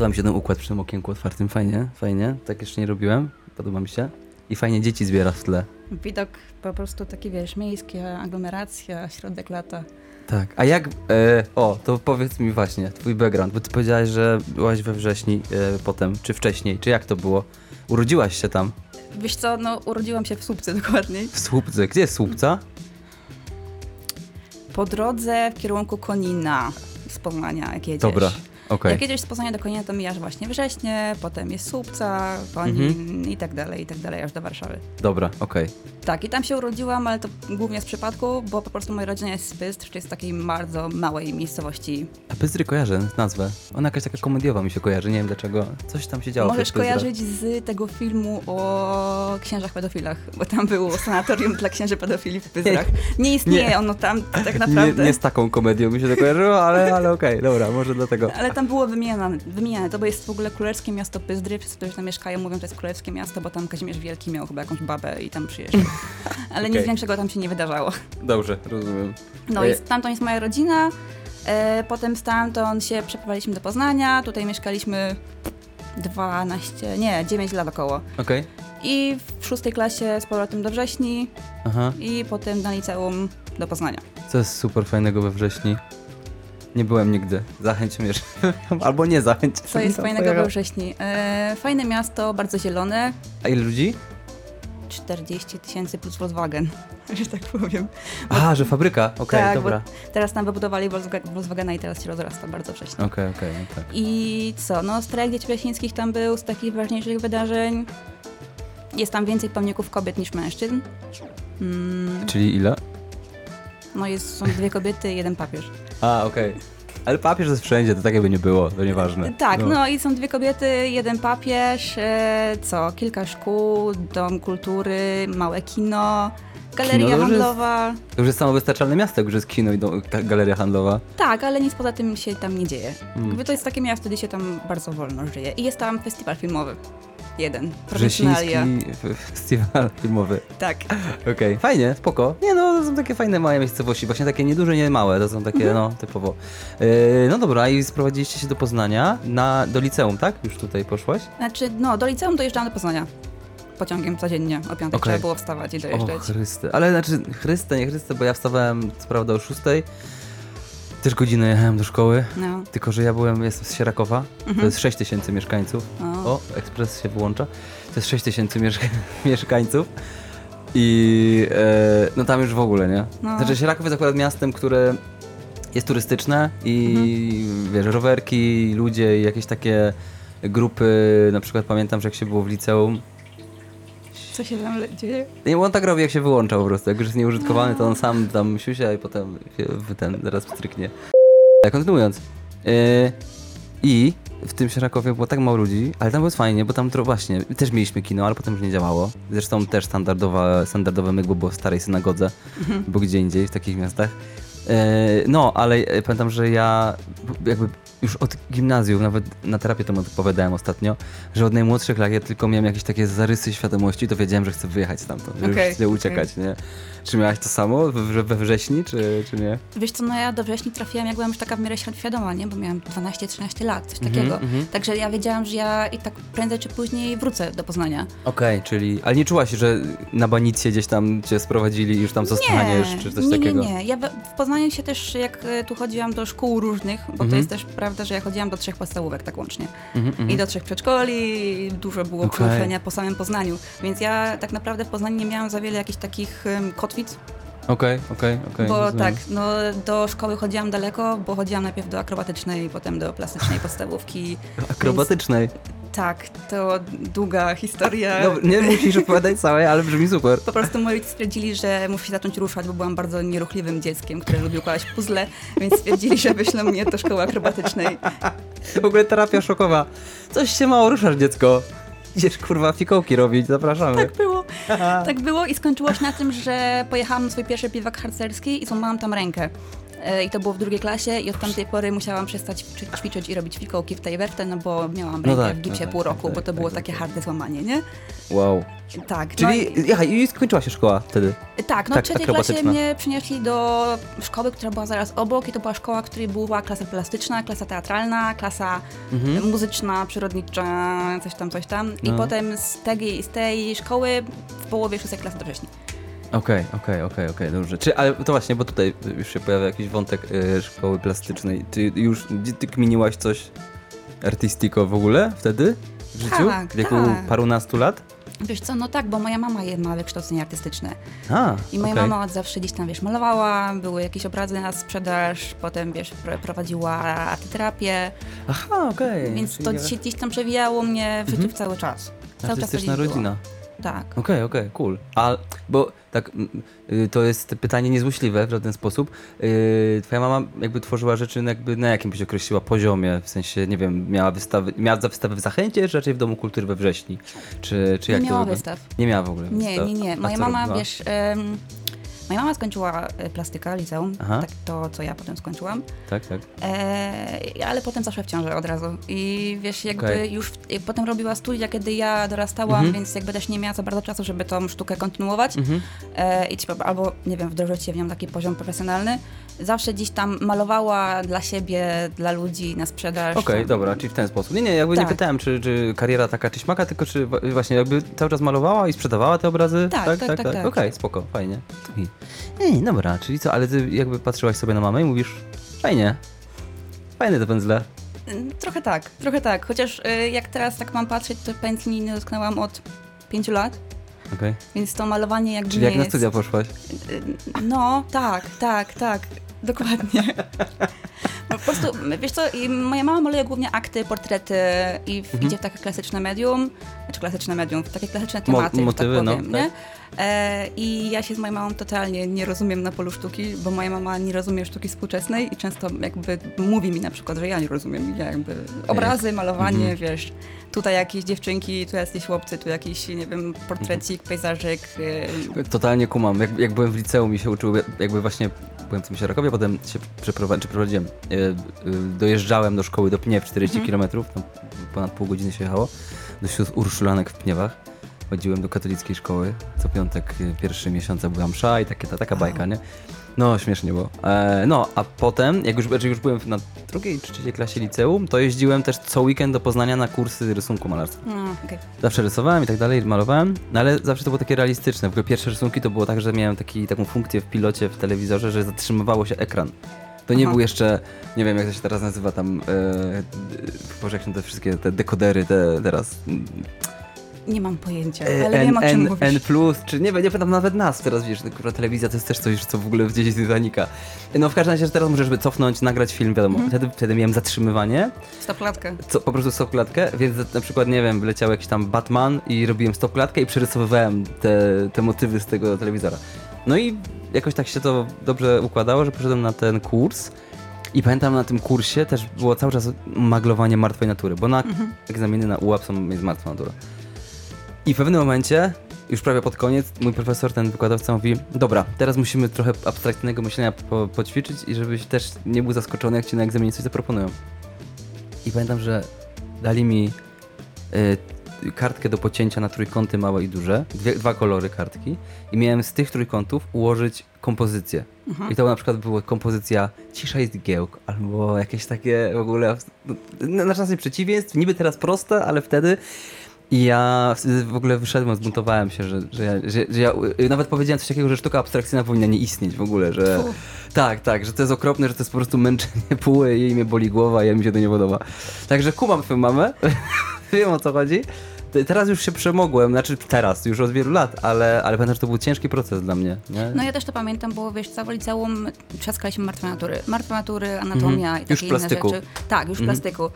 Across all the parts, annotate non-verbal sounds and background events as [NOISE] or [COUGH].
Podoba mi się ten układ przy tym okienku otwartym, fajnie, fajnie. Tak jeszcze nie robiłem, podoba mi się. I fajnie dzieci zbiera w tle. Widok po prostu taki, wiesz, miejskie, aglomeracja, środek lata. Tak, a jak, e, o, to powiedz mi właśnie, twój background, bo ty powiedziałaś, że byłaś we wrześni e, potem, czy wcześniej, czy jak to było? Urodziłaś się tam, Wiesz co, no urodziłam się w Słupcy dokładniej. w Słupce. Gdzie jest Słupca? Po drodze w kierunku Konina z Poznania, jak jedziesz. Dobra, okej. Jak jedziesz z Poznania do Konina, to mijasz właśnie Wrześnie, potem jest Słupca, Konin Mhm. i tak dalej, i tak dalej, aż do Warszawy. Dobra, okej. Tak, i tam się urodziłam, ale to głównie z przypadku, bo po prostu moja rodzina jest z Bystr, czyli z takiej bardzo małej miejscowości. A Pyzdry kojarzę nazwę. Ona jakaś taka komediowa mi się kojarzy, nie wiem dlaczego. Coś tam się działo. Możesz kojarzyć z tego filmu o księżach pedofilach, bo tam było sanatorium dla księży pedofili w Pyzdrach. [LAUGHS] Nie istnieje Nie. ono tam tak Nie, naprawdę. nie z taką komedią mi się to kojarzyło, ale, ale okej, dobra, może dlatego. Ale tam było wymieniane, wymieniane. To bo jest w ogóle królewskie miasto Pyzdry. Wszyscy, którzy tam mieszkają, mówią, że to jest królewskie miasto, bo tam Kazimierz Wielki miał chyba jakąś babę i tam przyjeżdżał. [LAUGHS] Ale nic Okej. większego tam się nie wydarzało. Dobrze, rozumiem. No E- i stamtąd jest moja rodzina. E, potem stamtąd się przeprowadziliśmy do Poznania. Tutaj mieszkaliśmy 12, nie, 9 lat około. Okej, I w szóstej klasie z powrotem do wrześni aha. i potem na liceum do Poznania. Co jest super fajnego we wrześni? Nie byłem nigdy. Zachęć mnie. [LAUGHS] Albo nie zachęć. Co jest fajnego we wrześni? E, fajne miasto, bardzo zielone. A ile ludzi? 40 tysięcy plus Volkswagen, [LAUGHS] że tak powiem. A, że fabryka. Okej, Tak, dobra. Teraz tam wybudowali Volkswagen- Volkswagena i teraz się rozrasta bardzo wcześnie. Okej, okej, okej. I co, no strajk dzieci wrześnińskich tam był z takich ważniejszych wydarzeń. Jest tam więcej pomników kobiet niż mężczyzn. Mm, Czyli ile? no jest, są dwie kobiety i jeden papież. A, okej. Ale papież jest wszędzie, to tak jakby nie było, to nieważne. Tak, no. i są dwie kobiety, jeden papież, e, co, kilka szkół, dom kultury, małe kino, galeria Kino to już jest- handlowa. To już jest samowystarczalne miasto, jak już jest kino i do, ta galeria handlowa. Tak, ale nic poza tym się tam nie dzieje. Mm. Jakby to jest takie miasto, gdzie się tam bardzo wolno żyje. I jest tam festiwal filmowy. Jeden. Profesjonalia. Festiwal [LAUGHS] filmowy. Tak. Okej, fajnie, spoko. Nie no, to są takie fajne małe miejscowości, właśnie takie nieduże, nie małe, to są takie, Mhm. no, typowo. Yy, no dobra, i sprowadziliście się do Poznania, na, do liceum, tak? Już tutaj poszłaś? Znaczy, no, do liceum dojeżdżałam do Poznania. Pociągiem codziennie. O piątej Okej. trzeba było wstawać i O dojeżdżać. Chryste, ale znaczy Chryste, nie Chryste, bo ja wstawałem, co prawda o 6, też godzinę jechałem do szkoły, No. tylko że ja byłem, jestem z Sierakowa, to Mhm. jest 6 tysięcy mieszkańców. O. O, ekspres się włącza. To jest 6 tysięcy mieszka [LAUGHS] mieszkańców. I e, no tam już w ogóle, nie? No. Znaczy Sieraków jest akurat miastem, które jest turystyczne i Mhm. wiesz, rowerki, ludzie i jakieś takie grupy, na przykład pamiętam, że jak się było w liceum, Co się tam dzieje? nie, bo on tak robi jak się wyłącza po prostu, jak już jest nieużytkowany, to on sam tam siusia i potem ten, zaraz pstryknie. Kontynuując. Yy, I w tym Sierakowie było tak mało ludzi, ale tam było fajnie, bo tam tro, właśnie, też mieliśmy kino, ale potem już nie działało. Zresztą też standardowa, standardowe mydło było w starej synagodze, bo gdzie indziej w takich miastach. Yy, no, ale pamiętam, że ja jakby już od gimnazjum, nawet na terapię to opowiadałem ostatnio, że od najmłodszych lat ja tylko miałem jakieś takie zarysy świadomości, to wiedziałem, że chcę wyjechać stamtąd, że Okej, już chcę uciekać, nie? Czy miałaś to samo we, we wrześni, czy, czy nie? Wiesz co, no ja do wrześni trafiłam, jak byłam już taka w miarę świadoma, nie? Bo miałam 12-13 lat, coś Mhm, takiego. mhm. Także ja wiedziałam, że ja i tak prędzej czy później wrócę do Poznania. Okej, czyli... Ale nie czułaś, że na banicję gdzieś tam cię sprowadzili i już tam zostaniesz, czy coś nie, takiego? Nie, nie, Ja w Poznaniu się też, jak e, tu chodziłam do szkół różnych, bo Mhm. to jest też prawda, że ja chodziłam do trzech podstawówek tak łącznie. Mhm, mhm. I do trzech przedszkoli, dużo było okay. po samym Poznaniu. Więc ja tak naprawdę w Poznaniu nie miałam za wiele jakichś takich um, kotwic, Okej, okej, okej. bo rozumiem. tak, no do szkoły chodziłam daleko, bo chodziłam najpierw do akrobatycznej, potem do plastycznej [LAUGHS] podstawówki. Akrobatycznej. Tak, to długa historia. Dobra, nie musisz opowiadać całej, ale brzmi super. Po prostu moi rodzice stwierdzili, że muszę się zacząć ruszać, bo byłam bardzo nieruchliwym dzieckiem, które lubił układać puzzle, więc stwierdzili, że wyślą mnie do szkoły akrobatycznej. W ogóle terapia szokowa. Coś się mało ruszasz, dziecko. Idziesz kurwa fikołki robić, zapraszamy. Tak było. Tak było i skończyło się na tym, że pojechałam na swój pierwszy biwak harcerski i złamałam tam rękę. E, I to było w drugiej klasie i od tamtej pory musiałam przestać ćwi- ćwiczyć i robić fikołki w tej wertę, no bo miałam rękę tak, w gipsie no tak, pół tak, roku, tak, bo to tak, było tak, takie tak. harde złamanie, nie? Wow. Tak. no Czyli, i- aha, i skończyła się szkoła wtedy. tak, no Tak, w trzeciej klasie mnie przynieśli do szkoły, która była zaraz obok i to była szkoła, w której była klasa plastyczna, klasa teatralna, klasa muzyczna, przyrodnicza, coś tam, coś tam. I Mhm. No. potem z tej, z tej szkoły w połowie szóstej klasy do wrześni. Okej, okej, okej, okej, dobrze. Czy, ale to właśnie, bo tutaj już się pojawia jakiś wątek y, szkoły plastycznej. Ty już, ty kminiłaś coś artystiko w ogóle wtedy w życiu? Tak, w wieku tak. parunastu lat? Wiesz co, no tak, bo moja mama ma wykształcenie artystyczne. A, I moja okej. mama od zawsze gdzieś tam, wiesz, malowała, były jakieś obrazy na sprzedaż, potem, wiesz, pr- prowadziła artyterapię, Aha, okej. więc czyli to się gdzieś tam przewijało mnie w życiu Mhm. cały czas. Cały czas to Artystyczna gdzieś było. Tak. Okej, okej, cool. A, bo tak, y, to jest pytanie niezłośliwe w żaden sposób. Y, Twoja mama jakby tworzyła rzeczy na jakby na jakim byś określiła poziomie? W sensie, nie wiem, miała wystawy, miała za wystawę w Zachęcie, czy raczej w Domu Kultury we Wrześni? Czy, czy jak Nie to miała wygląda? wystaw. Nie miała w ogóle Nie, wystaw. nie, nie. A Moja co mama, robiła? wiesz, em, moja mama skończyła e, plastyka, liceum, Aha. tak to, co ja potem skończyłam, Tak, tak. e, ale potem zaszła w ciążę od razu i wiesz, jakby Okej. już w, i potem robiła studia, kiedy ja dorastałam, Mhm. więc jakby też nie miała za bardzo czasu, żeby tą sztukę kontynuować Mhm. e, i albo, nie wiem, wdrożyć się w nią taki poziom profesjonalny. Zawsze gdzieś tam malowała dla siebie, dla ludzi na sprzedaż. Okej, tam. dobra, czyli w ten sposób. Nie, nie, jakby nie Tak. pytałem, czy, czy kariera taka czy śmaka, tylko czy właśnie jakby cały czas malowała i sprzedawała te obrazy? Tak, tak, tak, tak. Okej, spoko, fajnie. I- Ej, dobra, czyli co, ale ty jakby patrzyłaś sobie na mamę i mówisz, fajnie, fajne te pędzle. Mm, Trochę tak, trochę tak. Chociaż y, jak teraz tak mam patrzeć, to pędzli nie dotknęłam od pięciu lat, Okej. więc to malowanie jakby Czyli nie jak na jest... studia poszłaś? Y, No, tak, tak, tak, [LAUGHS] dokładnie. No, po prostu, wiesz co, i moja mama maluje głównie akty, portrety i w, idzie w takie klasyczne medium, znaczy klasyczne medium, w takie klasyczne Mo- tematy, że motywy, tak no, powiem, tak. nie? E, I ja się z moją mamą totalnie nie rozumiem na polu sztuki, bo moja mama nie rozumie sztuki współczesnej i często jakby mówi mi na przykład, że ja nie rozumiem, ja jakby obrazy, malowanie, Mhm. wiesz, tutaj jakieś dziewczynki, tu jakieś chłopcy, tu jakiś, nie wiem, portrecik, pejzażyk, y, Totalnie kumam. Jak, jak byłem w liceum i się uczył, jakby właśnie byłem w tym Sierakowie, potem się przeprowadziłem, e, e, dojeżdżałem do szkoły do Pniew 40 Mhm. km, tam ponad pół godziny się jechało, do Urszulanek w Pniewach. Chodziłem do katolickiej szkoły, co piątek e, pierwszy miesiąca była msza i takie, ta, taka bajka, nie? No, śmiesznie było. E, no, a potem, jak już, znaczy już byłem na drugiej czy trzeciej klasie liceum, to jeździłem też co weekend do Poznania na kursy rysunku malarstwa. no, okej. Zawsze rysowałem i tak dalej, malowałem, no ale zawsze to było takie realistyczne. W ogóle pierwsze rysunki to było tak, że miałem taki, taką funkcję w pilocie w telewizorze, że zatrzymywało się ekran. To nie Aha. był jeszcze, nie wiem jak to się teraz nazywa tam, e, Boże jak są te wszystkie te dekodery te teraz. Nie mam pojęcia, E, ale N, wiem o czym N, mówisz. N+, czy nie, nie pamiętam nawet nas teraz, wiesz, kurwa, telewizja to jest też coś, co w ogóle gdzieś z Titanica. No w każdym razie, że teraz możesz by cofnąć, nagrać film, wiadomo. Mhm. Wtedy, wtedy miałem zatrzymywanie, Stopklatkę. co, po prostu stopklatkę, więc na przykład, nie wiem, wyleciał jakiś tam Batman i robiłem stopklatkę i przerysowywałem te, te motywy z tego telewizora. No i jakoś tak się to dobrze układało, że poszedłem na ten kurs i pamiętam na tym kursie też było cały czas maglowanie martwej natury, bo na Mhm. egzaminy na UAP są, jest martwa natura. I w pewnym momencie, już prawie pod koniec, mój profesor, ten wykładowca mówi, dobra, teraz musimy trochę abstrakcyjnego myślenia po, poćwiczyć i żebyś też nie był zaskoczony, jak ci na egzaminie coś zaproponują. I pamiętam, że dali mi y, kartkę do pocięcia na trójkąty małe i duże, dwie, dwa kolory kartki i miałem z tych trójkątów ułożyć kompozycję. Mhm. I to na przykład była kompozycja Cisza jest giełk, albo jakieś takie w ogóle, no, na czasem przeciwieństw, niby teraz proste, ale wtedy i ja w- w ogóle wyszedłem, zbuntowałem się, że, że, ja, że, że ja y, nawet powiedziałem coś takiego, że sztuka abstrakcyjna powinna nie istnieć w ogóle, że tak, tak, że to jest okropne, że to jest po prostu męczenie [LAUGHS] puły, jej mnie boli głowa, ja mi się to nie podoba. Także kumam twoją mamę, [LAUGHS] wiem o co chodzi. Te- Teraz już się przemogłem, znaczy teraz, już od wielu lat, ale, ale pamiętam, że to był ciężki proces dla mnie. Nie? No ja też to pamiętam, bo wiesz, całe liceum trzaskaliśmy martwe natury. Martwe natury, anatomia Mhm. i takie Już inne plastyku. rzeczy. Tak, już w Mhm. plastyku.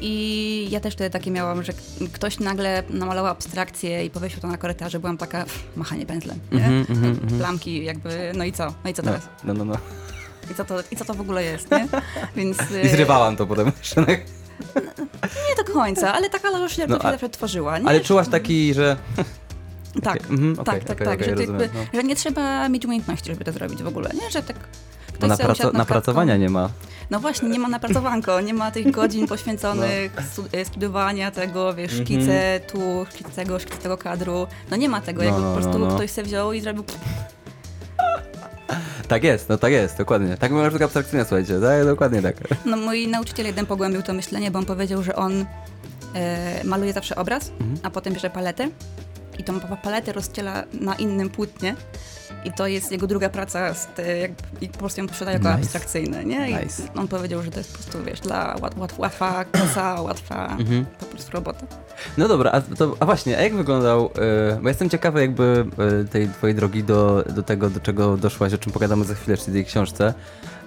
I ja też wtedy takie miałam, że ktoś nagle namalował abstrakcję i powiesił to na korytarzu. Byłam taka, machanie pędzlem, nie? Mhm, mhm. Plamki jakby, no i co? No i co No, teraz? no, no, no. I co to, i co to w ogóle jest, nie? [LAUGHS] Więc... y, I zrywałam to potem. Nie do końca, ale taka lożnia No, no, a- zawsze tworzyła, nie? Ale czułaś taki, że... Tak, Okej, mhm, okej, tak, tak, okej, tak, okej, że, to jakby, no. że nie trzeba mieć umiejętności, żeby to zrobić w ogóle, nie? Że tak Bo na, sobie usiadł praco- nad napracowania nie ma. No właśnie, nie ma napracowanko, nie ma tych godzin [LAUGHS] poświęconych stu- e, studiowania tego, wiesz, Mhm. szkice tu, szkice tego, szkice tego kadru. No nie ma tego, jakby No, po no, prostu no. ktoś se wziął i zrobił [LAUGHS] [LAUGHS] Tak jest, no tak jest, dokładnie. Tak była sztuka abstrakcyjna, słuchajcie, tak, dokładnie tak. No mój nauczyciel jeden pogłębił to myślenie, bo on powiedział, że on e, maluje zawsze obraz, Mhm. a potem bierze paletę i tą pa- paletę rozciela na innym płótnie i to jest jego druga praca z te, jak, i po prostu ją sprzeda jako Nice. abstrakcyjne, nie? I Nice. on powiedział, że to jest po prostu, wiesz, dla łat, łat, łatwa [CLEARS THROAT] kasa, łatwa Mhm. po prostu robota. No dobra, a, to, a właśnie, a jak wyglądał, e, bo jestem ciekawy jakby e, tej twojej drogi do, do tego, do czego doszłaś, o czym pogadamy za chwilę, czyli tej książce,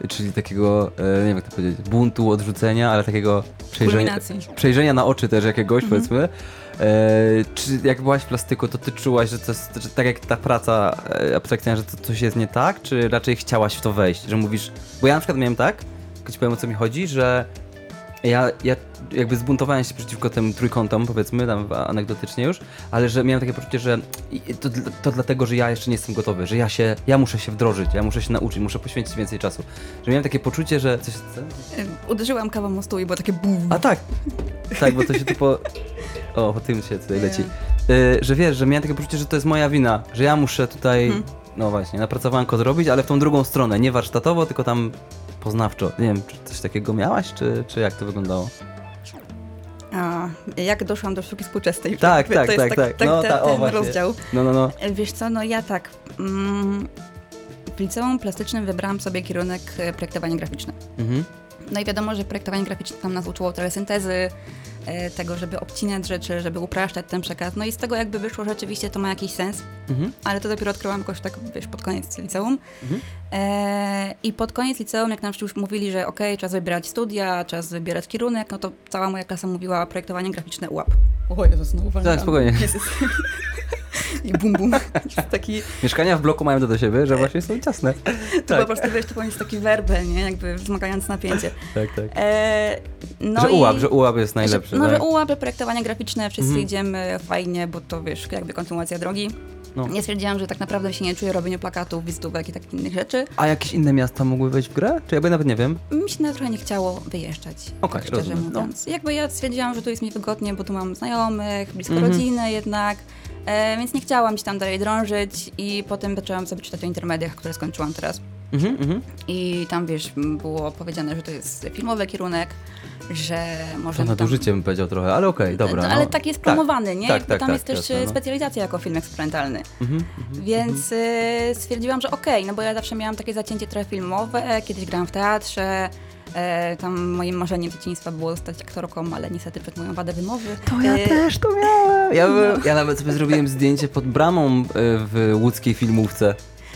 czyli takiego, e, nie wiem jak to powiedzieć, buntu, odrzucenia, ale takiego przejrzenia, przejrzenia na oczy też jakiegoś, Mhm. powiedzmy. E, czy jak byłaś w plastyku, to ty czułaś, że to jest, że tak jak ta praca e, abstrakcyjna, że to coś jest nie tak, czy raczej chciałaś w to wejść, że mówisz, bo ja na przykład miałem tak, tylko ci powiem o co mi chodzi, że ja, ja jakby zbuntowałem się przeciwko tym trójkątom, powiedzmy, tam anegdotycznie już, ale że miałem takie poczucie, że to, to dlatego, że ja jeszcze nie jestem gotowy, że ja się, ja muszę się wdrożyć, ja muszę się nauczyć, muszę poświęcić więcej czasu. Że miałem takie poczucie, że coś... Co? Uderzyłam kawą o stół i było takie bum. A tak, tak, bo to się [LAUGHS] tu po... O, po tym się tutaj leci. Y, że wiesz, że miałem takie poczucie, że to jest moja wina, że ja muszę tutaj, Mhm. no właśnie, napracowanko zrobić, ale w tą drugą stronę, nie warsztatowo, tylko tam poznawczo. Nie wiem, czy coś takiego miałaś, czy, czy jak to wyglądało? A, jak doszłam do sztuki współczesnej? Tak, to tak, jest tak, tak. No, te- ta- o, ten właśnie. rozdział. No, no, no. E, Wiesz co, no ja tak. Mm, w liceum plastycznym wybrałam sobie kierunek e, projektowanie graficzne. Mhm. No i wiadomo, że projektowanie graficzne tam nas uczyło telesyntezy, e, tego, żeby obcinać rzeczy, żeby upraszczać ten przekaz. No i z tego jakby wyszło, rzeczywiście to ma jakiś sens, Mhm. ale to dopiero odkryłam jakoś tak, wiesz, pod koniec liceum. Mhm. E, I pod koniec liceum, jak nam już mówili, że okej, czas wybierać studia, czas wybierać kierunek, no to cała moja klasa mówiła projektowanie graficzne UAP. O Jezus, znowu Tak, spokojnie. Jezus. [LAUGHS] I bum bum. [LAUGHS] Taki, Mieszkania w bloku mają to do siebie, że właśnie są ciasne. to Tak. po prostu, wiesz, to powinien taki werbel, nie? Jakby wzmagając napięcie. Tak, tak. E, no że i- ułap, że ułap jest najlepszy, Że, no, tak? że UAP, projektowanie graficzne, wszyscy Mhm. idziemy fajnie, bo to wiesz, jakby kontynuacja drogi. No. Nie stwierdziłam, że tak naprawdę się nie czuję robieniu plakatów, wizytówek i takich innych rzeczy. A jakieś inne miasta mogły wejść w grę? Czy jakby nawet nie wiem? Mi się nawet trochę nie chciało wyjeżdżać, Okej, tak szczerze rozumiem, no. mówiąc. Jakby ja stwierdziłam, że tu jest mi wygodnie, bo tu mam znajomych, blisko Mhm. rodziny jednak, e, więc nie chciałam się tam dalej drążyć i potem zaczęłam sobie czytać o intermediach, które skończyłam teraz. Mhm, mhm. I tam, wiesz, było powiedziane, że to jest filmowy kierunek, że To możemy tam... nadużycie bym powiedział trochę, ale okej, dobra. No, ale no. tak jest Tak, promowany, nie? tak, tak, tam tak, jest też jasne, e, no. specjalizacja jako film eksperymentalny. Mhm, mhm. Więc y, stwierdziłam, że okej, no bo ja zawsze miałam takie zacięcie trochę filmowe, kiedyś grałam w teatrze, e, tam moim marzeniem dzieciństwa było zostać aktorką, ale niestety przed moją wadę wymowy. To ja e, też to miałem. Ja, by, ja nawet sobie zrobiłem zdjęcie pod bramą e, w łódzkiej filmówce.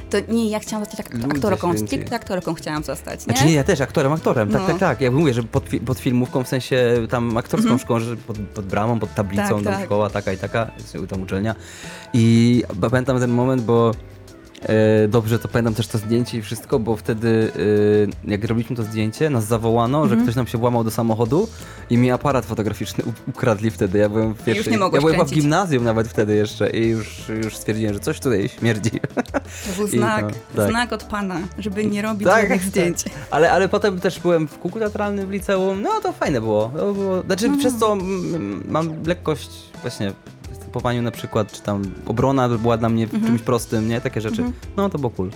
To nie, ja chciałam zostać aktorką, stricte aktorką chciałam zostać, nie? Znaczy nie, ja też aktorem, aktorem, tak, No. tak, tak. Ja mówię, że pod, fi- pod filmówką, w sensie tam aktorską Mhm. szkołą, że pod, pod bramą, pod tablicą, Tak, tam tak. szkoła taka i taka, tam uczelnia. I pamiętam ten moment, bo dobrze to pamiętam też to zdjęcie i wszystko, bo wtedy e, jak robiliśmy to zdjęcie, nas zawołano, że Mhm. ktoś nam się włamał do samochodu i mi aparat fotograficzny ukradli wtedy. Ja byłem w pierwszej, Ja byłem chyba w kręcić. gimnazjum nawet wtedy jeszcze i już, już stwierdziłem, że coś tutaj śmierdzi. To był [LAUGHS] znak, no, tak. znak od pana, żeby nie robić Tak, żadnych tak. zdjęć. Ale, ale potem też byłem w kółku teatralnym w liceum, no to fajne było. To było znaczy No. przez co mm, mam lekkość właśnie w występowaniu na przykład, czy tam obrona była dla mnie Mhm. czymś prostym, nie? Takie rzeczy. Mhm. No to było cool.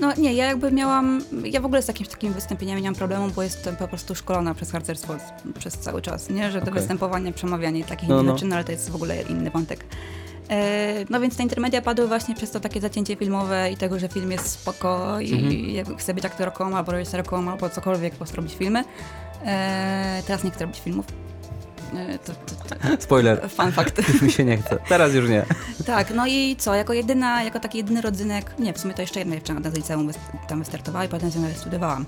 No nie, ja jakby miałam, ja w ogóle z jakimś takimi wystąpieniami nie mam problemu, bo jestem po prostu szkolona przez harcerstwo przez cały czas, nie? Że to Okej. występowanie, przemawianie i takich No, no. rzeczy, no ale to jest w ogóle inny wątek. E, no więc te intermedia padły właśnie przez to takie zacięcie filmowe i tego, że film jest spoko i Mhm. chcę być aktorką albo reżyserką albo cokolwiek, po prostu robić filmy. E, teraz nie chcę robić filmów. E, to, to, to, Spoiler. fun fact. [LAUGHS] Już mi się nie chce. Teraz już nie. Tak, no i co, jako jedyna, jako taki jedyny rodzynek, nie, w sumie to jeszcze jedna dziewczyna z liceum tam wystartowała i potem z nią studiowałam.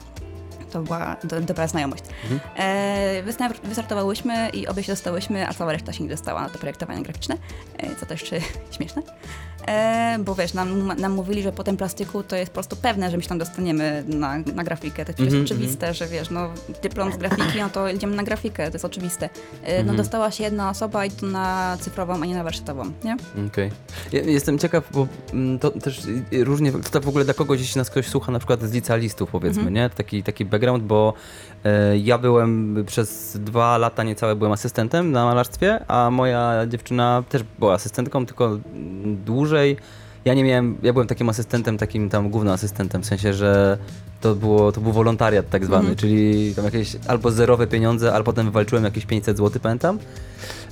To była do, dobra znajomość. Mhm. E, wystar- wystartowałyśmy i obie się dostałyśmy, a cała reszta się nie dostała na to projektowanie graficzne, e, co też [LAUGHS] śmieszne. E, bo wiesz, nam, nam mówili, że po tym plastyku to jest po prostu pewne, że my się tam dostaniemy na, na grafikę. To jest Mhm, oczywiste, że wiesz, no dyplom z grafiki, no to idziemy na grafikę, to jest oczywiste. E, Mhm. No dostała się jedna osoba i to na cyfrową, a nie na warsztatową, nie? Okej. Ja Jestem ciekaw, bo mm, to też różnie, to w ogóle dla kogoś, jeśli nas ktoś słucha na przykład z licealistów powiedzmy, Mhm. nie? Taki, taki background, bo ja byłem przez dwa lata niecałe byłem asystentem na malarstwie, a moja dziewczyna też była asystentką, tylko dłużej. Ja nie miałem, ja byłem takim asystentem, takim tam głównym asystentem, w sensie, że to, było, to był wolontariat tak zwany, Mhm. czyli tam jakieś albo zerowe pieniądze, albo potem wywalczyłem jakieś 500 zł, pamiętam.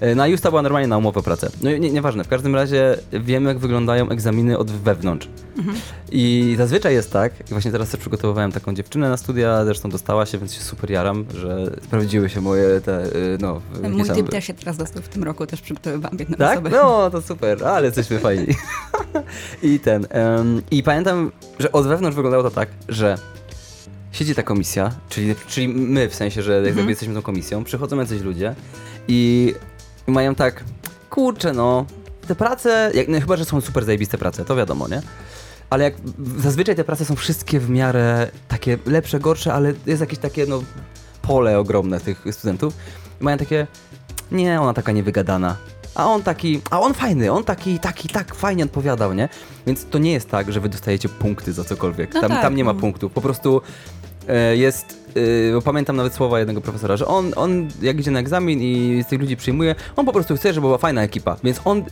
E, Na Justa była normalnie na umowę o pracę. No nie, nieważne, w każdym razie wiemy, jak wyglądają egzaminy od wewnątrz. I zazwyczaj jest tak, i właśnie teraz też przygotowywałem taką dziewczynę na studia, zresztą dostała się, więc się super jaram, że sprawdziły się moje te, y, no... Mój tam- typ też się teraz dostał w tym roku, też przygotowywałam jedną tak? osobę. No, to super, ale jesteśmy fajni. [LAUGHS] I ten. em, I pamiętam, że od wewnątrz wyglądało to tak, że siedzi ta komisja, czyli, czyli my w sensie, że jak Mhm. jakby jesteśmy tą komisją, przychodzą jacyś ludzie i mają tak, kurczę, no, te prace, jak, no, chyba, że są super zajebiste prace, to wiadomo, nie? Ale jak zazwyczaj te prace są wszystkie w miarę takie lepsze, gorsze, ale jest jakieś takie, no, pole ogromne tych studentów. I mają takie, nie, ona taka niewygadana. A on taki, a on fajny, on taki, taki, tak fajnie odpowiadał, nie? Więc to nie jest tak, że wy dostajecie punkty za cokolwiek. No tam, tak, tam nie ma no. punktów. Po prostu jest, e, bo pamiętam nawet słowa jednego profesora, że on, on jak idzie na egzamin i z tych ludzi przyjmuje, on po prostu chce, żeby była fajna ekipa. Więc on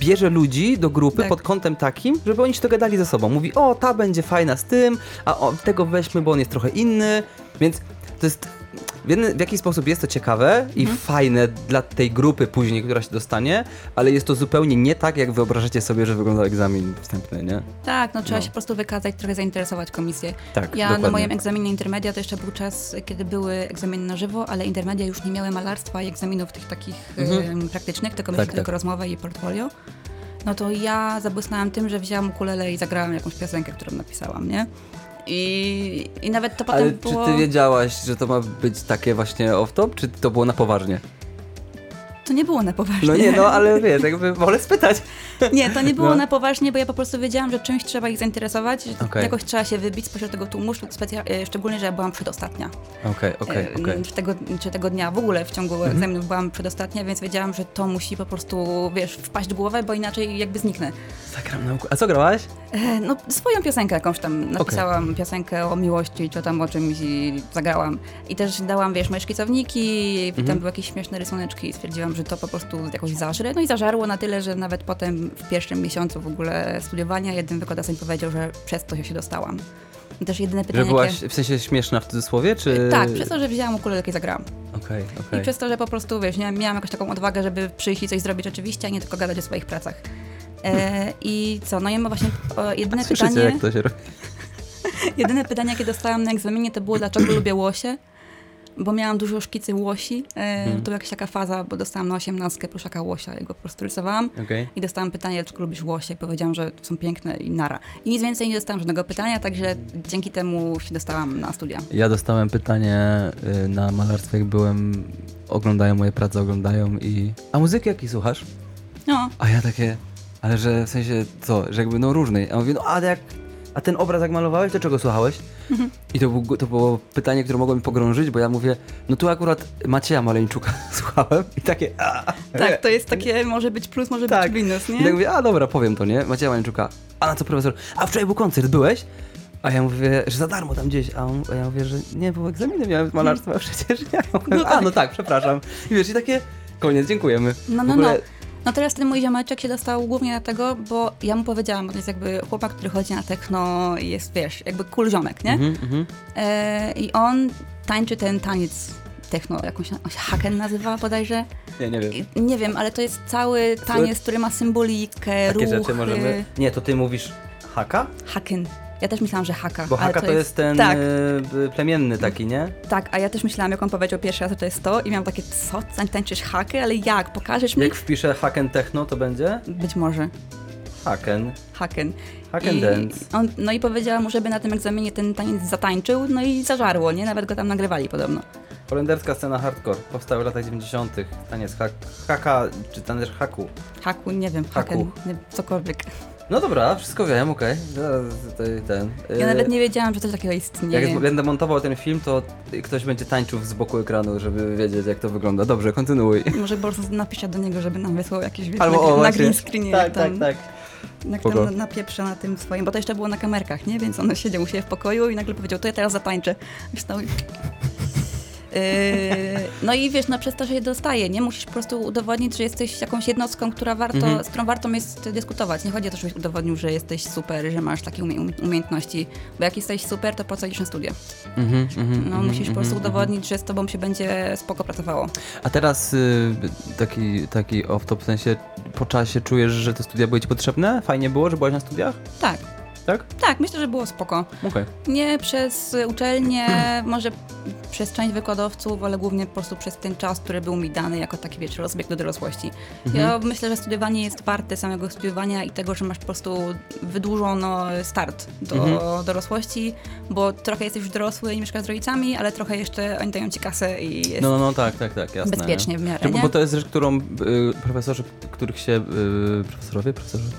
bierze ludzi do grupy Tak. pod kątem takim, żeby oni się dogadali ze sobą. Mówi, o, ta będzie fajna z tym, a o, tego weźmy, bo on jest trochę inny. Więc to jest. W, jedny, w jakiś sposób jest to ciekawe i Mhm. fajne dla tej grupy później, która się dostanie, ale jest to zupełnie nie tak, jak wyobrażacie sobie, że wygląda egzamin wstępny, nie? Tak, no trzeba No. się po prostu wykazać, trochę zainteresować komisję. Tak, Ja dokładnie. na moim egzaminie intermedia to jeszcze był czas, kiedy były egzaminy na żywo, ale intermedia już nie miały malarstwa i egzaminów tych takich Mhm. em, praktycznych, tylko Tak, mieliśmy tak. tylko rozmowę i portfolio. No to ja zabłysnęłam tym, że wzięłam ukulele i zagrałam jakąś piosenkę, którą napisałam, nie? I, i nawet to potem Ale było... czy ty wiedziałaś, że to ma być takie właśnie off-top, czy to było na poważnie? To nie było na poważnie. No nie, no ale wiesz, jakby wolę spytać. [LAUGHS] Nie, to nie było No. na poważnie, bo ja po prostu wiedziałam, że czymś trzeba ich zainteresować, że Okej. jakoś trzeba się wybić spośród tego tłumu, e, szczególnie, że ja byłam przedostatnia. Okej, okej, E, okej. Mhm. Czy, tego, dnia w ogóle w ciągu egzaminów byłam przedostatnia, więc wiedziałam, że to musi po prostu, wiesz, wpaść w głowę, bo inaczej jakby zniknę. Zagram nauku. A co grałaś? E, no, swoją piosenkę jakąś tam napisałam, piosenkę o miłości, czy tam o czymś i zagrałam. I też dałam, wiesz, moje szkicowniki, Mhm. tam były jakieś śmieszne rysuneczki i stwierdziłam, że to po prostu jakoś zażre. No i zażarło na tyle, że nawet potem w pierwszym miesiącu w ogóle studiowania jeden wykładowca mi powiedział, że przez to się dostałam. I też jedyne pytanie, Że byłaś jakie... w sensie śmieszna w cudzysłowie, czy... Tak, przez to, że wzięłam ukulelkę i zagrałam. Okej, okej. I przez to, że po prostu, wiesz, nie, miałam jakąś taką odwagę, żeby przyjść i coś zrobić rzeczywiście, a nie tylko gadać o swoich pracach. E, I co, no i ma właśnie o, jedyne pytanie, jak to się robi? [LAUGHS] jedyne pytanie, jakie dostałam na egzaminie, to było, dlaczego lubię łosie, bo miałam dużo szkicy łosi. Mhm. To jakaś taka faza, bo dostałam na osiemnastkę pluszaka łosia i go po prostu rysowałam. Okej. I dostałam pytanie, dlaczego lubisz łosie. Powiedziałam, że są piękne i nara. I nic więcej nie dostałam żadnego pytania, także dzięki temu się dostałam na studia. Ja dostałem pytanie y, na malarstwie, jak byłem, oglądają moje prace, oglądają i... A muzyki jakiej słuchasz? No, A ja takie, ale że w sensie co, że jakby no różnej. A on mówi, no a jak, a ten obraz jak malowałeś, to czego słuchałeś? I to, był, to było pytanie, które mogło mi pogrążyć, bo ja mówię, no tu akurat Macieja Maleńczuka [LAUGHS] słuchałem i takie, a, tak, to jest takie, może być plus, może Tak. być minus, I nie? tak mówię, a dobra, powiem to, nie? Macieja Maleńczuka. A na co profesor? A wczoraj był koncert, byłeś? A ja mówię, że za darmo tam gdzieś. A, on, a ja mówię, że nie, bo egzaminy miałem z malarstwa, [LAUGHS] przecież ja mówię, No A, tak. no tak, przepraszam. I wiesz, i takie, koniec, dziękujemy. No, W no, ogóle- no. No teraz ten mój ziomeczek się dostał głównie dlatego, bo ja mu powiedziałam, bo to jest jakby chłopak, który chodzi na techno i jest, wiesz, jakby cool ziomek, nie? Mhm, mhm. E, I on tańczy ten taniec techno, jakąś haken nazywa bodajże. Nie, nie wiem. I, nie wiem, ale to jest cały taniec, który ma symbolikę, Takie ruchy. rzeczy możemy. Nie, to ty mówisz haka? Haken. Ja też myślałam, że haka. Bo haka to jest ten Tak, e, plemienny taki, nie? tak, a ja też myślałam, jak on powiedział pierwszy raz, że to jest to i miałam takie, co, Tań- tańczysz hakę? Ale jak? Pokażesz mi? Jak wpiszę haken techno, to będzie Być może. haken. Haken. Haken I dance. On, no i powiedziała mu, żeby na tym egzaminie ten taniec zatańczył, no i zażarło, nie? Nawet go tam nagrywali podobno. Holenderska scena hardcore. Powstały w latach 90. Taniec hak, haka, czy taniec haku. Haku, nie wiem, Haku. haken, cokolwiek. No dobra, wszystko wiem, okej. Tutaj ten. Ja nawet nie wiedziałam, że coś takiego istnieje. Jak będę montował ten film, to ktoś będzie tańczył z boku ekranu, żeby wiedzieć, jak to wygląda. Dobrze, kontynuuj. Może po prostu napiszę do niego, żeby nam wysłał jakieś wiesz, Albo na, o, na właśnie. green screenie. Tak, tam, tak, tak. Jak Spoko. tam napieprze na tym swoim, bo to jeszcze było na kamerkach, nie? Więc on siedział u siebie w pokoju i nagle powiedział, to ja teraz zatańczę. I Wstał i... Yy, no i wiesz, no przez to, że je dostaje, nie? Musisz po prostu udowodnić, że jesteś jakąś jednostką, która warto, Mhm. z którą warto jest dyskutować. Nie chodzi o to, żebyś udowodnił, że jesteś super, że masz takie umie umiejętności, bo jak jesteś super, to po co idziesz na studia? Mhm, mhm, No mhm, musisz po prostu mhm, udowodnić, że z tobą się będzie spoko pracowało. A teraz y, taki, taki off-top, w sensie po czasie czujesz, że te studia były ci potrzebne? Fajnie było, że byłaś na studiach? Tak, Tak? tak, myślę, że było spoko. Okej. Nie przez uczelnię, [CLEARS THROAT] może przez część wykładowców, ale głównie po prostu przez ten czas, który był mi dany jako taki, wiesz, rozbieg do dorosłości. Ja myślę, że studiowanie jest warte samego studiowania i tego, że masz po prostu wydłużono start do Mhm. dorosłości, bo trochę jesteś już dorosły i mieszkasz z rodzicami, ale trochę jeszcze oni dają ci kasę i jest No, no, no, tak, tak, tak, jasne. bezpiecznie w miarę, nie? bo to jest rzecz, którą y, profesorzy, których się, y, profesorowie, profesorowie, profesorowie,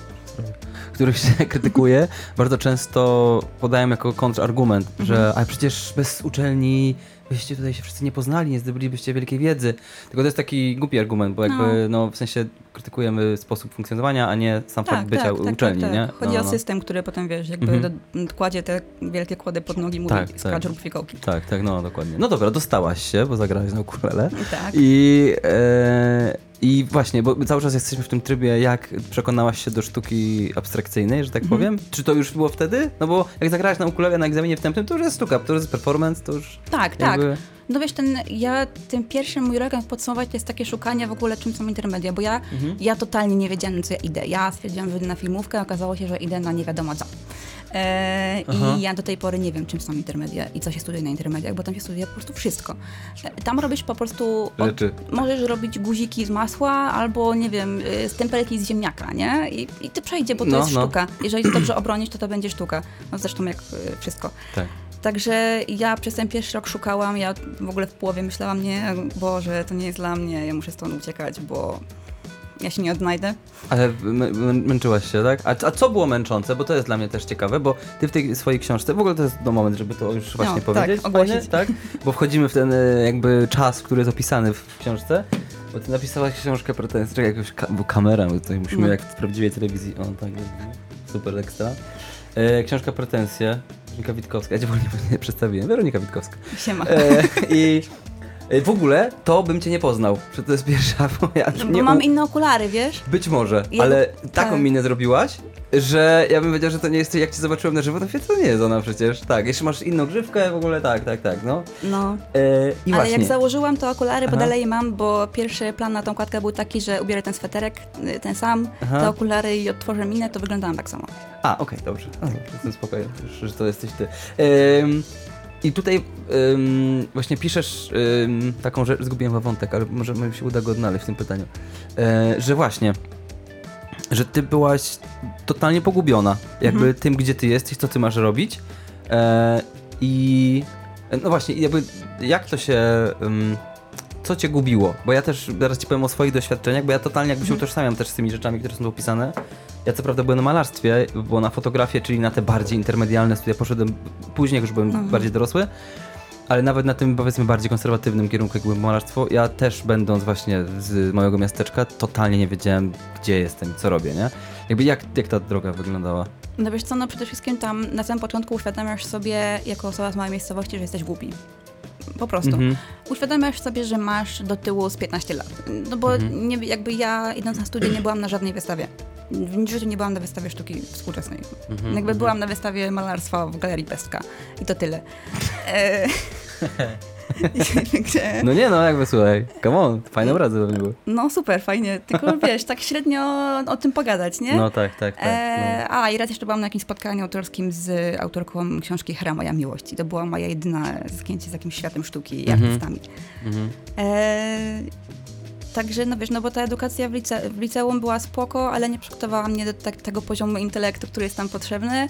których się [LAUGHS] krytykuje, bardzo często podają jako kontrargument, Mhm. że a przecież bez uczelni byście tutaj się wszyscy nie poznali, nie zdobylibyście wielkiej wiedzy. Tylko to jest taki głupi argument, bo jakby, no, w sensie krytykujemy sposób funkcjonowania, a nie sam fakt bycia uczelni, tak, nie? Chodzi no, o no. system, który potem, wiesz, jakby Mhm. do, kładzie te wielkie kłody pod nogi, mówi Tak, tak, tak. skacz, rób fikołki. Tak, tak, no dokładnie. No dobra, dostałaś się, bo zagrałaś na ukulele. Tak. I, e, I właśnie, bo cały czas jesteśmy w tym trybie, jak przekonałaś się do sztuki abstrakcyjnej, że tak Mhm. powiem? Czy to już było wtedy? No bo jak zagrałaś na ukulele na egzaminie wstępnym, to już jest sztuka, to już jest performance, to już Tak, tak. No wiesz, ten, ja, ten pierwszy mój rok, jak podsumować, to jest takie szukanie w ogóle, czym są intermedia, bo ja, Mhm. ja totalnie nie wiedziałam, na co ja idę. Ja stwierdziłam, że idę na filmówkę, a okazało się, że idę na nie wiadomo co. E. I ja do tej pory nie wiem, czym są intermedia i co się studiuje na intermediach, bo tam się studiuje po prostu wszystko. E, Tam robisz po prostu... od- możesz robić guziki z masła albo, nie wiem, y, stempelki z ziemniaka, nie? I, i ty przejdzie, bo to No, jest no. sztuka. Jeżeli to dobrze obronisz, to to będzie sztuka. No zresztą jak y, wszystko. Tak. Także ja przez ten pierwszy rok szukałam, ja w ogóle w połowie myślałam, nie, Boże, to nie jest dla mnie, ja muszę stąd uciekać, bo ja się nie odnajdę. Ale mę- mę- męczyłaś się, tak? A, a co było męczące? Bo to jest dla mnie też ciekawe, bo ty w tej swojej książce, w ogóle to jest do moment, żeby to już właśnie tak, powiedzieć, ogłosić. fajnie, tak? Bo wchodzimy w ten e, jakby czas, który jest opisany w książce. Bo ty napisałaś książkę pretensji, czekaj, jakąś ka- bo kamera, bo tutaj musimy No. jak w prawdziwej telewizji, o tak, super ekstra. E, książka pretensje, Weronika Witkowska, ja cię nie, [LAUGHS] przedstawiłem, Weronika Witkowska. Siema. E, I e, w ogóle to bym cię nie poznał, że to jest pierwsza [LAUGHS] moja... No, nie bo mam u- inne okulary, wiesz? być może, Ja- ale taką tak. minę zrobiłaś, że ja bym wiedział, że to nie jest, jak cię zobaczyłem na żywo, to to nie jest ona przecież. Tak, jeszcze masz inną grzywkę w ogóle, tak, tak, tak, no. No. E, I Ale właśnie. jak założyłam te okulary, bo Aha. dalej je mam, bo pierwszy plan na tą kładkę był taki, że ubiorę ten sweterek, y, ten sam, Aha. te okulary i otworzę minę, to wyglądałam tak samo. A, okej, dobrze. A, dobrze, jestem spokojny, że to jesteś ty. Ym, I tutaj ym, właśnie piszesz ym, taką rzecz, zgubiłem wątek, ale może mi się uda go odnaleźć w tym pytaniu. E, że właśnie, że ty byłaś totalnie pogubiona, jakby Mhm. tym, gdzie ty jesteś, co ty masz robić. E, I no właśnie, jakby jak to się... Ym, co cię gubiło? Bo ja też zaraz ci powiem o swoich doświadczeniach, bo ja totalnie jakby się Mhm. utożsamiam też z tymi rzeczami, które są tu opisane. Ja co prawda byłem na malarstwie, bo na fotografię, czyli na te bardziej intermedialne studia poszedłem później, jak już byłem Mhm. bardziej dorosły. Ale nawet na tym powiedzmy bardziej konserwatywnym kierunku, jak byłem malarstwo, ja też będąc właśnie z mojego miasteczka, totalnie nie wiedziałem, gdzie jestem co robię, nie? Jakby jak, jak ta droga wyglądała? No wiesz co, no przede wszystkim tam na samym początku uświadamiasz sobie, jako osoba z małej miejscowości, że jesteś głupi. Po prostu. Mhm. Uświadamiasz sobie, że masz do tyłu z 15 lat. No bo Mhm. nie, jakby ja idąc na studia nie byłam na żadnej wystawie. W życiu nie byłam na wystawie sztuki współczesnej. Mhm. Jakby byłam na wystawie malarstwa w Galerii Pestka. I to tyle. [LAUGHS] No nie no, jakby słuchaj, come on, fajne obrazy pewnie były. No super, fajnie. Tylko [LAUGHS] wiesz, tak średnio o tym pogadać, nie? No tak, tak, tak. E, a, i raz jeszcze byłam na jakimś spotkaniu autorskim z autorką książki Hra Moja Miłość. I to była moja jedyna zgięcie z jakimś światem sztuki i Mhm. artystami. no. Mhm. E, także, no wiesz, no bo ta edukacja w, lice, w liceum była spoko, ale nie przygotowała mnie do tak, tego poziomu intelektu, który jest tam potrzebny.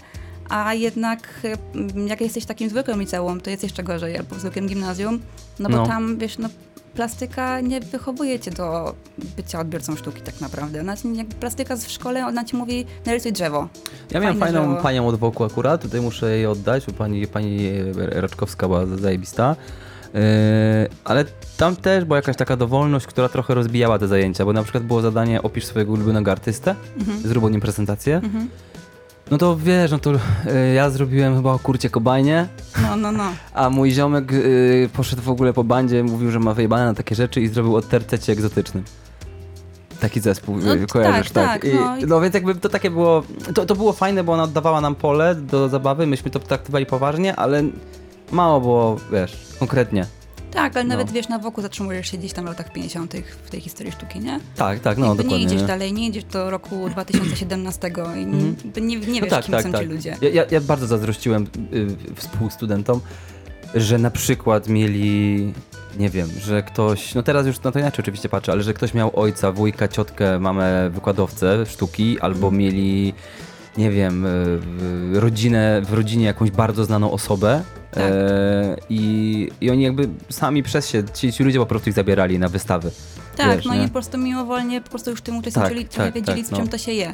A jednak y, jak jesteś takim zwykłym liceum, to jest jeszcze gorzej, albo w zwykłym gimnazjum, no bo No. tam, wiesz, no plastyka nie wychowuje cię do bycia odbiorcą sztuki tak naprawdę. Ona, ci- jak plastyka w szkole, ona ci mówi, narysuj drzewo. Ja miałem Fajne fajną dzieło. panią od boku akurat, tutaj muszę jej oddać, bo pani, pani Raczkowska była zajebista. Yy, ale tam też była jakaś taka dowolność, która trochę rozbijała te zajęcia, bo na przykład było zadanie opisz swojego ulubionego artystę, zrób o nim prezentację. Mhm. No to wiesz, no to yy, ja zrobiłem chyba o Kurcie Kobajnie, No, no, no. a mój ziomek yy, poszedł w ogóle po bandzie, mówił, że ma wyjebane na takie rzeczy i zrobił o tercecie egzotycznym. Taki zespół, No, yy, kojarzysz, tak, tak. tak, I, no i- no więc jakby to takie było, to, to było fajne, bo ona oddawała nam pole do zabawy, myśmy to traktowali poważnie, ale mało było, wiesz, konkretnie. Tak, ale No. nawet wiesz, na wokół zatrzymujesz się gdzieś tam w latach 50. w tej historii sztuki, nie? Tak, tak, no Jakby dokładnie. nie idziesz dalej, nie idziesz do roku 2017 i Mhm. nie, nie, No wiesz, tak, kim tak, są tak. ci ludzie. Ja, ja, ja bardzo zazdrościłem y, współstudentom, że na przykład mieli, nie wiem, że ktoś, no teraz już na to inaczej oczywiście patrzę, ale że ktoś miał ojca, wujka, ciotkę, mamę wykładowcę sztuki, albo Mhm. mieli, nie wiem, w- rodzinę, w rodzinie jakąś bardzo znaną osobę. Tak. E, i, I oni jakby sami przez się, ci, ci ludzie po prostu ich zabierali na wystawy. Tak, wiesz, no nie? i po prostu mimowolnie po prostu już tym uczestniczyli, Tak, tak, wiedzieli, tak, z czym no. to się je.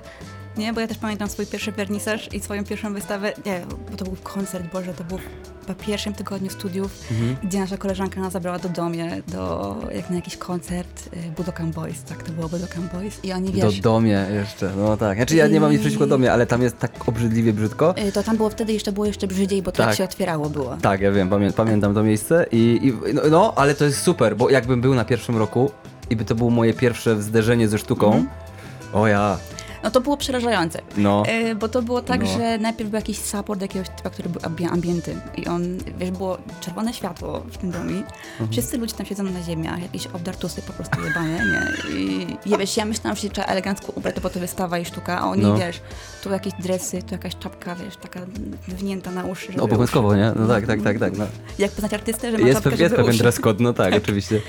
Nie, bo ja też pamiętam swój pierwszy wernisaż i swoją pierwszą wystawę, nie, bo to był koncert, Boże, to był chyba pierwszym tygodniu studiów, Mhm. gdzie nasza koleżanka nas zabrała do domie, do, jak na jakiś koncert y, Budokan Boys, tak, to było Budokan Boys i oni, Do wiesz, domie jeszcze, no tak. Znaczy ja nie mam nic przeciwko domie, ale tam jest tak obrzydliwie brzydko. y, to tam było wtedy jeszcze, było jeszcze brzydziej, bo to Tak. się otwierało było. Tak, ja wiem, pamię pamiętam to miejsce i, i no, no, ale to jest super, bo jakbym był na pierwszym roku i by to było moje pierwsze zderzenie ze sztuką, Mhm. o ja, No to było przerażające. no, E, bo to było tak, No. że najpierw był jakiś support jakiegoś typa, który był ambi- ambienty i on, wiesz, było czerwone światło w tym domu. Mhm. Wszyscy ludzie tam siedzą na ziemiach, jakieś obdartusy po prostu jebane, nie? I, i wiesz, ja myślałam, że się trzeba elegancko ubrać, bo to wystawa i sztuka, a oni, No. wiesz, tu jakieś dresy, tu jakaś czapka, wiesz, taka wywinięta na uszy. żeby no obowiązkowo, uszy- nie? No tak, tak, tak, tak. No. Jak poznać artystę, że ma Jest, czapkę, pe- jest pewien uszy. dress code, no tak, oczywiście. [LAUGHS]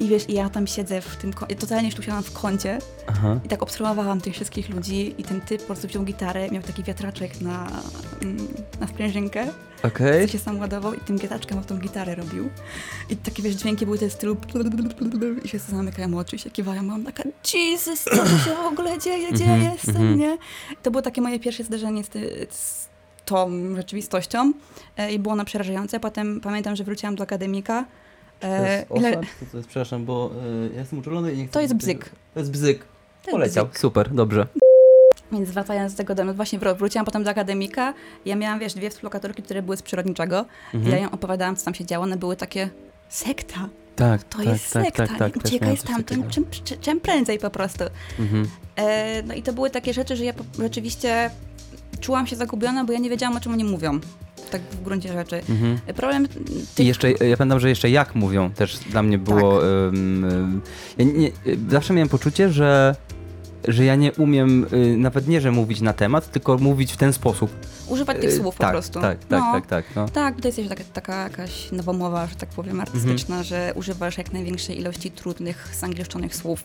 I wiesz, i ja tam siedzę w tym, totalnie już tu siadam w kącie Aha. i tak obserwowałam tych wszystkich ludzi i ten typ po prostu wziął gitarę, miał taki wiatraczek na, mm, na sprężynkę, Okej. co się sam ładował i tym gietaczkiem w tą gitarę robił. I takie, wiesz, dźwięki były te stylu i się zamykają oczy i się kiwają. Mam taka, Jesus, co tu się w ogóle dzieje, gdzie Mhm, jestem, mhm. nie? To było takie moje pierwsze zderzenie z, ty, z tą rzeczywistością e, i było ono przerażające. Potem pamiętam, że wróciłam do akademika. To E, jest, ile- osad, to, to jest, przepraszam, bo y, ja jestem uczulony i nie chcę... To jest bzyk. To jest bzyk. to Poleciał, bzyk. super, dobrze. Więc wracając do tego domu, właśnie wró- wróciłam potem do akademika. Ja miałam, wiesz, dwie współlokatorki, które były z przyrodniczego. Mhm. Ja im opowiadałam, co tam się działo. One były takie, sekta, Tak, to tak, jest tak, sekta, tak, tak, nie? uciekaj stamtąd, czym, czym prędzej po prostu. Mhm. E, no i to były takie rzeczy, że ja po, rzeczywiście czułam się zagubiona, bo ja nie wiedziałam, o czym oni mówią. Tak w gruncie rzeczy. Mhm. Problem I tych... jeszcze, ja pamiętam, że jeszcze jak mówią, też dla mnie było. Tak. ja nie, zawsze miałem poczucie, że, że ja nie umiem y, nawet nie, że mówić na temat, tylko mówić w ten sposób. Używać tych Y, słów tak, po prostu. Tak, tak, no. tak, tak. No. Tak, to jest taka, taka jakaś nowomowa, że tak powiem, artystyczna, Mhm. że używasz jak największej ilości trudnych, zangielszczonych słów,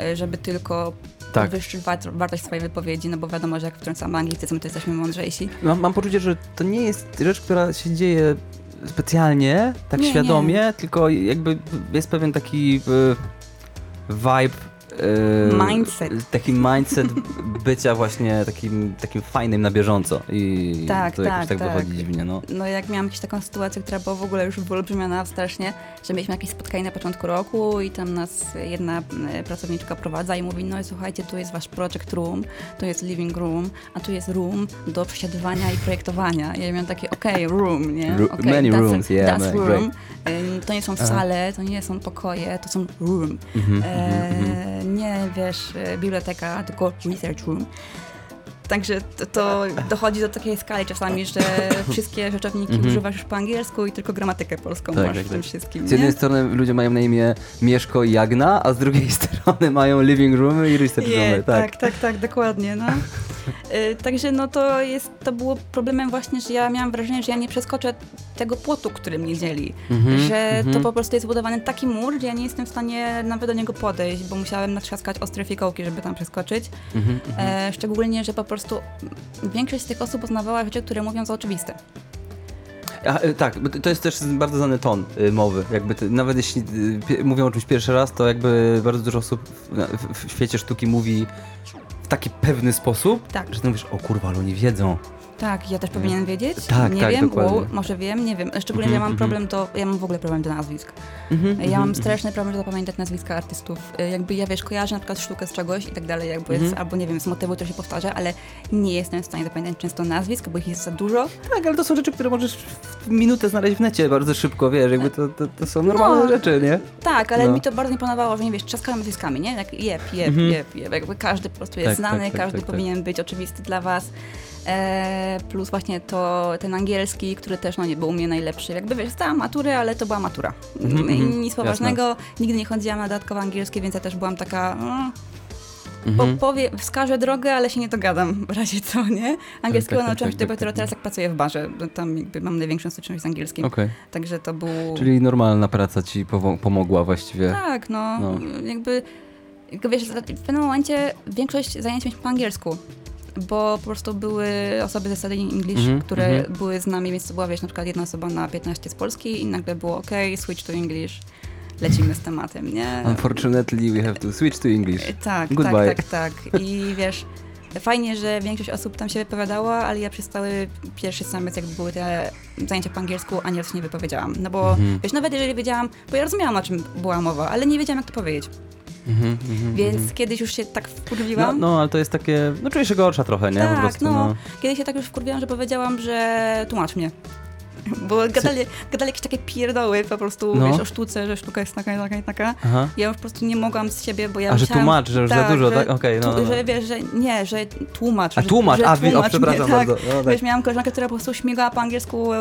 e, żeby tylko Tak. podwyższyć wa- wartość swojej wypowiedzi, no bo wiadomo, że jak wtrącamy anglicyzm, to jesteśmy mądrzejsi. Mam, mam poczucie, że to nie jest rzecz, która się dzieje specjalnie, tak Nie, świadomie, tylko jakby jest pewien taki y, vibe. Y, Mindset. Taki mindset bycia właśnie takim, takim fajnym na bieżąco. I Tak, to jakoś tak, tak tak. wychodzi dziwnie, no. No jak miałam jakąś taką sytuację, która była w ogóle już wyolbrzymiona strasznie, że mieliśmy jakieś spotkanie na początku roku i tam nas jedna e, pracowniczka prowadza i mówi, no i słuchajcie, tu jest wasz project room, tu jest living room, a tu jest room do przesiadywania i projektowania. Ja miałam takie, okej, room, nie? Okej, many that's, rooms, yeah, that's room. Ym, To nie są sale, to nie są pokoje, to są room. Mhm, E, mhm, mhm. Nie, wiesz, e, biblioteka, tylko research room. Także to, to dochodzi do takiej skali czasami, że wszystkie rzeczowniki Mhm. używasz już po angielsku i tylko gramatykę polską Tak, masz tak, w tym tak. wszystkim. Z jednej Nie? strony ludzie mają na imię Mieszko i Jagna, a z drugiej [LAUGHS] strony mają living roomy i research roomy. Tak. tak, tak, tak, dokładnie. No. Y, Także no to jest, to było problemem właśnie, że ja miałam wrażenie, że ja nie przeskoczę tego płotu, który mnie dzieli. Mhm, że to mhm. po prostu jest zbudowany taki mur, że ja nie jestem w stanie nawet do niego podejść, bo musiałem natrzaskać ostre fikołki, żeby tam przeskoczyć. Mhm, mhm. E, szczególnie, że po prostu większość z tych osób uznawała rzeczy, które mówią za oczywiste. A, y, tak, to- to jest też bardzo znany ton y, mowy. Jakby ty, nawet jeśli y, mówią o czymś pierwszy raz, to jakby bardzo dużo osób w, w, w świecie sztuki mówi w taki pewny sposób, Tak. że ty mówisz, o kurwa, ale oni wiedzą. Tak, ja też powinien wiedzieć. Tak, nie tak, wiem, dokładnie. wow, może wiem, nie wiem. Szczególnie, że ja Mhm, mam mhm. problem do, ja mam w ogóle problem do nazwisk. Mhm, Ja mhm, mam straszny problem, żeby zapamiętać nazwiska artystów. Y, Jakby ja, wiesz, kojarzę na przykład sztukę z czegoś i tak dalej, jakby Mhm. z, albo nie wiem, z motywu, który się powtarza, ale nie jestem w stanie zapamiętać często nazwisk, bo ich jest za dużo. Tak, ale to są rzeczy, które możesz w minutę znaleźć w necie bardzo szybko, wiesz, jakby to, to, to są normalne No. rzeczy, nie? Tak, ale No. mi to bardzo imponowało, że nie wiesz, trzaskamy nazwiskami, nie? Jak jeb, jeb, Mhm. jeb, jeb. Jakby każdy po prostu jest Tak, znany, tak, tak, każdy tak, tak. powinien być oczywisty dla was. E, plus właśnie to ten angielski, który też no, nie był u mnie najlepszy. Jakby wiesz, zdałam maturę, ale to była matura. Mhm, I mhm, Nic poważnego, nigdy nie chodziłam na dodatkowe angielskie, więc ja też byłam taka... No, Mhm. po, powie, wskażę drogę, ale się nie dogadam w razie co, nie? Angielskiego tak, tak, nauczyłam się tak, dopiero tak, teraz, jak pracuję w barze. Tam jakby mam największą styczność z angielskim. Okej, Także to był... czyli normalna praca ci pomogła właściwie. Tak, no, No. jakby, jakby wiesz, w pewnym momencie większość zajęć mieliśmy po angielsku, bo po prostu były osoby ze studying English, Mhm, które mhm. były z nami, więc to była, wiesz, na przykład jedna osoba na 15 z Polski i nagle było ok, switch to English, lecimy z tematem, nie? Unfortunately, we have to switch to English. Tak, Goodbye. tak, tak, tak. I [LAUGHS] wiesz, fajnie, że większość osób tam się wypowiadała, ale ja przez cały pierwszy semestr, jakby były te zajęcia po angielsku, ani razu nie wypowiedziałam. No bo, Mhm. wiesz, nawet jeżeli wiedziałam, bo ja rozumiałam, o czym była mowa, ale nie wiedziałam, jak to powiedzieć. Mhm, mhm, Więc mhm. kiedyś już się tak No, wkurwiłam. no, ale to jest takie, no czujesz się gorsza trochę, nie? tak, po prostu, no. no. Kiedyś się tak już wkurwiłam, że powiedziałam, że tłumacz mnie. Bo gadali, gadali jakieś takie pierdoły po prostu, No. wiesz, o sztuce, że sztuka jest taka i taka i taka. Aha. Ja już po prostu nie mogłam z siebie, bo ja A, że tłumacz, że już za dużo, tak? Okej, no, tu- no, no. Że wiesz, że nie, że tłumacz. A że, tłumacz, że a, o, tłumacz przepraszam mnie, tak. bardzo. No, tak. Wiesz, miałam koleżankę, która po prostu śmigała po angielsku e,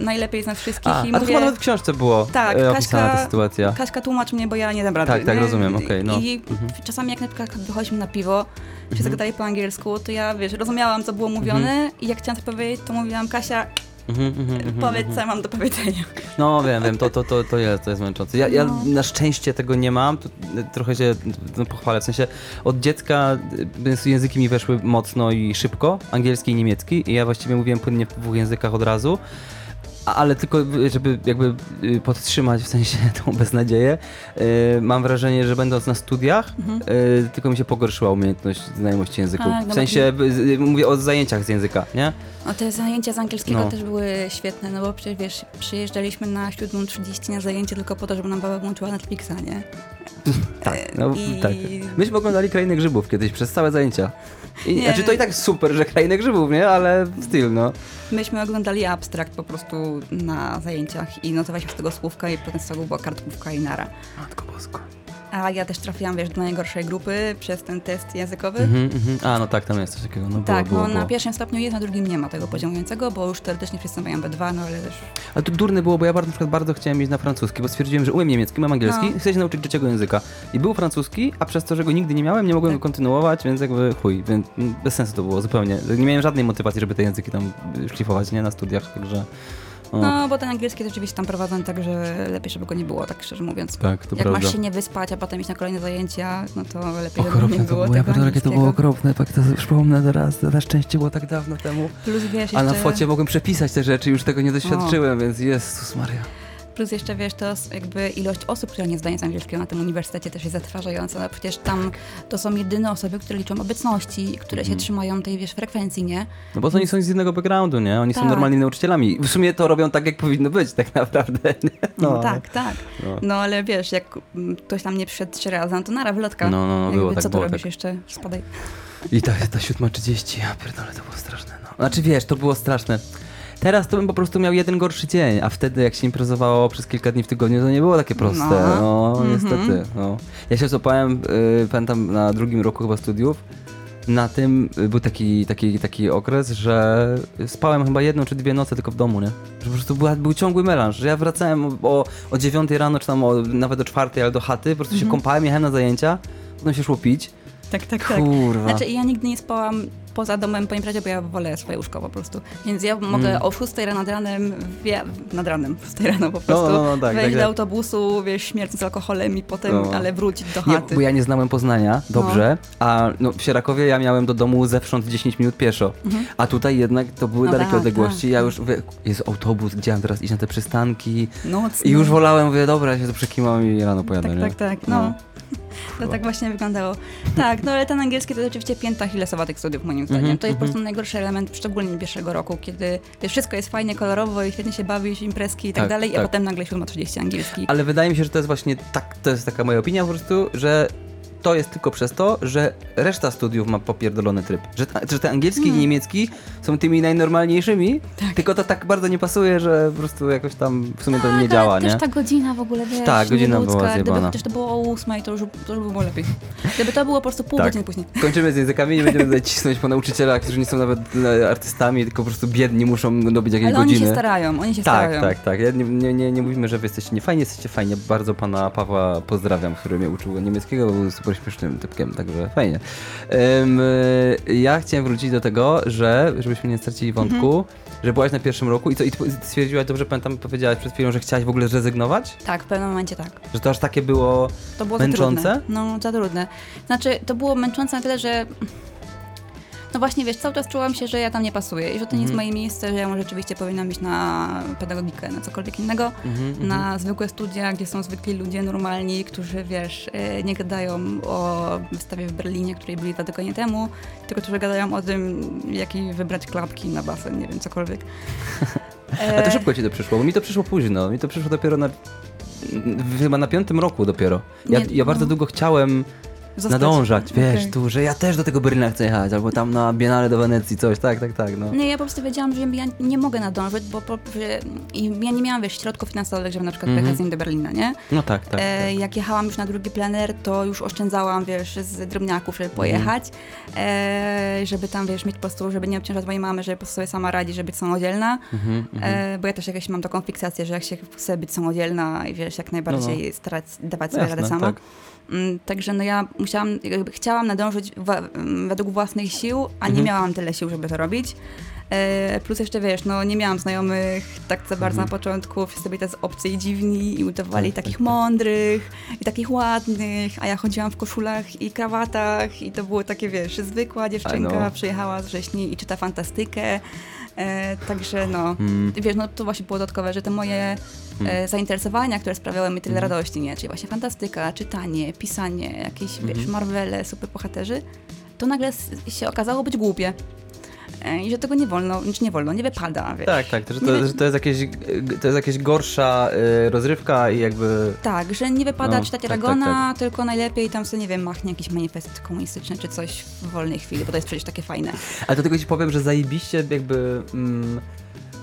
najlepiej z nas wszystkich A, i a to mówię, chyba nawet w książce było Tak, e, opisana Kaśka- ta sytuacja. Kaśka tłumacz mnie, bo ja nie dam rady. Tak, tak, rozumiem, okej, no. I Mhm. czasami jak na przykład wychodziliśmy na piwo, czy Mhm. zagadali po angielsku, to ja, wiesz, rozumiałam, co było mówione i jak chciałam coś powiedzieć, to mówiłam, Kasia, Mhm, mhm, mhm, powiedz, co ja mam do powiedzenia. No wiem, wiem, to, to, to, to jest, to jest męczące. Ja, ja No. na szczęście tego nie mam, to, y, trochę się no, pochwalę, w sensie od dziecka y, języki mi weszły mocno i szybko, angielski i niemiecki i ja właściwie mówiłem płynnie w dwóch językach od razu, a- ale tylko y, żeby jakby y, podtrzymać w sensie [LAUGHS] tą beznadzieję, y, mam wrażenie, że będąc na studiach, y, tylko mi się pogorszyła umiejętność znajomości języków. Tak, no w bo sensie y, y, mówię o zajęciach z języka, nie? O, te zajęcia z angielskiego No. też były świetne, no bo przecież, wiesz, przyjeżdżaliśmy na 7.30 na zajęcie tylko po to, żeby nam baba włączyła Netflixa, nie? [LAUGHS] Tak, no, I- tak. Myśmy oglądali Krainę Grzybów kiedyś przez całe zajęcia. I, Nie. Znaczy to i tak super, że Krainę Grzybów, nie? Ale styl, no. Myśmy oglądali abstrakt po prostu na zajęciach i notowaliśmy z tego słówka i potem z tego była kartkówka i nara. Matko bosko. A ja też trafiłam, wiesz, do najgorszej grupy przez ten test językowy. Mhm, mhm. A, no tak, tam jest coś takiego. No, Tak, było, no było. na pierwszym stopniu jest, na drugim nie ma tego poziomującego, bo już teoretycznie wszyscy mają B2, no ale też... Ale to durne było, bo ja bardzo, na przykład bardzo chciałem mieć na francuski, bo stwierdziłem, że umiem niemiecki, mam angielski No. chcę się nauczyć trzeciego języka. I był francuski, a przez to, że go nigdy nie miałem, nie mogłem Tak. go kontynuować, więc jakby chuj, więc mm, bez sensu to było zupełnie. Nie miałem żadnej motywacji, żeby te języki tam szlifować, nie? Na studiach, także... No, bo ten angielski jest oczywiście tam prowadzony tak, że lepiej, żeby go nie było, tak szczerze mówiąc. tak, to Jak prawda. masz się nie wyspać, a potem iść na kolejne zajęcia, no to lepiej, żeby Okropne nie to było było, ja tego pierdolę, jakie to było angielskiego. okropne, tak to przypomnę teraz, na szczęście było tak dawno temu. Plus wiesz, A na jeszcze- focie mogłem przepisać te rzeczy, już tego nie doświadczyłem, więc Jezus Maria. Plus jeszcze wiesz, to jakby ilość osób, która nie zdaje z angielskiego na tym uniwersytecie też jest zatrważająca. No przecież tam to są jedyne osoby, które liczą obecności, które się Mhm. trzymają tej, wiesz, frekwencji, nie? No bo oni są z jednego backgroundu, nie? Oni są Tak. normalnymi nauczycielami. W sumie to robią tak, jak powinno być tak naprawdę. [LAUGHS] nie? No, tak, tak. No, No ale wiesz, jak mm, ktoś tam nie przyszedł trzy razy, no to nara, wylotka. no, no, no Jakby, było tak, co tu było robisz tak. jeszcze? Spadaj. I ta, ta siódma trzydzieści, ja pierdolę, to było straszne, no. Znaczy wiesz, to było straszne. Teraz to bym po prostu miał jeden gorszy dzień, a wtedy jak się imprezowało przez kilka dni w tygodniu, to nie było takie proste. No, No. Mhm. niestety. No. Ja się złapałem, y, pamiętam, na drugim roku chyba studiów, na tym y, był taki, taki, taki okres, że spałem chyba jedną czy dwie noce tylko w domu, nie? Że po prostu była, był ciągły melanż, że ja wracałem o, o, o 9 rano, czy tam o, nawet o czwartej, ale do chaty, po prostu się Mhm. kąpałem, jechałem na zajęcia, potem się szło pić Tak, tak, tak. Kurwa. Znaczy ja nigdy nie spałam poza domem po imprezie, bo ja wolę swoje łóżko po prostu. Więc ja mogę Mm. o 6 rano nad ranem, wie, nad ranem, 6 rano po prostu, no, no, tak, wejść tak, do tak. autobusu, wiesz, śmierć z alkoholem i potem, No. ale wrócić do Nie, chaty. bo ja nie znałem Poznania dobrze, a no, w Sierakowie ja miałem do domu zewsząd 10 minut pieszo, a tutaj jednak to były No dalekie tak, odległości. tak. Ja już, wie, jest autobus, gdzie mam teraz iść na te przystanki Nocny. i już wolałem, mówię, dobra, ja się tu przekimam i rano pojadę, Tak, nie? tak, tak, no. To tak właśnie wyglądało. Tak, no ale ten angielski to rzeczywiście pięta Achillesowa tych studiów moim zdaniem. Mhm, to jest po mhm. prostu najgorszy element, szczególnie pierwszego roku, kiedy wiesz, wszystko jest fajnie, kolorowo i świetnie się bawisz, imprezki i tak, Tak, dalej, tak. a potem nagle 7.30 angielski. Ale wydaje mi się, że to jest właśnie tak, to jest taka moja opinia po prostu, że to jest tylko przez to, że reszta studiów ma popierdolony tryb. Że, ta, że ten angielski i niemiecki są tymi najnormalniejszymi, Mm. Tak. tylko to tak bardzo nie pasuje, że po prostu jakoś tam w sumie to nie Tak, działa, nie? też ta godzina w ogóle, wiesz, Tak, godzina była zjebana. Gdyby chociaż to było o ósmej, to już, to już by było lepiej. Gdyby to było po prostu pół Tak. godziny później. Kończymy z językami, nie będziemy tutaj cisnąć po nauczycielach, którzy nie są nawet e, artystami, tylko po prostu biedni, muszą robić jakieś Ale oni godziny. się starają, oni się tak, starają. tak, tak. Ja nie, nie, nie, nie mówimy, że wy jesteście niefajni, jesteście fajnie. Bardzo pana Pawła pozdrawiam, który mnie uczył niemieckiego, był super śmiesznym typkiem, także fajnie. Y, ja chciałem wrócić do tego, że, żebyśmy nie stracili wątku, Mhm. że byłaś na pierwszym roku i, co, i stwierdziłaś, dobrze pamiętam, powiedziałaś przed chwilą, że chciałaś w ogóle zrezygnować? Tak, w pewnym momencie tak. Że to aż takie było... To było Męczące? za trudne. No, za trudne. Znaczy, to było męczące na tyle, że... No właśnie, wiesz, cały czas czułam się, że ja tam nie pasuję i że to nie jest Mhm. moje miejsce, że ja może rzeczywiście powinnam iść na pedagogikę, na cokolwiek innego, Mhm, na zwykłe studia, gdzie są zwykli ludzie normalni, którzy, wiesz, e, nie gadają o wystawie w Berlinie, której byli dwa tygodnie temu, tylko którzy gadają o tym, jaki wybrać klapki na basen, nie wiem, cokolwiek. [LAUGHS] A to szybko ci to przyszło, bo mi to przyszło późno. Mi to przyszło dopiero na. Chyba na piątym roku dopiero. Ja, Nie, ja bardzo no. długo chciałem zostać- nadążać, wiesz, Okej. tu, że ja też do tego Berlina chcę jechać, albo tam na Biennale do Wenecji, coś, tak, tak, tak, no. Nie, ja po prostu wiedziałam, że ja nie mogę nadążyć, bo po, że, ja nie miałam, wiesz, środków finansowych, żeby na przykład Mhm. pojechać z nim do Berlina, nie? No tak, tak. E, jak jechałam już na drugi plener, to już oszczędzałam, wiesz, z drobniaków, żeby pojechać, e, żeby tam, wiesz, mieć po prostu, żeby nie obciążać mojej mamy, żeby po prostu sobie sama radzi, żeby być samodzielna, Mhm, mhm. e, bo ja też jakieś mam taką fiksację, że jak się chce być samodzielna i wiesz, jak najbardziej starać, dawać sobie Jasne, radę sama. tak. Mm, Także no ja musiałam, jakby chciałam nadążyć mm, według własnych sił, a nie Mhm. miałam tyle sił, żeby to robić. E, plus jeszcze wiesz, no nie miałam znajomych tak za bardzo Mhm. na początku, wszyscy byli tacy obcy i dziwni i udawali Tak, takich tak, tak. mądrych i takich ładnych, a ja chodziłam w koszulach i krawatach i to było takie, wiesz, zwykła dziewczynka, no. przyjechała z wrześni i czyta fantastykę, e, także no, Mm. wiesz, no to właśnie było dodatkowe, że te moje Mm. e, zainteresowania, które sprawiały mi tyle Mhm. radości, nie? Czyli właśnie fantastyka, czytanie, pisanie, jakieś, wiesz, Mhm. Marvele, superbohaterzy, to nagle się okazało być głupie. E, I że tego nie wolno, znaczy nie wolno, nie wypada, wiesz. Tak, tak, że Nie to, wy- że to jest jakieś, to jest jakaś gorsza y, rozrywka i jakby... Tak, że nie wypada No, czytać tak, Ragona, tylko najlepiej tam sobie, nie wiem, machnie jakiś manifest komunistyczny czy coś w wolnej chwili, bo to jest przecież takie fajne. Ale do tego ci powiem, że zajebiście jakby mm,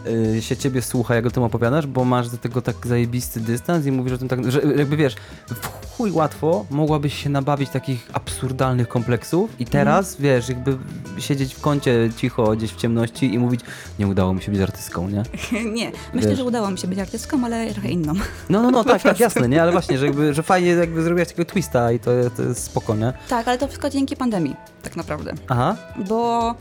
y, się ciebie słucha, jak o tym opowiadasz, bo masz do tego tak zajebisty dystans i mówisz o tym tak, że jakby wiesz, w chuj łatwo mogłabyś się nabawić takich absurdalnych kompleksów i teraz, wiesz, jakby siedzieć w kącie cicho gdzieś w ciemności i mówić, nie udało mi się być artystką, nie? [LAUGHS] nie, myślę, Wiesz. że udało mi się być artystką, ale trochę inną. No, no, no, [LAUGHS] tak, tak, jasne, nie? Ale właśnie, że, jakby, że fajnie jakby zrobiłaś takiego twista i to, to jest spoko, nie? Tak, ale to wszystko dzięki pandemii, tak naprawdę. Aha, bo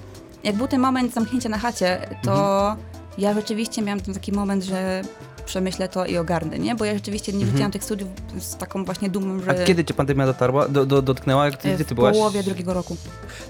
jak był ten moment zamknięcia na chacie, to Mhm. Ja rzeczywiście miałam ten taki moment, że przemyślę to i ogarnę, nie? Bo ja rzeczywiście nie Mhm. rzuciłam tych studiów z taką właśnie dumą, a że kiedy cię pandemia dotarła, do, do, dotknęła? Jak ty, e, gdzie ty w byłaś? połowie drugiego roku.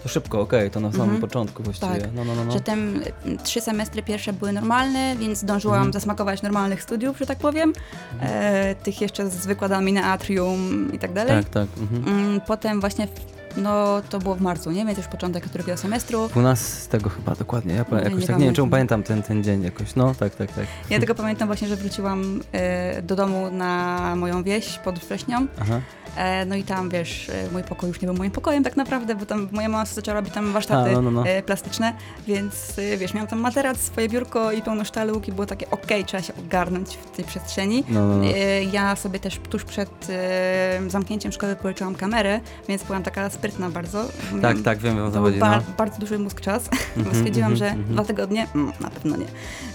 To szybko, okej, to na samym Mhm. początku właściwie. Tak. No, no, no, no. Mm, trzy semestry pierwsze były normalne, więc zdążyłam Mhm. zasmakować normalnych studiów, że tak powiem. E, tych jeszcze z wykładami na atrium i tak dalej. Tak, tak. Mhm. Mm, Potem właśnie, w, no to było w marcu, nie? Więc już początek drugiego semestru. 12 chyba dokładnie. Ja Nie, jakoś nie tak nie wiem, czemu pamiętam. ten, ten dzień jakoś. No, tak, tak, tak. Ja tylko pamiętam właśnie, że wróciłam e, do domu na moją wieś pod wrześnią. Aha. E, no i tam, wiesz, e, mój pokój już nie był moim pokojem tak naprawdę, bo tam moja mama zaczęła robić tam warsztaty A, no, no, no. E, plastyczne, więc wiesz, miałam tam materac, swoje biurko i pełno sztaluk i było takie okej, trzeba się ogarnąć w tej przestrzeni. No, no, no. Ja sobie też tuż przed zamknięciem szkoły pożyczyłam kamerę, więc byłam taka sprytna bardzo. Tak, tak, wiem, o co chodzi. ba- No. bardzo duży mózg czas, [LAUGHS] bo Mhm, stwierdziłam, mhm, że mhm. dwa tygodnie, mm, na pewno nie.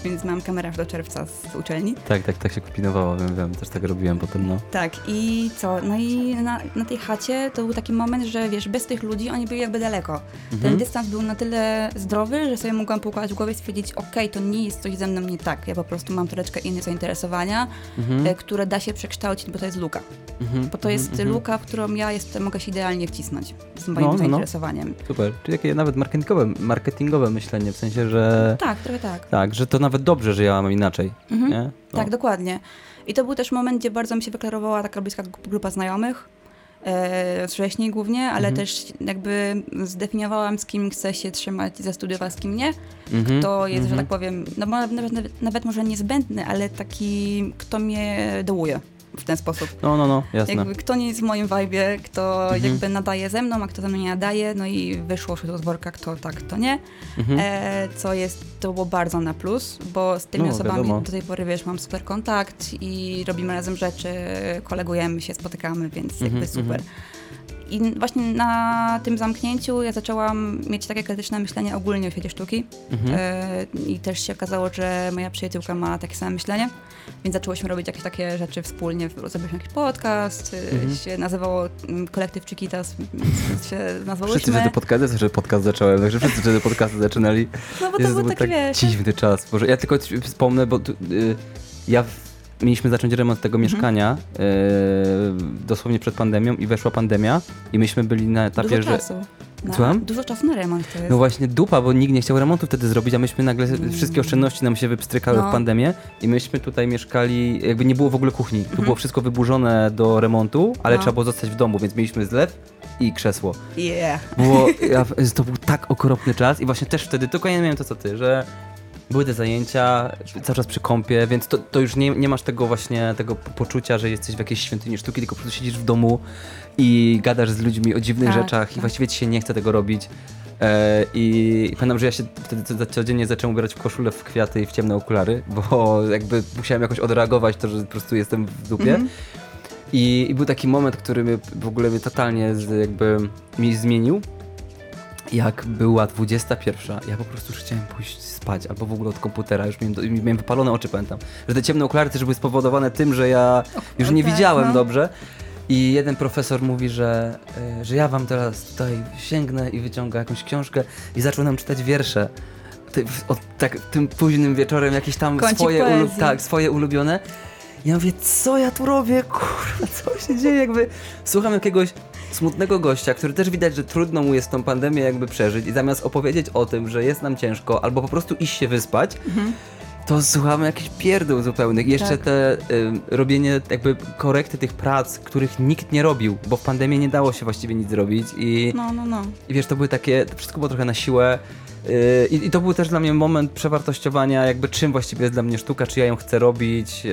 Więc mam kamerę aż do czerwca z uczelni. Tak, tak, tak się kombinowało, wiem, wiem, też tak robiłem potem, no. Tak, i co? No i na, na tej chacie to był taki moment, że wiesz, bez tych ludzi oni byli jakby daleko. Mhm. Ten dystans był na tyle zdrowy, że sobie mogłam poukładać w głowie i stwierdzić, okej, to nie jest coś ze mną nie tak. Ja po prostu mam troszeczkę inne zainteresowania, Mhm. e, które da się przekształcić, bo to jest luka. Mhm, Bo to jest luka, w którą ja jestem, mogę się idealnie wcisnąć z moim No, no, no. zainteresowaniem. Super, czyli takie nawet marketingowe, marketingowe myślenie, w sensie, że Tak, trochę tak. tak, że to nawet dobrze, że ja mam inaczej, Mhm. nie? No. Tak, dokładnie. I to był też moment, gdzie bardzo mi się wyklarowała taka bliska gru- grupa znajomych. E, wcześniej głównie, ale Mhm. też jakby zdefiniowałam, z kim chcę się trzymać za studiów, a z kim nie. Mhm, To jest, że mhm. tak powiem, no nawet, nawet może niezbędny, ale taki, kto mnie dołuje w ten sposób. No, no, no, jasne. Jakby kto nie jest w moim vibe, kto Mhm. jakby nadaje ze mną, a kto ze mną nie nadaje, no i wyszło się z worka, kto tak, kto nie. Mhm. E, co jest, to było bardzo na plus, bo z tymi No, osobami wiadomo. do tej pory, wiesz, mam super kontakt i robimy razem rzeczy, kolegujemy się, spotykamy, więc Mhm, jakby super. I właśnie na tym zamknięciu ja zaczęłam mieć takie krytyczne myślenie ogólnie o świecie sztuki. Mhm. E, I też się okazało, że moja przyjaciółka ma takie same myślenie, więc zaczęłyśmy robić jakieś takie rzeczy wspólnie. Zrobiliśmy jakiś podcast, e, Mhm. się nazywało mm, Kolektyw Chiquitas, się Wszyscy nazwałyśmy. wtedy podcasty, że podcast zacząłem, także wszyscy wtedy podcasty zaczynali. No bo to Jezu, był taki, tak wiesz... dziwny czas. Boże, ja tylko wspomnę, bo tu, y, ja w, mieliśmy zacząć remont tego Mhm. mieszkania y, dosłownie przed pandemią i weszła pandemia i myśmy byli na etapie, Dużo że... czasu. Na, Słucham? Dużo czasu na remont to jest. No właśnie dupa, bo nikt nie chciał remontu wtedy zrobić, a myśmy nagle Mm. wszystkie oszczędności nam się wypstrykały No. w pandemię i myśmy tutaj mieszkali, jakby nie było w ogóle kuchni. Tu było wszystko wyburzone do remontu, ale No. trzeba było zostać w domu, więc mieliśmy zlew i krzesło. Yeah. Było, [LAUGHS] ja, to był tak okropny czas i właśnie też wtedy, tylko ja nie miałem to co ty, że były te zajęcia cały czas przy kąpie, więc to, to już nie, nie masz tego właśnie, tego poczucia, że jesteś w jakiejś świątyni sztuki, tylko po prostu siedzisz w domu i gadasz z ludźmi o dziwnych Tak, rzeczach i tak. właściwie ci się nie chce tego robić. E, I pamiętam, że ja się wtedy co- codziennie zacząłem ubierać w koszulę, w kwiaty i w ciemne okulary, [LAUGHS] bo jakby musiałem jakoś odreagować to, że po prostu jestem w dupie. Mhm. I, I był taki moment, który mnie, w ogóle mnie totalnie z, jakby mi zmienił. Jak była 21, ja po prostu już chciałem pójść spać, albo w ogóle od komputera, już miałem, miałem wypalone oczy, pamiętam. Że te ciemne okulary też były spowodowane tym, że ja już nie tak, widziałem no. dobrze. I jeden profesor mówi, że, e, że ja wam teraz tutaj sięgnę i wyciąga jakąś książkę i zaczął nam czytać wiersze. Ty, od, tak, tym późnym wieczorem jakieś tam Kącik swoje, ulu, tak, swoje ulubione. Ja mówię, co ja tu robię? Kurwa, co się dzieje? Jakby słucham jakiegoś smutnego gościa, który też widać, że trudno mu jest tą pandemię jakby przeżyć i zamiast opowiedzieć o tym, że jest nam ciężko, albo po prostu iść się wyspać, to słuchamy jakichś pierdół zupełnych. I jeszcze Tak. te ym, robienie jakby korekty tych prac, których nikt nie robił, bo w pandemii nie dało się właściwie nic zrobić i, No, no, no. i wiesz, to były takie, to wszystko było trochę na siłę. Yy, I, I to był też dla mnie moment przewartościowania, jakby czym właściwie jest dla mnie sztuka, czy ja ją chcę robić. Yy,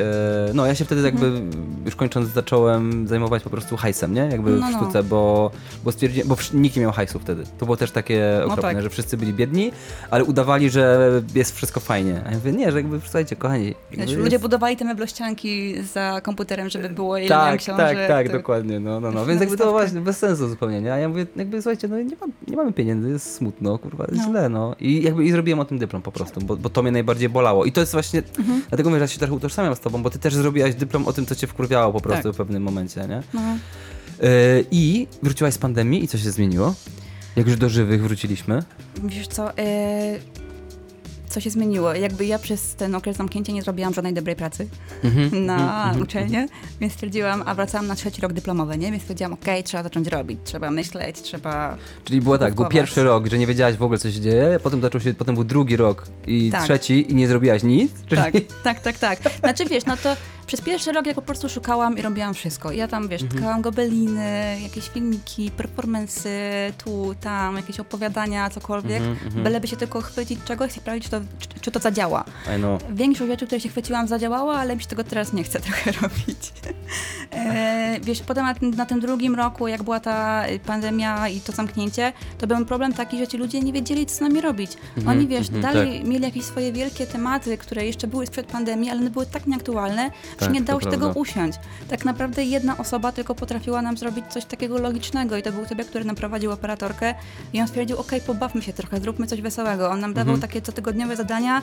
no, ja się wtedy jakby, już kończąc, zacząłem zajmować po prostu hajsem, nie? Jakby No, w no. sztuce, bo, bo stwierdziłem, bo nikt nie miał hajsu wtedy. To było też takie okropne, tak. że wszyscy byli biedni, ale udawali, że jest wszystko fajnie. A ja mówię, nie, że jakby, słuchajcie, kochani. Jakby ludzie jest- budowali te meblościanki za komputerem, żeby było ile tak, książek. tak, tak, dokładnie, no, no, no. [LAUGHS] Więc jakby to właśnie bez sensu zupełnie, nie? A ja mówię, jakby słuchajcie, no nie, mam, nie mamy pieniędzy, jest smutno, kurwa, jest No. źle, no. I jakby i zrobiłem o tym dyplom po prostu, bo, bo to mnie najbardziej bolało. I to jest właśnie, Mhm. dlatego mówię, że ja się trochę utożsamiam z tobą, bo ty też zrobiłaś dyplom o tym, co cię wkurwiało po prostu Tak. w pewnym momencie, nie? No. Yy, I wróciłaś z pandemii i co się zmieniło? Jak już do żywych wróciliśmy? Wiesz co, e, co się zmieniło? Jakby ja przez ten okres zamknięcia nie zrobiłam żadnej dobrej pracy Mhm, [LAUGHS] na mhm, uczelnię, więc stwierdziłam, a wracałam na trzeci rok dyplomowy, nie? Więc stwierdziłam, okej, trzeba zacząć robić, trzeba myśleć, trzeba... Czyli było tak, był pierwszy rok, że nie wiedziałaś w ogóle, co się dzieje, potem zaczął się, potem był drugi rok i Tak. trzeci i nie zrobiłaś nic? Czyli... Tak, tak, tak, tak. Znaczy wiesz, no to przez pierwszy rok ja po prostu szukałam i robiłam wszystko. Ja tam, wiesz, Mhm. tkałam gobeliny, jakieś filmiki, performance'y, tu, tam, jakieś opowiadania, cokolwiek. Mhm, mhm. Byleby się tylko chwycić czegoś i sprawdzić, czy to, czy, czy to zadziała. Większość rzeczy, które się chwyciłam, zadziałała, ale mi się tego teraz nie chce [LAUGHS] trochę robić. E, wiesz, potem na tym, na tym drugim roku, jak była ta pandemia i to zamknięcie, to był problem taki, że ci ludzie nie wiedzieli, co z nami robić. Mhm, Oni, wiesz, mhm, dalej mieli jakieś swoje wielkie tematy, które jeszcze były sprzed pandemii, ale one były tak nieaktualne, Tak, nie dało się tego prawda. usiąść. Tak naprawdę jedna osoba tylko potrafiła nam zrobić coś takiego logicznego i to był sobie, który nam prowadził operatorkę i on stwierdził, okej, pobawmy się trochę, zróbmy coś wesołego. On nam dawał Mhm. takie cotygodniowe zadania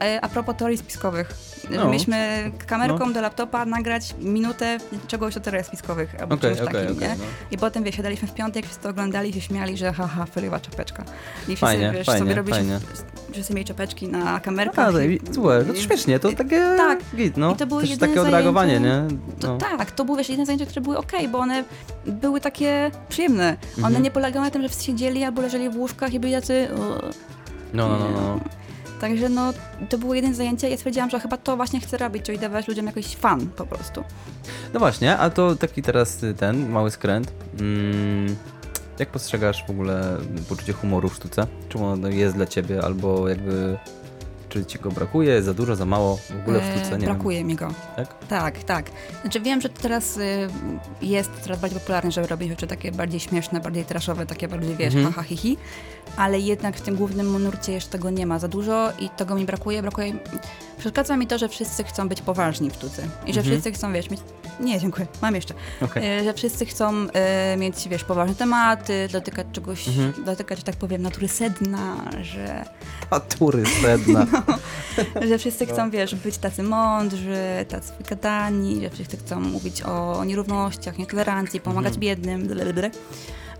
a, e, a propos teorii spiskowych. No. Mieliśmy kamerką do laptopa nagrać minutę czegoś o teoriach spiskowych albo Okej, czymś okej, takim, okej, nie? no. I potem, wiesz, siadaliśmy w piątek, wszyscy to oglądali, się śmiali, że haha, foliowa czapeczka. I wszyscy, Fajnie, wiesz, fajnie, sobie robiliśmy, fajnie. wszyscy mieli czapeczki na kamerkach. A, i- słuchaj, no to śmiesznie, to takie Tak. git, no. I to były Też jedyne takie odreagowanie, nie? zajęcia- To No. tak, to były wiesz, jedne zajęcia, które były okej, bo one były takie przyjemne. One Mhm. nie polegały na tym, że wszyscy siedzieli albo leżeli w łóżkach i byli tacy... "O". No, no, no, no. Także no, to było jeden zajęcie i ja stwierdziłam, że chyba to właśnie chcę robić, czyli dawać ludziom jakiś fan po prostu. No właśnie, a to taki teraz ten mały skręt. Mm, jak postrzegasz w ogóle poczucie humoru w sztuce? Czym ono jest dla ciebie, albo jakby czy ci go brakuje, za dużo, za mało w ogóle w sztuce? Nie brakuje mi go. Wiem. Tak? Tak, tak. Znaczy wiem, że to teraz y, jest coraz bardziej popularne, żeby robić rzeczy takie bardziej śmieszne, bardziej traszowe, takie bardziej, wiesz, Mhm. haha, hihi. Ale jednak w tym głównym nurcie jeszcze tego nie ma za dużo i tego mi brakuje. Brakuje... Przeszkadza mi to, że wszyscy chcą być poważni w sztuce. I że Mhm. wszyscy chcą, wiesz, mieć... Nie, dziękuję, mam jeszcze. Okej. E, Że wszyscy chcą e, mieć, wiesz, poważne tematy, dotykać czegoś, Mhm. dotykać, że tak powiem, natury sedna, że Patury [LAUGHS] sedna. że wszyscy chcą, wiesz, być tacy mądrzy, tacy wygadani, że wszyscy chcą mówić o nierównościach, nietolerancji, pomagać Mhm. biednym, blablabla.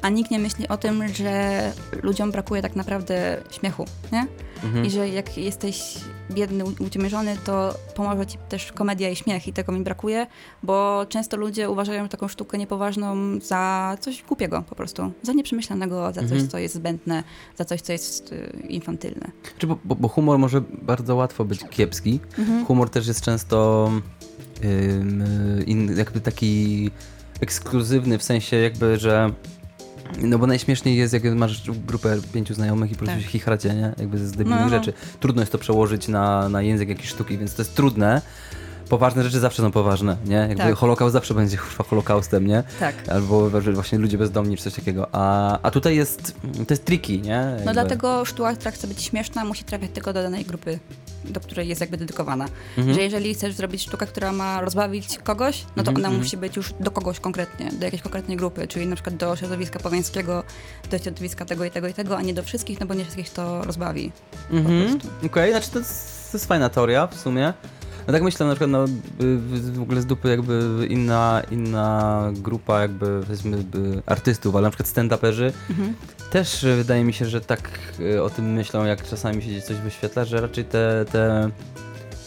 A nikt nie myśli o tym, że ludziom brakuje tak naprawdę śmiechu, nie? Mhm. I że jak jesteś biedny, u- uciemiężony, to pomoże ci też komedia i śmiech i tego mi brakuje, bo często ludzie uważają taką sztukę niepoważną za coś głupiego po prostu, za nieprzemyślanego, za coś, Mhm. co jest zbędne, za coś, co jest y, infantylne. Czy bo, bo, bo humor może bardzo łatwo być kiepski. Mhm. Humor też jest często ym, in, jakby taki ekskluzywny w sensie jakby, że no bo najśmieszniej jest, jak masz grupę pięciu znajomych i po prostu Tak. się chichracie, nie? Jakby z debilnych No. rzeczy. Trudno jest to przełożyć na, na język jakiejś sztuki, więc to jest trudne. Poważne rzeczy zawsze są poważne, nie? Jakby Tak. Holokaust zawsze będzie kurwa holokaustem, nie? Tak. Albo właśnie ludzie bezdomni czy coś takiego. A, a tutaj jest, to jest tricky, nie? No Jakby. dlatego sztuka, która chce być śmieszna, musi trafiać tylko do danej grupy, do której jest jakby dedykowana. Mhm. Że jeżeli chcesz zrobić sztukę, która ma rozbawić kogoś, no to Mhm, ona mhm. musi być już do kogoś konkretnie, do jakiejś konkretnej grupy, czyli na przykład do środowiska powięskiego, do środowiska tego i tego i tego, a nie do wszystkich, no bo nie wszystkich to rozbawi. Mhm. Okej, znaczy to jest, to jest fajna teoria w sumie. No tak myślę na przykład, no w ogóle z dupy jakby inna, inna grupa jakby powiedzmy artystów, ale na przykład stand-uperzy Mhm. też wydaje mi się, że tak y, o tym myślą, jak czasami się gdzieś coś wyświetla, że raczej te, te,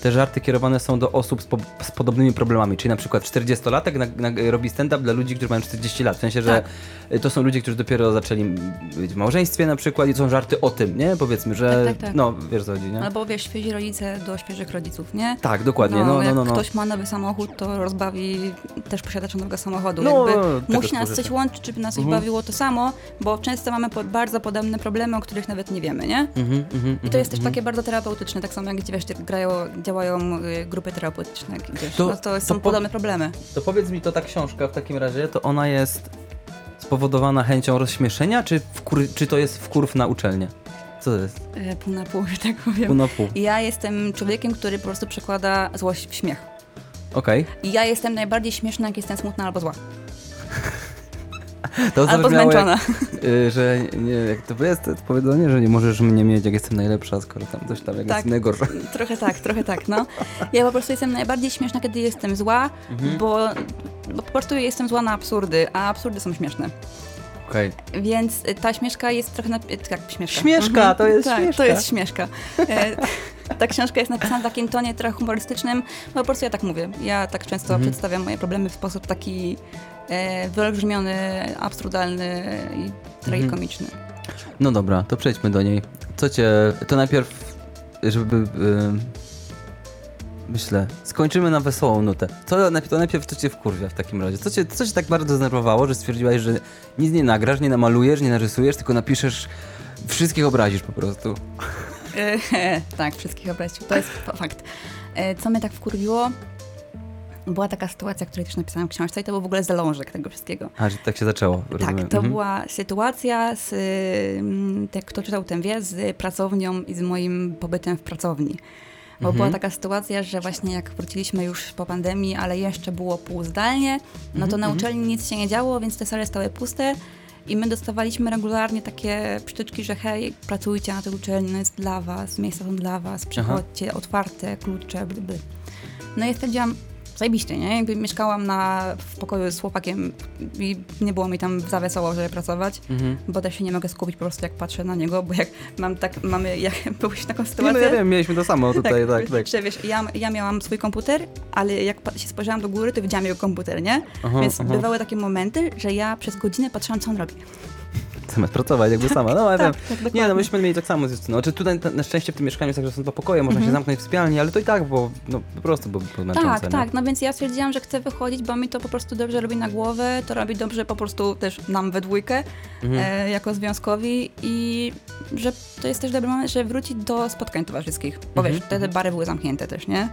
te żarty kierowane są do osób z, po, z podobnymi problemami, czyli na przykład 40-latek na, na, robi stand-up dla ludzi, którzy mają 40 lat, w sensie, że Tak. to są ludzie, którzy dopiero zaczęli być w małżeństwie na przykład i są żarty o tym, nie? Powiedzmy, że Tak, tak, tak. no, wiesz co chodzi, nie? Albo wiesz, świeżi rodzice do świeżych rodziców, nie? Tak, dokładnie. No, no, jak no, no. ktoś ma nowy samochód, to rozbawi też posiadacza nowego samochodu. No, Jakby musi nas coś łączyć, żeby nas coś Mhm. bawiło to samo, bo często mamy po, bardzo podobne problemy, o których nawet nie wiemy, nie? Mhm, mhm, I to jest też mhm. takie bardzo terapeutyczne, tak samo jak wiesz, grają, działają y, grupy terapeutyczne, gdzieś. To- no to, to są po- podobne problemy. To powiedz mi, to ta książka w takim razie, to ona jest spowodowana chęcią rozśmieszenia, czy, czy to jest wkurw na uczelnię? Co to jest? Y, Pół na pół, [LAUGHS] tak Pół powiem. na pół. Ja jestem człowiekiem, który po prostu przekłada złość w śmiech. Okej. I ja jestem najbardziej śmieszna, jak jestem smutna albo zła. [LAUGHS] To Albo zmęczona. Jak, y, że nie, jak to jest to powiedzenie, że nie możesz mnie mieć, jak jestem najlepsza, skoro tam coś tam, jak Tak. jestem najgorsza. Trochę tak, trochę tak, no. Ja po prostu jestem najbardziej śmieszna, kiedy jestem zła, Mhm. bo, bo po prostu jestem zła na absurdy, a absurdy są śmieszne. Okej. Więc ta śmieszka jest trochę... Na, tak, śmieszka. Śmieszka, to jest tak, śmieszka. to jest śmieszka. E, ta książka jest napisana w takim tonie trochę humorystycznym, bo po prostu ja tak mówię. Ja tak często Mhm. przedstawiam moje problemy w sposób taki wyolbrzymiony, absurdalny i tragikomiczny. No dobra, to przejdźmy do niej. Co cię, to najpierw, żeby, y, myślę, skończymy na wesołą nutę. To najpierw, to najpierw co cię wkurwia w takim razie? Co cię, co cię tak bardzo zdenerwowało, że stwierdziłaś, że nic nie nagrasz, nie namalujesz, nie narysujesz, tylko napiszesz, wszystkich obrazisz po prostu. E, [LAUGHS] tak, wszystkich obraził. To jest fa- fakt. E, co mnie tak wkurwiło? Była taka sytuacja, której też napisałam w książce i to był w ogóle zalążek tego wszystkiego. A, że tak się zaczęło. Rozumiem. Tak, to Mhm. była sytuacja z, te, kto czytał ten wie, z pracownią i z moim pobytem w pracowni. Bo Mhm. była taka sytuacja, że właśnie jak wróciliśmy już po pandemii, ale jeszcze było półzdalnie, no to Mhm, na mhm. uczelni nic się nie działo, więc te sale stały puste i my dostawaliśmy regularnie takie przytyczki, że hej, pracujcie na tej uczelni, no jest dla was, miejsca są dla was, przychodźcie, otwarte, klucze, bly, bly. No i stwierdziłam, zajebiście, nie? Jakby mieszkałam na, w pokoju z chłopakiem i nie było mi tam za wesoło, żeby pracować, Mhm. bo też się nie mogę skupić po prostu jak patrzę na niego, bo jak mam tak, mamy, jak [LAUGHS] byłeś taką Nie, sytuację... no ja wiem, mieliśmy to samo [LAUGHS] tutaj, tak, tak. Że wiesz, ja, ja miałam swój komputer, ale jak się spojrzałam do góry, to widziałam jego komputer, nie? Aha, Więc aha. bywały takie momenty, że ja przez godzinę patrzyłam, co on robi. Zamiast pracować jakby sama, no ja tak, wiem. tak, Nie, no myśmy mieli tak samo z Justyną. Znaczy tutaj na- szczęście w tym mieszkaniu jest tak, że są dwa pokoje, można się Mhm. zamknąć w sypialni, ale to i tak, bo no, po prostu było męczące. Tak, nie? tak, no więc ja stwierdziłam, że chcę wychodzić, bo mi to po prostu dobrze robi na głowę, to robi dobrze po prostu też nam we dwójkę, Mhm. e, jako związkowi i że to jest też dobry moment, żeby wrócić do spotkań towarzyskich, bo Mhm, wiesz, te, te bary były zamknięte też, nie?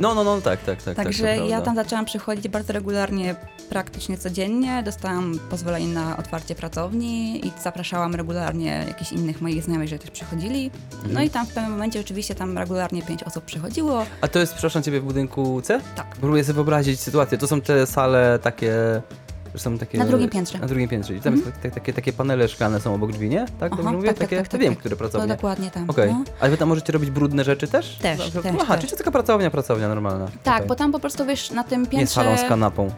No, no, no, tak, tak, tak. Także tak, ja tam zaczęłam przychodzić bardzo regularnie, praktycznie codziennie. Dostałam pozwolenie na otwarcie pracowni i zapraszałam regularnie jakichś innych moich znajomych, że też przychodzili. Mhm. No i tam w pewnym momencie rzeczywiście tam regularnie pięć osób przychodziło. A to jest, przepraszam ciebie, w budynku C? Tak. Próbuję sobie wyobrazić sytuację. To są te sale takie... że Są takie Na drugim piętrze. Na drugim piętrze. I tam jest tak, takie, takie panele szklane są obok drzwi, nie? Tak, Aha, mówię? tak, tak, takie, tak, tak, wiem, tak. które To pracownie. dokładnie tam. Okej. no. A wy tam możecie robić brudne rzeczy też? Też, Aha, też, czyli też. to taka pracownia, pracownia normalna. Tak, bo tam po prostu wiesz, na tym Nie z piętrze... z kanapą.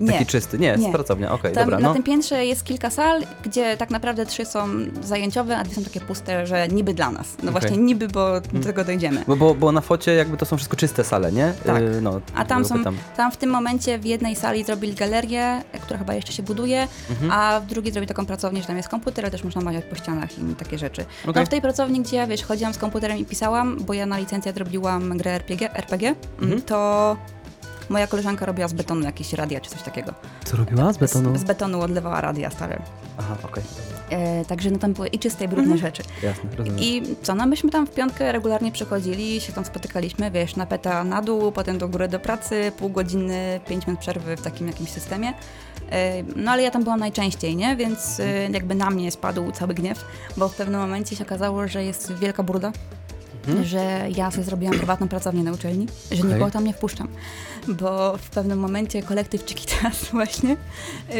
Nie. Taki czysty. Nie, Nie. pracownia. Okej, Tam, dobra, na no. tym piętrze jest kilka sal, gdzie tak naprawdę trzy są zajęciowe, a dwie są takie puste, że niby dla nas. No Okej. właśnie niby, bo do tego dojdziemy. Bo, bo, bo na focie jakby to są wszystko czyste sale, nie? Tak. Y, no, A tam są, pytam. tam w tym momencie w jednej sali zrobili galerię, która chyba jeszcze się buduje, Mhm. a w drugiej zrobili taką pracownię, że tam jest komputer, ale też można mawiać po ścianach i takie rzeczy. Okej. No w tej pracowni, gdzie ja wiesz, chodziłam z komputerem i pisałam, bo ja na licencjat robiłam grę RPG, RPG Mhm. to moja koleżanka robiła z betonu jakieś radia czy coś takiego. Co robiła z betonu? Z, z betonu odlewała radia stare. Aha, okej. E, także no tam były i czyste, i brudne Mhm. rzeczy. Jasne, rozumiem. I co, no myśmy tam w piątkę regularnie przychodzili, się tam spotykaliśmy, wiesz, na peta na dół, potem do góry do pracy, pół godziny, pięć minut przerwy w takim jakimś systemie. E, No ale ja tam byłam najczęściej, nie? Więc e, jakby na mnie spadł cały gniew, bo w pewnym momencie się okazało, że jest wielka burda, Mhm. że ja sobie zrobiłam prywatną pracownię na uczelni, że Okej. nikogo tam nie wpuszczam. Bo w pewnym momencie kolektyw Chiquitas [LAUGHS] właśnie yy,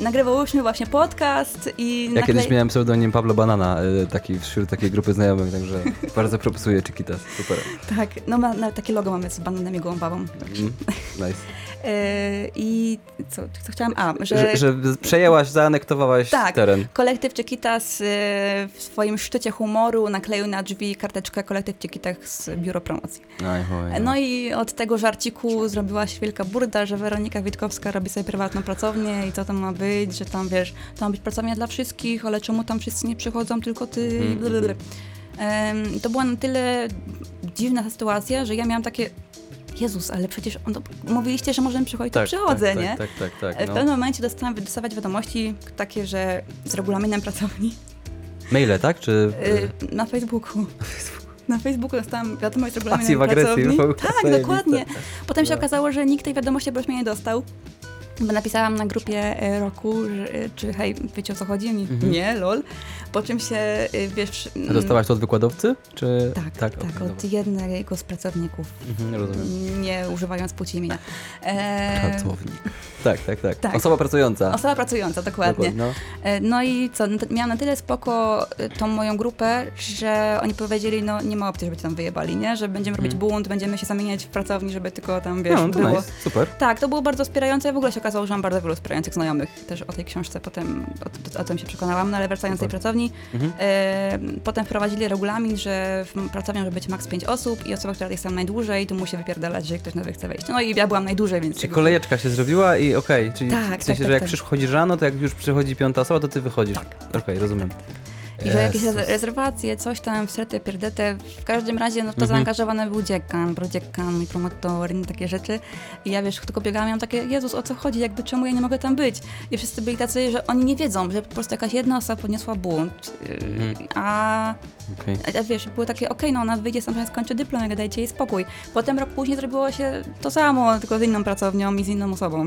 nagrywałyśmy właśnie podcast i Ja naklei- kiedyś miałem pseudonim Pablo Banana, y, taki wśród takiej grupy znajomych, także [LAUGHS] bardzo propsuję Chiquitas. Super. Tak, no ma, takie logo mamy z bananem i gołąbawą. Mm, nice. Yy, I co, co chciałam? A, że, Że, że przejęłaś, zaanektowałaś Tak. teren. kolektyw Chiquitas yy, w swoim szczycie humoru nakleił na drzwi karteczkę kolektyw Chiquitas Biuro Promocji. Aj, oj, No i od tego żarciku zrobiła się wielka burda, że Weronika Witkowska robi sobie prywatną pracownię i co tam ma być, że tam wiesz, to ma być pracownia dla wszystkich, ale czemu tam wszyscy nie przychodzą, tylko ty. Em, To była na tyle dziwna sytuacja, że ja miałam takie Jezus, ale przecież on, mówiliście, że możemy przychodzić, to przychodzę, tak, nie? Tak, tak, tak. W tak no. pewnym momencie dostałam dostawać wiadomości takie, że z regulaminem pracowni Maile, tak? Czy... y, na Facebooku. Na Facebooku dostałam wiadomość z regulaminem pracowni. w ogóle Tak, dokładnie. Potem się No. okazało, że nikt tej wiadomości po mnie nie dostał. Bo napisałam na grupie e, roku, że, e, czy hej, wiecie o co chodzi? Oni, Mhm. Nie, lol. Po czym się, e, wiesz... A dostałaś to od wykładowcy? Czy... Tak, tak, okej, od dobra. jednego z pracowników, Mhm, rozumiem. nie używając płci imienia. E, Pracownik. Tak, tak, tak, tak. Osoba pracująca. Osoba pracująca, dokładnie. No. E, No i co, no miałam na tyle spoko e, tą moją grupę, że oni powiedzieli, no nie ma opcji, żeby cię tam wyjebali, nie? Że będziemy robić Mhm. bunt, będziemy się zamieniać w pracowni, żeby tylko tam, wiesz, no, to było. nice. Super. Tak, to było bardzo wspierające. W ogóle się okazało, że mam bardzo wielu wspierających znajomych. Też o tej książce potem o, o tym się przekonałam, no ale wracając do tej Super. Pracowni. Mhm. E, potem wprowadzili regulamin, że w pracowni może być maks 5 osób i osoba, która jest tam najdłużej, to musi wypierdalać, że ktoś nowy chce wejść. No i ja byłam najdłużej, więc... Czyli kolejeczka się zrobiła i okej, czyli Tak, w tak, sensie, tak, że jak tak. przychodzisz rano, to jak już przychodzi piąta osoba, to ty wychodzisz. Tak. Okej, rozumiem. I że jakieś rezerwacje, coś tam, wstrety, pierdete. W każdym razie no, w to Mhm. zaangażowany był dziekan, prodziekan, mój promotor, i takie rzeczy. I ja wiesz, tylko biegałam, miałam takie, Jezus, o co chodzi, jakby czemu ja nie mogę tam być? I wszyscy byli tacy, że oni nie wiedzą, że po prostu jakaś jedna osoba podniosła bunt. Mhm. A, Okej. a wiesz, było takie, okej, no ona wyjdzie sam, skończy dyplom, jak dajcie jej spokój. Potem rok później zrobiło się to samo, tylko z inną pracownią i z inną osobą.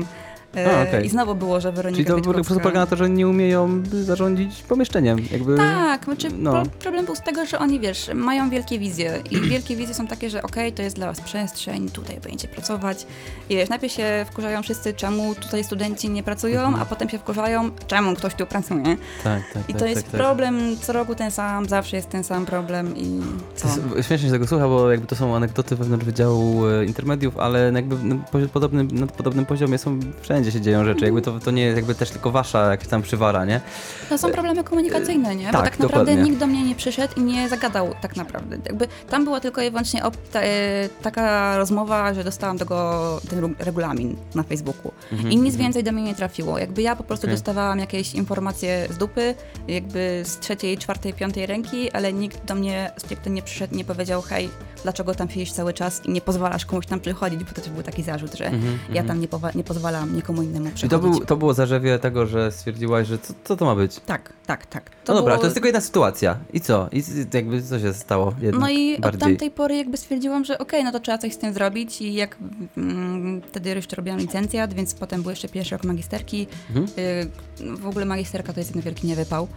A, okej. I znowu było, że Weronika Czyli to po prostu polega na to, że nie umieją zarządzić pomieszczeniem. Jakby... Tak, znaczy no. pro, problem był z tego, że oni, wiesz, mają wielkie wizje i [CLEARS THROAT] wielkie wizje są takie, że okej, to jest dla was przestrzeń, tutaj będziecie pracować i wiesz, najpierw się wkurzają wszyscy, czemu tutaj studenci nie pracują, Mhm. a potem się wkurzają, czemu ktoś tu pracuje. Tak, tak, I tak, to jest tak, tak. problem, co roku ten sam, zawsze jest ten sam problem i co? To śmiesznie się tego słucha, bo jakby to są anegdoty wewnątrz Wydziału e, Intermediów, ale jakby na pozi- podobnym, na podobnym poziomie są, wszędzie się dzieją rzeczy, jakby to, to nie jest jakby też tylko wasza jakaś tam przywara, nie? To są problemy komunikacyjne, nie? Bo tak, tak naprawdę dokładnie. nikt do mnie nie przyszedł i nie zagadał tak naprawdę. Jakby tam była tylko i wyłącznie ta, e, taka rozmowa, że dostałam tego, ten regulamin na Facebooku. Mhm, I nic mhm. więcej do mnie nie trafiło. Jakby ja po prostu Okej. dostawałam jakieś informacje z dupy, jakby z trzeciej, czwartej, piątej ręki, ale nikt do mnie stricte nie przyszedł nie powiedział, hej, dlaczego tam siedzisz cały czas i nie pozwalasz komuś tam przychodzić, bo to też był taki zarzut, że Mhm, ja mhm. tam nie, nie pozwalam nikomu innemu I przychodzić. to, był, to było zarzewie tego, że stwierdziłaś, że co, co to ma być? Tak, tak, tak. no dobra, było- to jest tylko jedna sytuacja. I co? I jakby co się stało? Jednak No i od bardziej. tamtej pory jakby stwierdziłam, że okej, no to trzeba coś z tym zrobić i jak mm, wtedy jeszcze robiłam licencjat, więc potem był jeszcze pierwszy rok magisterki. Mhm. Y, w ogóle magisterka to jest jeden wielki niewypał.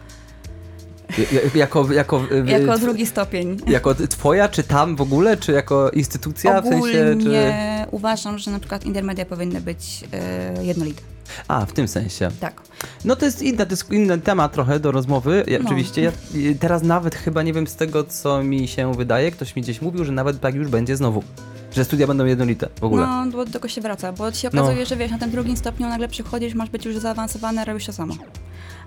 Ja- Jako, jako, y, Jako tw- drugi stopień. jako twoja, czy tam w ogóle, czy jako instytucja w Ogólnie sensie, czy... uważam, że na przykład intermedia powinny być y, jednolite. A, w tym sensie. Tak. No to jest inny, dysk- inny temat trochę do rozmowy. Ja, No. Oczywiście, ja y, teraz nawet chyba nie wiem z tego, co mi się wydaje, ktoś mi gdzieś mówił, że nawet tak już będzie znowu. Że studia będą jednolite w ogóle. No, bo do tego się wraca, bo się No. okazuje, że wiesz, na tym drugim stopniu nagle przychodzisz, masz być już zaawansowany, robisz to samo.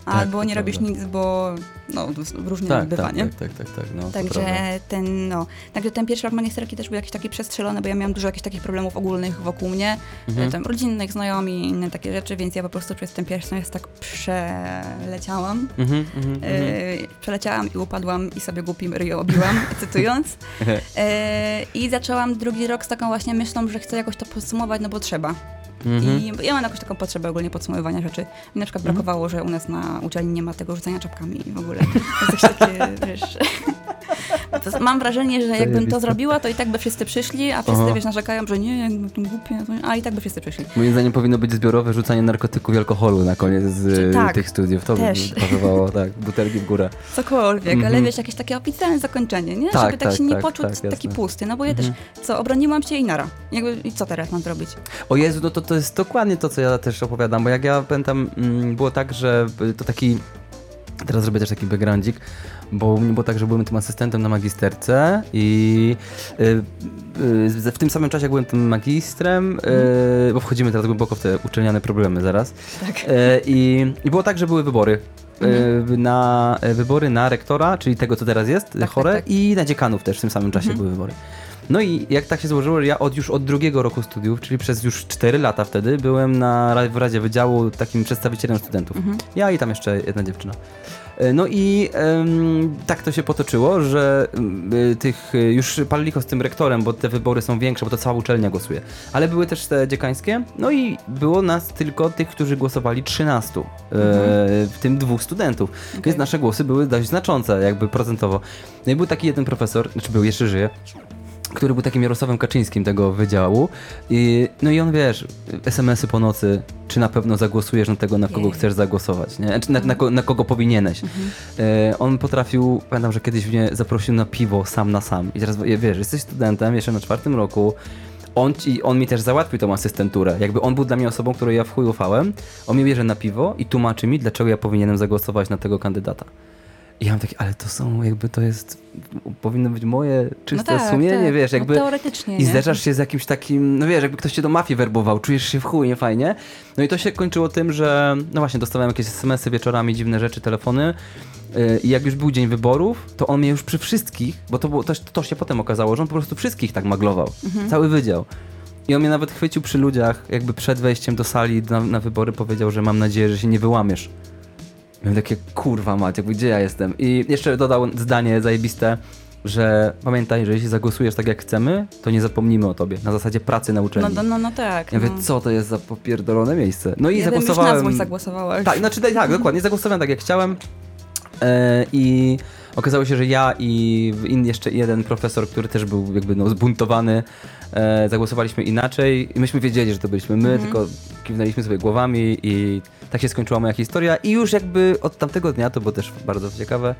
Albo to nie robisz prawda. nic, bo no, różnie tak, bywa, tak, nie? tak, tak, tak, tak, no, Także ten, no, także ten pierwszy rok magisterki też był jakiś taki przestrzelony, bo ja miałam dużo jakichś takich problemów ogólnych wokół mnie, Mhm. e, tam rodzinnych, znajomi i inne takie rzeczy, więc ja po prostu przez ten pierwszy semestr tak przeleciałam. Mhm, mhm. E, przeleciałam i upadłam i sobie głupim ryjo obiłam, [LAUGHS] cytując. [LAUGHS] E, I zaczęłam drugi rok z taką właśnie myślą, że chcę jakoś to podsumować, no bo trzeba. Mhm. I ja mam jakąś taką potrzebę ogólnie podsumowywania rzeczy. Mi na przykład brakowało, że u nas na uczelni nie ma tego rzucania czapkami w ogóle. Takie, [LAUGHS] wiesz... To mam wrażenie, że jakbym to zrobiła, to i tak by wszyscy przyszli, a wszyscy, Aha. wiesz, narzekają, że nie, jakby to głupie, a i tak by wszyscy przyszli. Moim zdaniem powinno być zbiorowe rzucanie narkotyków i alkoholu na koniec z Tak, tych studiów. To też. by pasowało, tak, butelki w górę. Cokolwiek, ale Mhm. wiesz, jakieś takie oficjalne zakończenie, nie? Tak, Żeby tak, tak, się nie tak, poczuć tak, taki pusty, no bo ja Mhm. też, co, obroniłam cię i nara. Jakby, I co teraz mam zrobić? O Jezu, no to, to jest dokładnie to, co ja też opowiadam, bo jak ja pamiętam, mm, było tak, że to taki, teraz zrobię też taki backgroundzik, bo u mnie było tak, że byłem tym asystentem na magisterce i y, y, w tym samym czasie jak byłem tym magistrem, y, bo wchodzimy teraz głęboko w te uczelniane problemy zaraz, Tak. i, i było tak, że były wybory. y, Na wybory na rektora, czyli tego, co teraz jest, tak, chore, tak. i na dziekanów też w tym samym czasie Mhm. były wybory. No i jak tak się złożyło, że ja od już od drugiego roku studiów, czyli przez już 4 lata wtedy, byłem na, w Radzie Wydziału takim przedstawicielem studentów. Mhm. Ja i tam jeszcze jedna dziewczyna. E, No i em, tak to się potoczyło, że y, tych y, już palicho z tym rektorem, bo te wybory są większe, bo to cała uczelnia głosuje. Ale były też te dziekańskie, no i było nas tylko tych, którzy głosowali 13, e, w tym dwóch studentów. Więc Okej. nasze głosy były dość znaczące, jakby procentowo. No i był taki jeden profesor, znaczy był, jeszcze żyje, który był takim Jarosławem Kaczyńskim tego wydziału. I, no i on wiesz, SMS-y po nocy, czy na pewno zagłosujesz na tego, na kogo Jej. chcesz zagłosować, nie? Czy na, na, ko- na kogo powinieneś. E, on potrafił, pamiętam, że kiedyś mnie zaprosił na piwo sam na sam. I teraz wiesz, jesteś studentem, jeszcze na czwartym roku. On, ci, on mi też załatwił tą asystenturę. Jakby on był dla mnie osobą, której ja w chuj ufałem. On mnie bierze na piwo i tłumaczy mi, dlaczego ja powinienem zagłosować na tego kandydata. I ja mam takie, ale to są, jakby to jest, powinno być moje czyste sumienie, tak. wiesz, No, jakby... teoretycznie, I nie? zderzasz się z jakimś takim, no wiesz, jakby ktoś cię do mafii werbował, czujesz się w chuj, nie fajnie. No i to się kończyło tym, że no właśnie dostawałem jakieś SMS-y wieczorami, dziwne rzeczy, telefony. Yy, I jak już był dzień wyborów, to on mnie już przy wszystkich, bo to, było, to, to się potem okazało, że on po prostu wszystkich tak maglował. Mhm. Cały wydział. I on mnie nawet chwycił przy ludziach, jakby przed wejściem do sali na, na wybory powiedział, że mam nadzieję, że się nie wyłamiesz. Miałem takie, kurwa jakby gdzie ja jestem? I jeszcze dodał zdanie zajebiste, że pamiętaj, że jeśli zagłosujesz tak jak chcemy, to nie zapomnimy o tobie. Na zasadzie pracy na No, uczelni. no, no, no tak. Ja no. mówię, co to jest za popierdolone miejsce? No i ja bym już na zagłosowałem... zagłosowała. Tak, znaczy tak, tak, dokładnie, zagłosowałem tak jak chciałem e, i okazało się, że ja i in, jeszcze jeden profesor, który też był jakby no, zbuntowany, e, zagłosowaliśmy inaczej i myśmy wiedzieli, że to byliśmy my, Mhm. tylko kiwnęliśmy sobie głowami i tak się skończyła moja historia i już jakby od tamtego dnia, to było też bardzo ciekawe,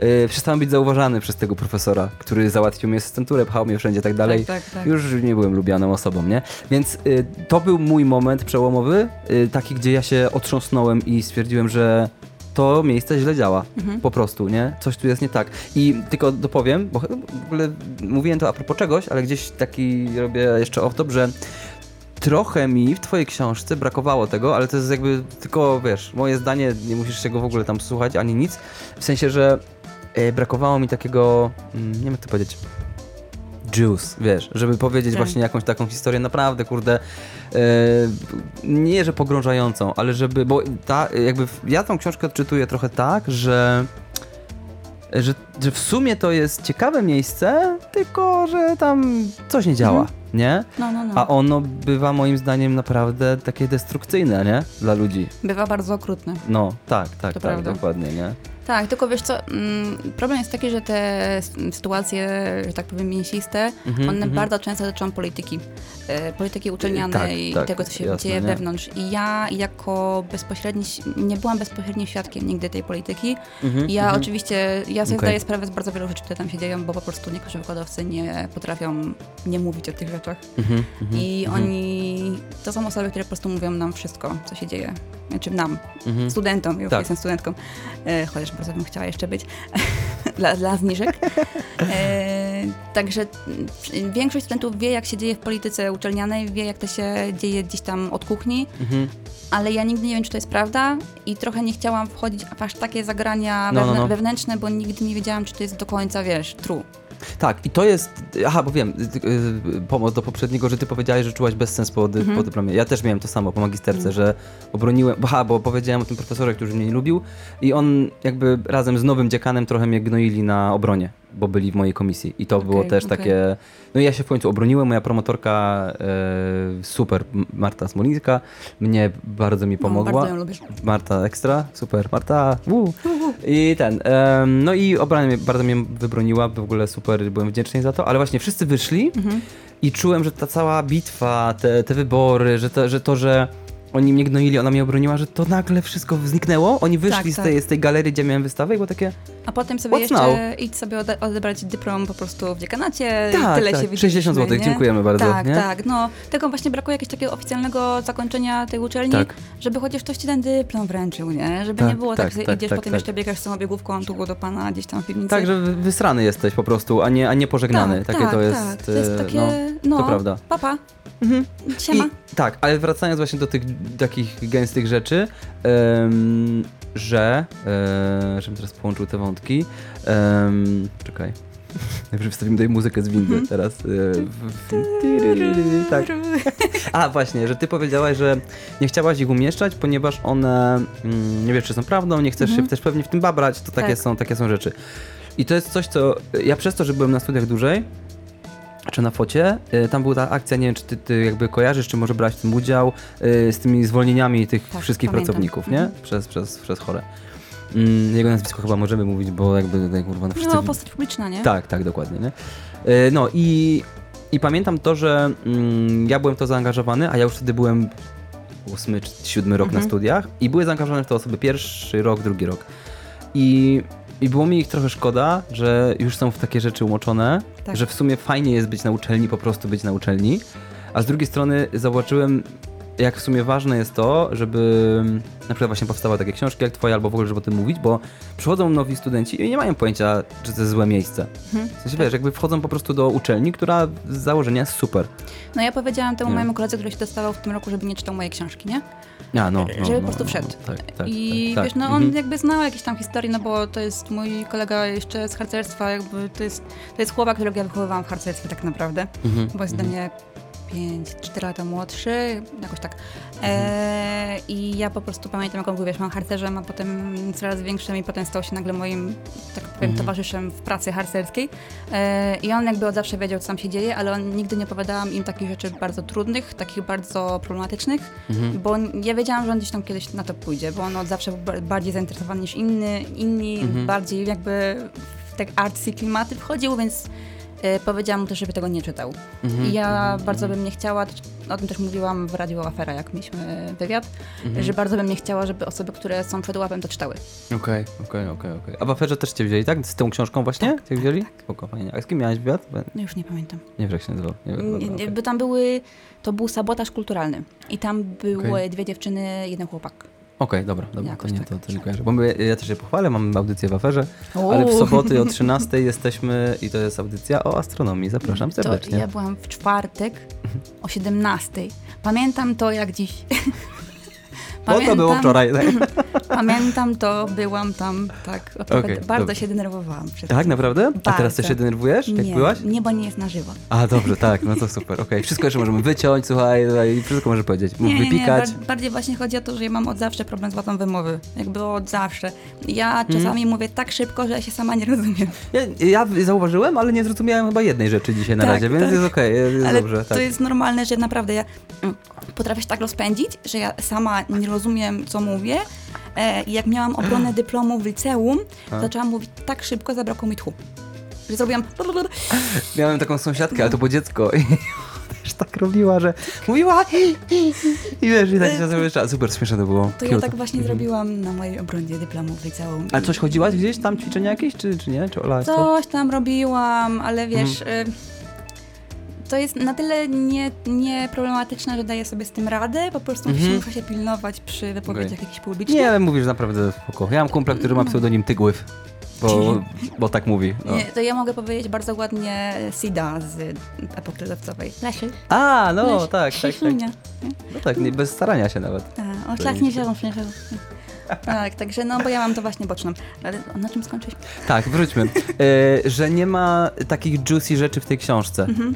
e, przestałem być zauważany przez tego profesora, który załatwił mi asystenturę, pchał mnie wszędzie i tak dalej. Tak, tak, tak. Już nie byłem lubianą osobą, nie? Więc y, to był mój moment przełomowy, y, taki, gdzie ja się otrząsnąłem i stwierdziłem, że to miejsce źle działa. Mhm. Po prostu, nie? Coś tu jest nie tak. I tylko dopowiem, bo w ogóle mówiłem to a propos czegoś, ale gdzieś taki robię jeszcze off-top, że trochę mi w twojej książce brakowało tego, ale to jest jakby tylko, wiesz, moje zdanie, nie musisz się go w ogóle tam słuchać, ani nic. W sensie, że e, brakowało mi takiego, mm, nie wiem jak to powiedzieć, juice, wiesz, żeby powiedzieć Tak. właśnie jakąś taką historię naprawdę, kurde, e, nie, że pogrążającą, ale żeby, bo ta, jakby, ja tą książkę odczytuję trochę tak, że że, że w sumie to jest ciekawe miejsce, tylko że tam coś nie działa, Mhm. nie? No, no, no. A ono bywa moim zdaniem naprawdę takie destrukcyjne, nie? Dla ludzi. Bywa bardzo okrutny. No, tak, tak, To tak, prawda. dokładnie, nie? Tak, tylko wiesz co, mm, problem jest taki, że te sytuacje, że tak powiem, mięsiste, Mhm, one mhm. bardzo często dotyczą polityki. E, polityki uczelnianej Tak, i tak, tego, co się jasne, dzieje nie? wewnątrz. I ja jako bezpośredni, nie byłam bezpośrednim świadkiem nigdy tej polityki. Mhm, I ja mhm. oczywiście, ja sobie Okej. zdaję sprawę z bardzo wielu rzeczy, które tam się dzieją, bo po prostu niektórzy wykładowcy nie potrafią nie mówić o tych rzeczach. Mhm, mhm, I oni, to są osoby, które po prostu mówią nam wszystko, co się dzieje. Znaczy nam, studentom, już Tak. jestem studentką, e, chociaż bardzo bym chciała jeszcze być, [LAUGHS] dla, dla zniżek. E, także większość studentów wie, jak się dzieje w polityce uczelnianej, wie, jak to się dzieje gdzieś tam od kuchni, Mhm. ale ja nigdy nie wiem, czy to jest prawda i trochę nie chciałam wchodzić w aż takie zagrania No, no, wewnę- no. wewnętrzne, bo nigdy nie wiedziałam, czy to jest do końca, wiesz, true. Tak, i to jest. Aha, bo wiem, y, y, pomoc do poprzedniego, że ty powiedziałeś, że czułaś bezsens po, dy, Mhm. po dyplomie. Ja też miałem to samo po magisterce, że obroniłem. Aha, bo powiedziałem o tym profesorze, który mnie nie lubił, i on jakby razem z nowym dziekanem trochę mnie gnoili na obronie, bo byli w mojej komisji. I to było Okej, też okej. takie. No i ja się w końcu obroniłem. Moja promotorka e, super, Marta Smolińska, mnie bardzo mi No, pomogła. bardzo ją lubię. Marta ekstra, super, Marta, wuu. I ten, no i obrona mnie, bardzo mnie wybroniła, w ogóle super, byłem wdzięczny za to, ale właśnie wszyscy wyszli Mhm. i czułem, że ta cała bitwa, te, te wybory, że to, że to, że oni mnie gnoili, ona mnie obroniła, że to nagle wszystko zniknęło, oni wyszli Tak, z, tak. tej, z tej galerii, gdzie miałem wystawę i było takie, A potem sobie What's jeszcze now? idź sobie ode- odebrać dyplom po prostu w dziekanacie Tak, i tyle tak, się 60 widzieliśmy, złotych, nie? dziękujemy bardzo, Tak, nie? tak, no. Tego właśnie brakuje jakiegoś takiego oficjalnego zakończenia tej uczelni, Tak. żeby chociaż ktoś ci ten dyplom wręczył, nie? Żeby Tak, nie było tak, tak, że tak, idziesz tak, potem tak. jeszcze biegasz z tą biegówką tu do pana gdzieś tam w piwnicy. tak, że wy- wysrany jesteś po prostu, a nie, a nie pożegnany. tak, takie tak, to jest, tak. To jest e, takie, no, no, to prawda. papa, siema. I, tak, ale wracając właśnie do tych takich gęstych rzeczy, em, że. E, żebym teraz połączył te wątki. Um, czekaj. [LAUGHS] Najpierw wstawimy tutaj muzykę z windy Mhm. teraz. Tak. A właśnie, że ty powiedziałaś, że nie chciałaś ich umieszczać, ponieważ one mm, nie wiesz, czy są prawdą, nie chcesz Mhm. się też pewnie w tym babrać, to takie, Tak. są, takie są rzeczy. I to jest coś, co ja przez to, że byłem na studiach dłużej, czy na focie, y, tam była ta akcja, nie wiem, czy ty, ty jakby kojarzysz, czy może brać w tym udział, y, z tymi zwolnieniami tych Tak, wszystkich pamiętam. pracowników, nie? Mhm. Przez, przez, przez chore. Mm, jego nazwisko chyba możemy mówić, bo jakby tutaj kurwa no wszyscy... No, postać publiczna, nie? Tak, tak, dokładnie, nie? Y, No i, i pamiętam to, że mm, ja byłem w to zaangażowany, a ja już wtedy byłem ósmy czy siódmy rok Mhm. na studiach i były zaangażowane w to osoby pierwszy rok, drugi rok. I, I było mi ich trochę szkoda, że już są w takie rzeczy umoczone, Tak. że w sumie fajnie jest być na uczelni, po prostu być na uczelni. A z drugiej strony zobaczyłem, jak w sumie ważne jest to, żeby na przykład właśnie powstały takie książki jak twoja, albo w ogóle, żeby o tym mówić, bo przychodzą nowi studenci i nie mają pojęcia, czy to jest złe miejsce. Mhm. W sensie, wiesz, jakby wchodzą po prostu do uczelni, która z założenia jest super. No ja powiedziałam temu Nie. mojemu koledze, który się dostawał w tym roku, żeby nie czytał mojej książki, nie? A, no, no, Żeby no, po prostu no, wszedł. No, tak, tak, I tak, wiesz, no on Mhm. jakby znał jakieś tam historie, no bo to jest mój kolega jeszcze z harcerstwa, jakby to jest, to jest chłopak, którego ja wychowywałam w harcerstwie tak naprawdę, Mhm, bo jest mhm. do mnie 5, 4 lata młodszy, jakoś tak. E, I ja po prostu pamiętam, jak on był, wiesz, mam harcerzem, a potem coraz większym i potem stał się nagle moim, tak powiem, Mhm. towarzyszem w pracy harcerskiej. E, I on jakby od zawsze wiedział, co tam się dzieje, ale on nigdy nie opowiadałam im takich rzeczy bardzo trudnych, takich bardzo problematycznych, Mhm. bo ja wiedziałam, że on gdzieś tam kiedyś na to pójdzie, bo on od zawsze był ba- bardziej zainteresowany niż inny, inni, Mhm. bardziej jakby w tak artsy klimaty wchodził, więc powiedziałam mu też, żeby tego nie czytał. Mhm. I ja Mhm. bardzo bym nie chciała, o tym też mówiłam w Radiu Afera, jak mieliśmy wywiad, Mhm. że bardzo bym nie chciała, żeby osoby, które są przed łapem, to czytały. Okej, okej, okej, okej. A w aferze też cię wzięli, tak? Z tą książką właśnie? Tak, cię wzięli? Spoko, fajnie. A z kim miałeś wywiad? No już nie pamiętam. Nie wiem, się nazywał. Nie Nie, okej. Bo tam były, to był sabotaż kulturalny i tam były Okej. dwie dziewczyny, jeden chłopak. Okej, dobra, dobra, to nie, tak. to, to nie kojarzę. Bo ja też się pochwalę, mam audycję w aferze, ale w Uuu. soboty o 13 [LAUGHS] jesteśmy i to jest audycja o astronomii. Zapraszam serdecznie. To ja byłam w czwartek o 17. Pamiętam to jak dziś. [LAUGHS] Bo to było wczoraj. Tak, [LAUGHS] Pamiętam to, byłam tam, tak. Okej, bardzo dobra. się denerwowałam. Przed tak tym. naprawdę? A teraz Bardzo. też się denerwujesz, jak nie, byłaś? Nie, bo nie jest na żywo. A, dobrze, tak, no to super, okej. Wszystko jeszcze możemy wyciąć, słuchaj, słuchaj, wszystko możesz powiedzieć. Nie, nie, nie, wypikać. bar- bardziej właśnie chodzi o to, że ja mam od zawsze problem z wadą wymowy. Jakby od zawsze. Ja czasami mówię tak szybko, że ja się sama nie rozumiem. Ja, ja zauważyłem, ale nie zrozumiałem chyba jednej rzeczy dzisiaj na Tak, razie, więc tak. jest okej, jest Ale dobrze. to Tak. jest normalne, że naprawdę ja mm, potrafię się tak rozpędzić, że ja sama nie rozumiem, co mówię. E, I jak miałam obronę [CLEARS THROAT] dyplomu w liceum, A. zaczęłam mówić tak szybko, zabrakło mi tchu. Że zrobiłam... [LAUGHS] Miałem taką sąsiadkę, ale to było dziecko [LAUGHS] i też tak robiła, że mówiła i wiesz, i tak się [LAUGHS] zawieszała. Super śmieszne to było. To ja tak właśnie Mhm. zrobiłam na mojej obronie dyplomu w liceum. Ale coś chodziłaś gdzieś tam, ćwiczenia jakieś, czy, czy nie? Czy Ola, co? Coś tam robiłam, ale wiesz... Mhm. Y, to jest na tyle nie, nie że daję sobie z tym radę, po prostu Mhm. muszę się pilnować przy wypowiedziach Okej. jakichś publicznych. Nie, ale mówisz naprawdę spoko. Ja mam kumpla, który ma pseudonim Tygływ, bo, bo tak mówi. No. Nie, to ja mogę powiedzieć bardzo ładnie Sida z epoki lodowcowej. Leszy. A, no, Leś- tak, tak, tak. No tak, nie, bez starania się nawet. A, O, szlak nie wziął, nie wziął. Tak, także no, bo ja mam to właśnie boczną. Ale na czym skończyć? Tak, wróćmy. E, że nie ma takich juicy rzeczy w tej książce. Mhm.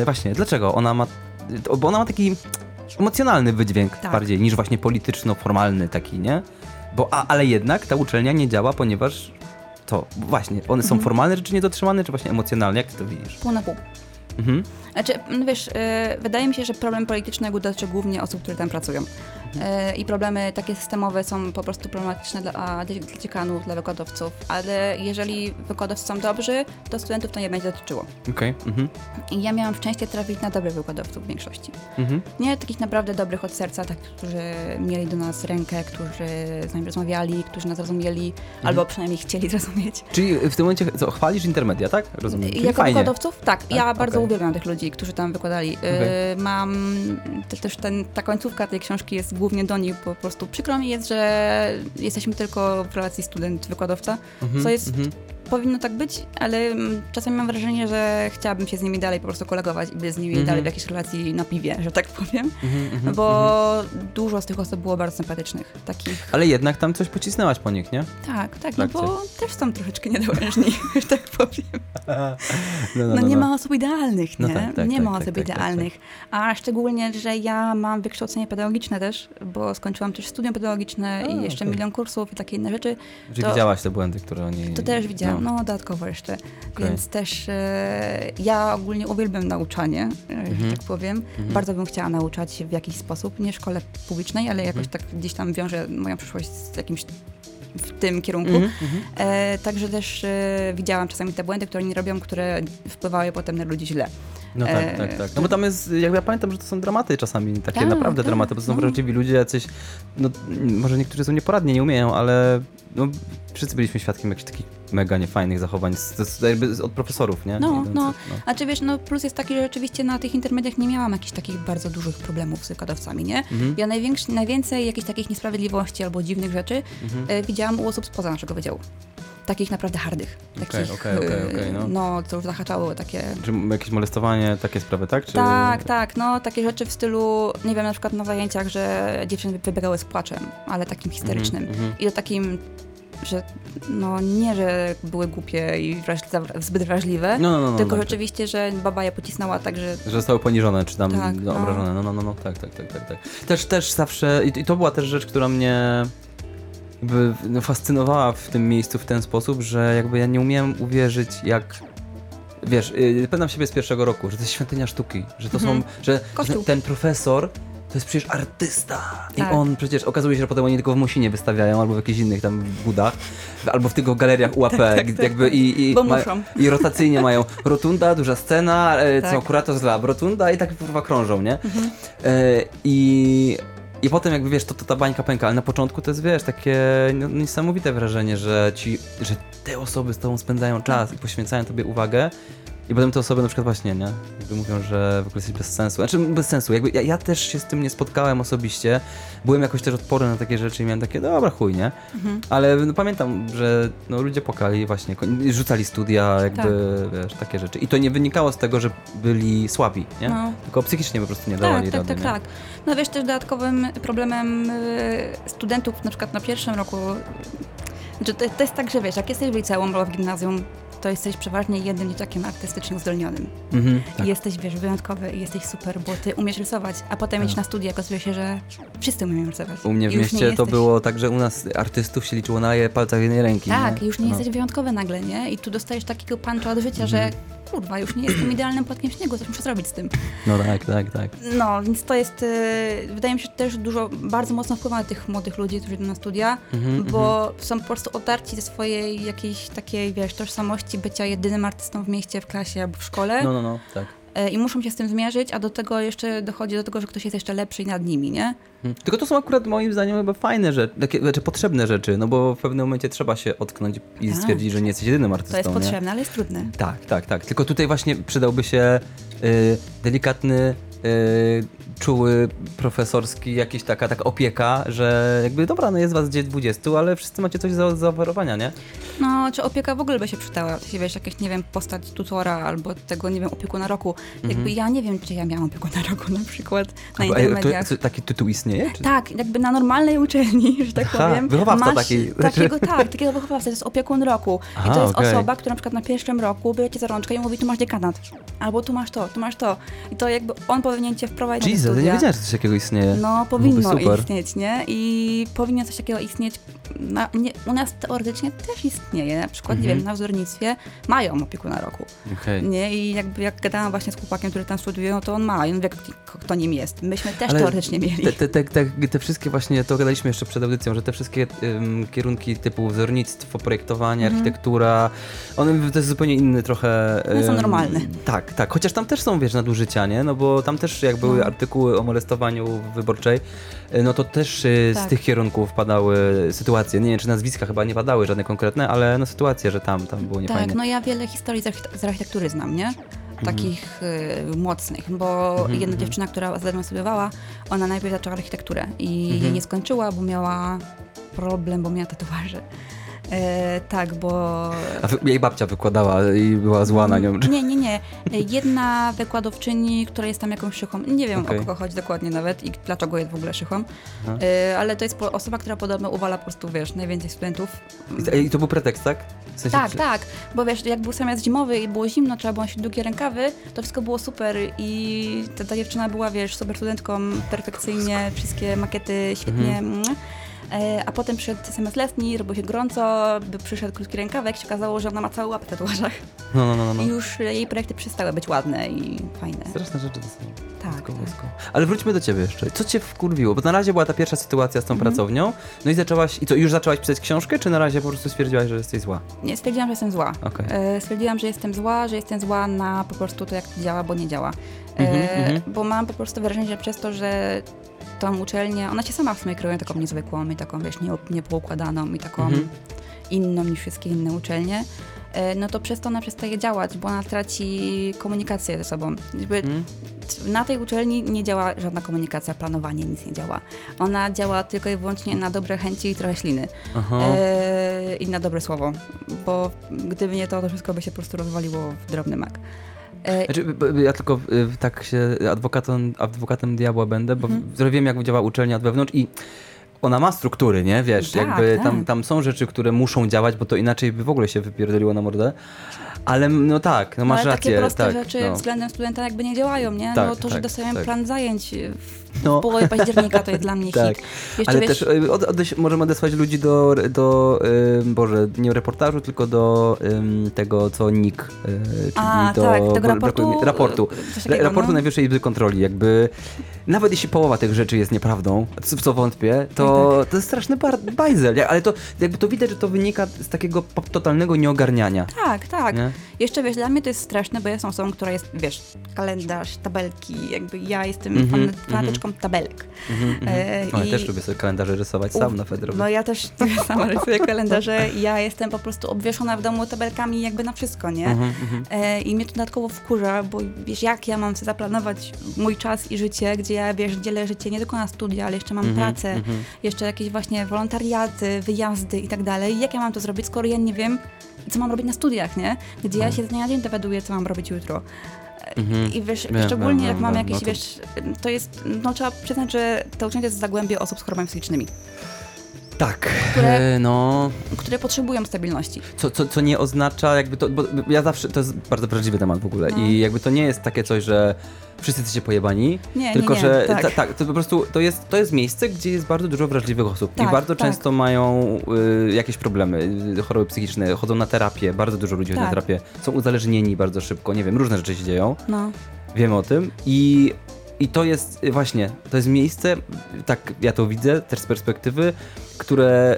E, właśnie, dlaczego? Ona ma, bo ona ma taki emocjonalny wydźwięk Tak. bardziej niż właśnie polityczno-formalny taki, nie? Bo, a, ale jednak ta uczelnia nie działa, ponieważ to właśnie, one są Mhm. formalne rzeczy niedotrzymane, czy właśnie emocjonalne? Jak ty to widzisz? Pół na pół. Mhm. Znaczy, no wiesz, y, wydaje mi się, że problem polityczny dotyczy głównie osób, które tam pracują. Y, I problemy takie systemowe są po prostu problematyczne dla, dla dziekanów, dla wykładowców, ale jeżeli wykładowcy są dobrzy, to studentów to nie będzie dotyczyło. Okej. Mhm. I ja miałam szczęście trafić na dobrych wykładowców w większości. Mhm. Nie takich naprawdę dobrych od serca, tak, którzy mieli do nas rękę, którzy z nami rozmawiali, którzy nas zrozumieli, Mhm. albo przynajmniej chcieli [LAUGHS] zrozumieć. Czyli w tym momencie, co, chwalisz intermedia, tak? Rozumiem. Czyli Jako fajnie. wykładowców? Tak, ja Tak, bardzo okej. uwielbiam tych ludzi, którzy tam wykładali. Y, mam te, też ten, ta końcówka tej książki jest głównie do nich, po prostu przykro mi jest, że jesteśmy tylko w relacji student-wykładowca, Mhm, co jest mhm. Powinno tak być, ale mm, czasami mam wrażenie, że chciałabym się z nimi dalej po prostu kolegować i być z nimi Mhm. dalej w jakiejś relacji na piwie, że tak powiem, Mhm, mhm, bo mhm. dużo z tych osób było bardzo sympatycznych, takich. Ale jednak tam coś pocisnęłaś po nich, nie? Tak, tak, no trakcie. bo też są troszeczkę niedołężni, [LAUGHS] że tak powiem. [LAUGHS] No, No, nie ma osób idealnych, No nie? tak, tak, nie tak, ma tak, osób tak, tak, idealnych. A szczególnie, że ja mam wykształcenie pedagogiczne też, bo skończyłam też studium pedagogiczne A, i jeszcze milion kursów i takie inne rzeczy. Że to- widziałaś te błędy, które oni... To też widziałam, no, dodatkowo jeszcze. Okej. Więc też e, ja ogólnie uwielbiam nauczanie, że tak powiem. Mhm. Bardzo bym chciała nauczać w jakiś sposób, nie w szkole publicznej, ale jakoś Mhm. tak gdzieś tam wiążę moją przyszłość z jakimś w tym kierunku. Mhm, mhm. E, także też e, widziałam czasami te błędy, które oni robią, które wpływały potem na ludzi źle. No tak, E, tak, tak. No bo tam jest, jak ja pamiętam, że to są dramaty czasami, takie Tak, naprawdę tak, dramaty, bo to są no. prawdziwi ludzie jacyś, no może niektórzy są nieporadni, nie umieją, ale no, wszyscy byliśmy świadkiem jakichś takich mega niefajnych zachowań z, z, jakby od profesorów, nie? No, Idących, no. A czy wiesz, no plus jest taki, że rzeczywiście na tych intermediach nie miałam jakichś takich bardzo dużych problemów z wykładowcami, nie? Mhm. Ja największy, najwięcej jakichś takich niesprawiedliwości albo dziwnych rzeczy Mhm. e, widziałam u osób spoza naszego wydziału. Takich naprawdę hardych. Okej, Takich, okej, okej, e, okej, no. no, co już zahaczało takie... Czy jakieś molestowanie, takie sprawy, tak? Czy... Tak, tak, no takie rzeczy w stylu, nie wiem, na przykład na zajęciach, że dziewczyny wybiegały z płaczem, ale takim histerycznym. Mhm, mhm. I to takim że no nie, że były głupie i wraż, za- zbyt wrażliwe, No, no, no. no tylko tak, rzeczywiście, że baba je pocisnęła tak, że Że zostały poniżone, czy tam Tak, no, obrażone. No, no, no, no, tak, tak, tak, tak, tak. Też, też zawsze, i, i to była też rzecz, która mnie fascynowała w tym miejscu w ten sposób, że jakby ja nie umiałem uwierzyć, jak wiesz, yy, pamiętam siebie z pierwszego roku, że to jest świątynia sztuki, że to Mhm. są, że Kościół. ten, profesor to jest przecież artysta. I Tak. on przecież okazuje się, że potem oni tylko w Musinie wystawiają, albo w jakichś innych tam budach, albo w tych galeriach UAP, tak, tak, jakby i, i, Bo ma- muszą. i rotacyjnie mają rotunda, duża scena, e, Tak. co kurator z lab, rotunda i tak kurwa krążą, nie? Mhm. E, I, I potem jakby wiesz, to, to ta bańka pęka, ale na początku to jest wiesz, takie niesamowite wrażenie, że ci, że te osoby z tobą spędzają czas i poświęcają tobie uwagę. I potem te osoby na przykład właśnie, nie? Jakby mówią, że w ogóle jesteś bez sensu. Znaczy bez sensu, jakby ja, ja też się z tym nie spotkałem osobiście. Byłem jakoś też odporny na takie rzeczy i miałem takie, dobra chuj, nie? Mhm. Ale no, pamiętam, że no, ludzie płakali właśnie, rzucali studia, jakby, wiesz, takie rzeczy. I to nie wynikało z tego, że byli słabi, nie? No. Tylko psychicznie po prostu nie dawali Tak, tak, rady, tak, nie? tak. No wiesz, też dodatkowym problemem y, studentów na przykład na pierwszym roku, to, to jest tak, że wiesz, jak jesteś w liceum albo w gimnazjum, to jesteś przeważnie jednym dzieciakiem artystycznie uzdolnionym. Mhm, tak. Jesteś, wiesz, wyjątkowy i jesteś super, bo ty umiesz rysować, a potem iść na studia okazuje się, że wszyscy umieją rysować. U mnie w mieście to jesteś- było tak, że u nas artystów się liczyło na je palcach jednej ręki. Tak, nie? już nie no. jesteś wyjątkowy nagle, nie? I tu dostajesz takiego puncha od życia, że Mhm. Kurwa, już nie jestem idealnym płatkiem śniegu, coś muszę zrobić z tym. No tak, tak, tak. No, więc to jest, y, wydaje mi się, też dużo, bardzo mocno wpływa na tych młodych ludzi, którzy idą na studia, Mhm, bo są po prostu otarci ze swojej jakiejś takiej, wiesz, tożsamości bycia jedynym artystą w mieście, w klasie albo w szkole No, no, no, tak. Y, i muszą się z tym zmierzyć, a do tego jeszcze dochodzi do tego, że ktoś jest jeszcze lepszy nad nimi, nie? Mhm. Tylko to są akurat moim zdaniem chyba fajne rzeczy, takie znaczy potrzebne rzeczy, no bo w pewnym momencie trzeba się otknąć i Tak. stwierdzić, że nie jesteś jedynym artystą, To jest nie? potrzebne, ale jest trudne. Tak, tak, tak. Tylko tutaj właśnie przydałby się y, delikatny, czuły, profesorski, jakiś taka, taka opieka, że jakby dobra, no jest was gdzie 20, ale wszyscy macie coś do zaoferowania, nie? No, czy opieka w ogóle by się przydała? Jeśli wiesz, jakieś, nie wiem, postać tutora albo tego, nie wiem, opiekuna roku. Jakby ja nie wiem, czy ja miałam opiekuna roku na przykład na Mhm. A, a, intermediach. to, taki tytuł istnieje? Czy? Tak, jakby na normalnej uczelni, [LAUGHS] że tak Aha, powiem. wychowawca taki. Takiego, tak, takiego wychowawcę, to jest opiekun roku. I Aha, to jest okej. osoba, która na przykład na pierwszym roku bierze cię za rączkę i mówi, tu masz dziekanat. Albo tu masz to, tu masz to. I to jakby on powinien cię wprowadzić Jesus, ja nie studia. wiedziałem, że coś takiego istnieje. No, powinno istnieć, nie? I powinno coś takiego istnieć. Na, nie, u nas teoretycznie też istnieje. Na przykład, nie Mhm. wiem, na wzornictwie mają opiekuna roku. Okej. Nie? I jakby jak gadałam właśnie z chłopakiem, który tam studiuje, no to on ma i on wie, kto nim jest. Myśmy też Ale teoretycznie mieli. Te, te, te, te, wszystkie właśnie, to gadaliśmy jeszcze przed audycją, że te wszystkie kierunki typu wzornictwo, projektowanie, Mhm. architektura, one to jest zupełnie inny trochę... One są ym, normalne. Tak, tak, chociaż tam też są, wiesz, nadużycia, nie? No bo tam też jak były No. artykuły o molestowaniu wyborczej, y, no to też y, z Tak. tych kierunków padały sytuacje, nie wiem, czy nazwiska chyba nie padały żadne konkretne, ale no sytuacje, że tam, tam było niefajnie. Tak, no ja wiele historii z, archite- z architektury znam, nie? Takich y, mocnych, bo Mhm, jedna mhm. dziewczyna, która ze mną studiowała, ona najpierw zaczęła architekturę i Mhm. nie skończyła, bo miała problem, bo miała tatuaże. E, tak, bo... A jej babcia wykładała i była zła na nią. Nie, nie, nie. Jedna wykładowczyni, która jest tam jakąś szychą. Nie wiem Okej. o kogo chodzi dokładnie nawet i dlaczego jest w ogóle szychą. E, ale to jest osoba, która podobno uwala po prostu, wiesz, najwięcej studentów. I to, I to był pretekst, tak? W sensie, Tak, czy- tak, bo wiesz, jak był semestr zimowy i było zimno, trzeba było nosić długie rękawy, to wszystko było super i ta, ta dziewczyna była, wiesz, super studentką, perfekcyjnie, wszystkie makiety świetnie. mm. E, A potem przyszedł semestr letni, robiło się gorąco, by przyszedł krótki rękawek, się okazało, że ona ma cały łap w tatuażach. No, no, no, no. I już jej projekty przestały być ładne i fajne. Straszne rzeczy to są. Tak, tak. Ale wróćmy do ciebie jeszcze. Co cię wkurwiło? Bo na razie była ta pierwsza sytuacja z tą Mhm. pracownią, no i zaczęłaś, i co, już zaczęłaś pisać książkę, czy na razie po prostu stwierdziłaś, że jesteś zła? Nie, stwierdziłam, że jestem zła. Okej. E, stwierdziłam, że jestem zła, że jestem zła na po prostu to, jak działa, bo nie działa. E, Mhm, mhm. Bo mam po prostu wrażenie, że przez to, że tą uczelnię, ona się sama w sumie kreuje taką niezwykłą i taką, wiesz, nie, niepoukładaną i taką Mhm. inną niż wszystkie inne uczelnie, e, no to przez to ona przestaje działać, bo ona traci komunikację ze sobą. Mhm. na tej uczelni nie działa żadna komunikacja, planowanie, nic nie działa. Ona działa tylko i wyłącznie na dobre chęci i trochę śliny. E, I na dobre słowo, bo gdyby nie to, to wszystko by się po prostu rozwaliło w drobny mak. E, Znaczy, ja tylko y, tak się adwokatem, adwokatem diabła będę, bo Mhm. wiem, jak działa uczelnia od wewnątrz i ona ma struktury, nie? Wiesz, Tak, jakby tak. tam, tam są rzeczy, które muszą działać, bo to inaczej by w ogóle się wypierdoliło na mordę. Ale no tak, no No, masz ale rację. takie proste tak, rzeczy no. względem studenta jakby nie działają, nie? Tak, no to, że tak, dostajemy tak. plan zajęć w, No. połowie października, to jest dla mnie [LAUGHS] Tak, hit. Jeszcze ale wiesz, też y, od, odeś, możemy odesłać ludzi do, do y, Boże, nie reportażu, tylko do tego, co NIK, y, czyli A, do tak, tego bo- brakuje raportu, raportu, y, takiego, raportu no. Najwyższej Izby Kontroli, jakby nawet jeśli połowa tych rzeczy jest nieprawdą, co, w co wątpię, to, Tak, to jest straszny bar, bajzel, ale to jakby to widać, że to wynika z takiego totalnego nieogarniania. Tak, tak. Nie? Uh-huh. Jeszcze wiesz, dla mnie to jest straszne, bo ja jestem osobą, która jest, wiesz, kalendarz, tabelki, jakby ja jestem Mhm, fan, fanatyczką tabelek. Mhm, mhm. E, No, ja i- też lubię sobie kalendarze rysować sam na Fedrowie. No ja też [LAUGHS] sama rysuję kalendarze ja jestem po prostu obwieszona w domu tabelkami jakby na wszystko, nie? Mhm, mhm. E, I mnie to dodatkowo wkurza, bo wiesz, jak ja mam sobie zaplanować mój czas i życie, gdzie ja, wiesz, dzielę życie nie tylko na studia, ale jeszcze mam Mhm, pracę, jeszcze jakieś właśnie wolontariaty, wyjazdy i tak dalej. Jak ja mam to zrobić, skoro ja nie wiem, co mam robić na studiach, nie? Gdzie ja się z dnia na dzień dowiaduję, co mam robić jutro. Mhm. I wiesz, szczególnie jak mam jakieś, no to- wiesz, to jest, no trzeba przyznać, że to uczenie jest zagłębie osób z chorobami psychicznymi, Tak, Które- e, no... które potrzebują stabilności. Co, co, co nie oznacza jakby to, bo ja zawsze, to jest bardzo wrażliwy temat w ogóle No. i jakby to nie jest takie coś, że wszyscy jesteście pojebani, Nie, tylko nie, nie, że tak. ta- tak, to po prostu to jest, to jest miejsce, gdzie jest bardzo dużo wrażliwych osób Tak, i bardzo tak. często mają y, jakieś problemy, y, choroby psychiczne, chodzą na terapię, bardzo dużo ludzi chodzi na Tak. terapię, są uzależnieni bardzo szybko, nie wiem, różne rzeczy się dzieją, No. wiemy o tym i i to jest y, właśnie, to jest miejsce, tak ja to widzę też z perspektywy, które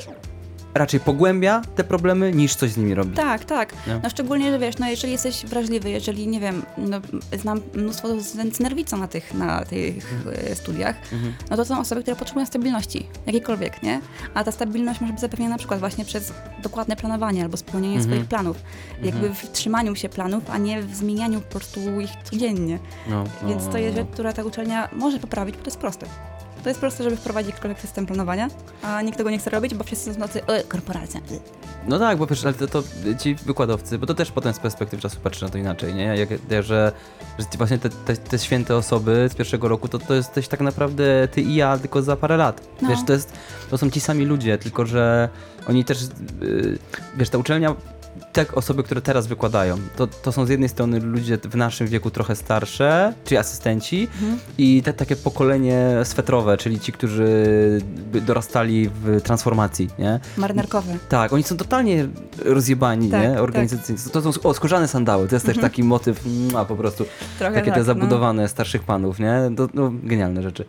raczej pogłębia te problemy niż coś z nimi robi. Tak, tak. Nie? No szczególnie, że wiesz, no jeżeli jesteś wrażliwy, jeżeli, nie wiem, no, znam mnóstwo z, z nerwicą na tych, na tych e, studiach, Mhm. no to są osoby, które potrzebują stabilności, jakiejkolwiek, nie? A ta stabilność może być zapewniona na przykład właśnie przez dokładne planowanie albo spełnianie Mhm. swoich planów. Jakby w trzymaniu się planów, a nie w zmienianiu po prostu ich codziennie. No, no, Więc to jest no, rzecz, która ta uczelnia może poprawić, bo to jest proste. To jest proste, żeby wprowadzić jakikolwiek system planowania, a nikt tego nie chce robić, bo wszyscy są tacy, e, korporacja. e. No tak, bo wiesz, ale to, to ci wykładowcy, bo to też potem z perspektywy czasu patrzy na to inaczej, nie? Jak, że, że ci właśnie te, te, te święte osoby z pierwszego roku, to, to jesteś tak naprawdę ty i ja tylko za parę lat. No. Wiesz, to, jest, to są ci sami ludzie, tylko że oni też, yy, wiesz, ta uczelnia, te osoby, które teraz wykładają, to, to są z jednej strony ludzie w naszym wieku trochę starsze, czyli asystenci, Mhm. i te takie pokolenie swetrowe, czyli ci, którzy dorastali w transformacji, nie? Marynarkowe. Tak, oni są totalnie rozjebani, Tak, nie? tak. Organizacyjnie. To są o, skórzane sandały, to jest też taki motyw, mm, a po prostu Trochę takie tak, te no. zabudowane starszych panów, nie? To, no, genialne rzeczy.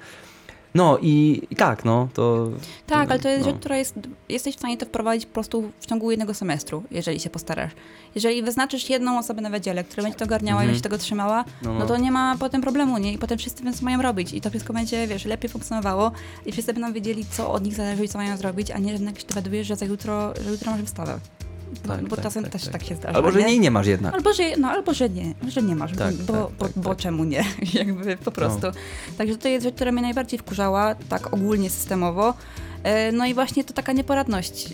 No i, i tak, no, to... Tak, ale to jest no. rzecz, która jest, jesteś w stanie to wprowadzić po prostu w ciągu jednego semestru, jeżeli się postarasz. Jeżeli wyznaczysz jedną osobę na wydziale, która będzie to ogarniała Mhm. i będzie tego trzymała, No, no, no. to nie ma potem problemu, nie? I potem wszyscy wiedzą, co mają robić. I to wszystko będzie, wiesz, lepiej funkcjonowało i wszyscy będą wiedzieli, co od nich zależy i co mają zrobić, a nie, że nagle się dowiadujesz, że za jutro, że jutro masz wystawę. Bo, Tak, bo tak, czasem tak, też tak. tak. się zdarza, Albo, że nie? nie, nie masz jednak. Albo że, no, albo że nie, że nie masz, Tak, bo, tak, bo, bo czemu nie, [LAUGHS] jakby po prostu. Także to jest rzecz, która mnie najbardziej wkurzała, tak ogólnie systemowo. E, No i właśnie to taka nieporadność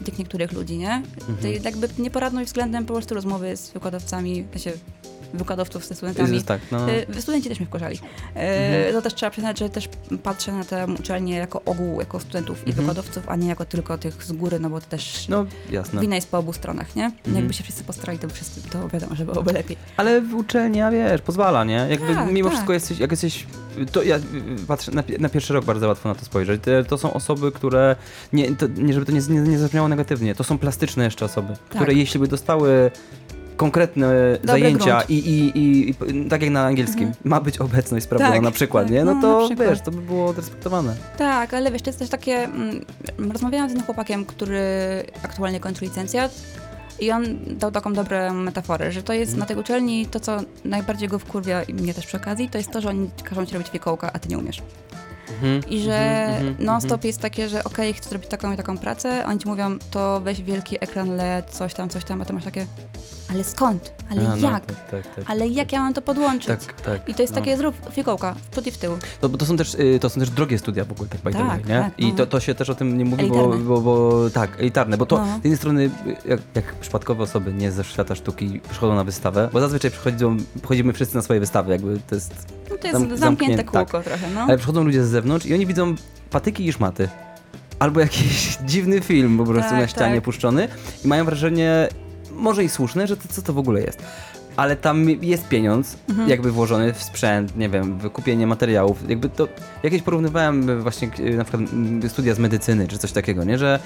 e, tych niektórych ludzi, nie? To jest jakby nieporadność względem po prostu rozmowy z wykładowcami, w sensie wykładowców ze studentami. Jest tak, no. E, Studenci też mnie wkurzali. E, To też trzeba przyznać, że też patrzę na tę uczelnię jako ogół, jako studentów i Mhm. wykładowców, a nie jako tylko tych z góry, no bo to też No, jasne. wina jest po obu stronach, nie? Mhm. Jakby się wszyscy postarali, to wszyscy, to wiadomo, że byłoby lepiej. Ale uczelnia, wiesz, pozwala, nie? Jakby Tak, mimo tak. wszystko jesteś, jak jesteś, to ja y, patrzę, na, na pierwszy rok bardzo łatwo na to spojrzeć. Te, to są osoby, które, nie, to, nie żeby to nie, nie, nie zabrzmiało negatywnie, to są plastyczne jeszcze osoby, które jeśli by dostały konkretne zajęcia grunt. i, i, i, i tak jak na angielskim, Mhm. ma być obecność sprawdzona Tak, na przykład, tak, nie? No no, to przykład. wiesz, to by było respektowane. Tak, ale wiesz, to jest też takie. Mm, rozmawiałam z jednym chłopakiem, który aktualnie kończy licencjat. I on dał taką dobrą metaforę, że to jest Mhm. na tej uczelni to, co najbardziej go wkurwia i mnie też przy okazji, to jest to, że oni każą ci robić wiekołka, a ty nie umiesz. Mhm, I że mhm, mhm, non-stop jest takie, że okej, chcę zrobić taką i taką pracę, a oni ci mówią, to weź wielki ekran LED, coś tam, coś tam, a ty masz takie, ale skąd? Ale A, no, jak? tak, tak, tak. Ale jak ja mam to podłączyć? Tak, tak. I to jest no. takie, zrób fikołka, w przód i w tył. No, bo to są też, y, to są też drogie studia w ogóle, tak by Tak, way, nie? tak, I no. to, to się też o tym nie mówi, bo, bo, bo tak, elitarne, bo to No. z jednej strony, jak, jak przypadkowe osoby nie ze świata sztuki przychodzą na wystawę, bo zazwyczaj przychodzą, przychodzimy wszyscy na swoje wystawy, jakby to jest, No to jest Zamk- zamknięte zamknięte, kółko trochę, no. ale przychodzą ludzie z zewnątrz i oni widzą patyki i szmaty. albo jakiś [LAUGHS] dziwny film po prostu Tak, na ścianie tak. puszczony i mają wrażenie, może i słuszne, że to, co to w ogóle jest. Ale tam jest pieniądz, Mhm. jakby włożony w sprzęt, nie wiem, w kupienie materiałów. Jakby to, jakieś porównywałem właśnie na przykład mm, studia z medycyny, czy coś takiego, nie? Że,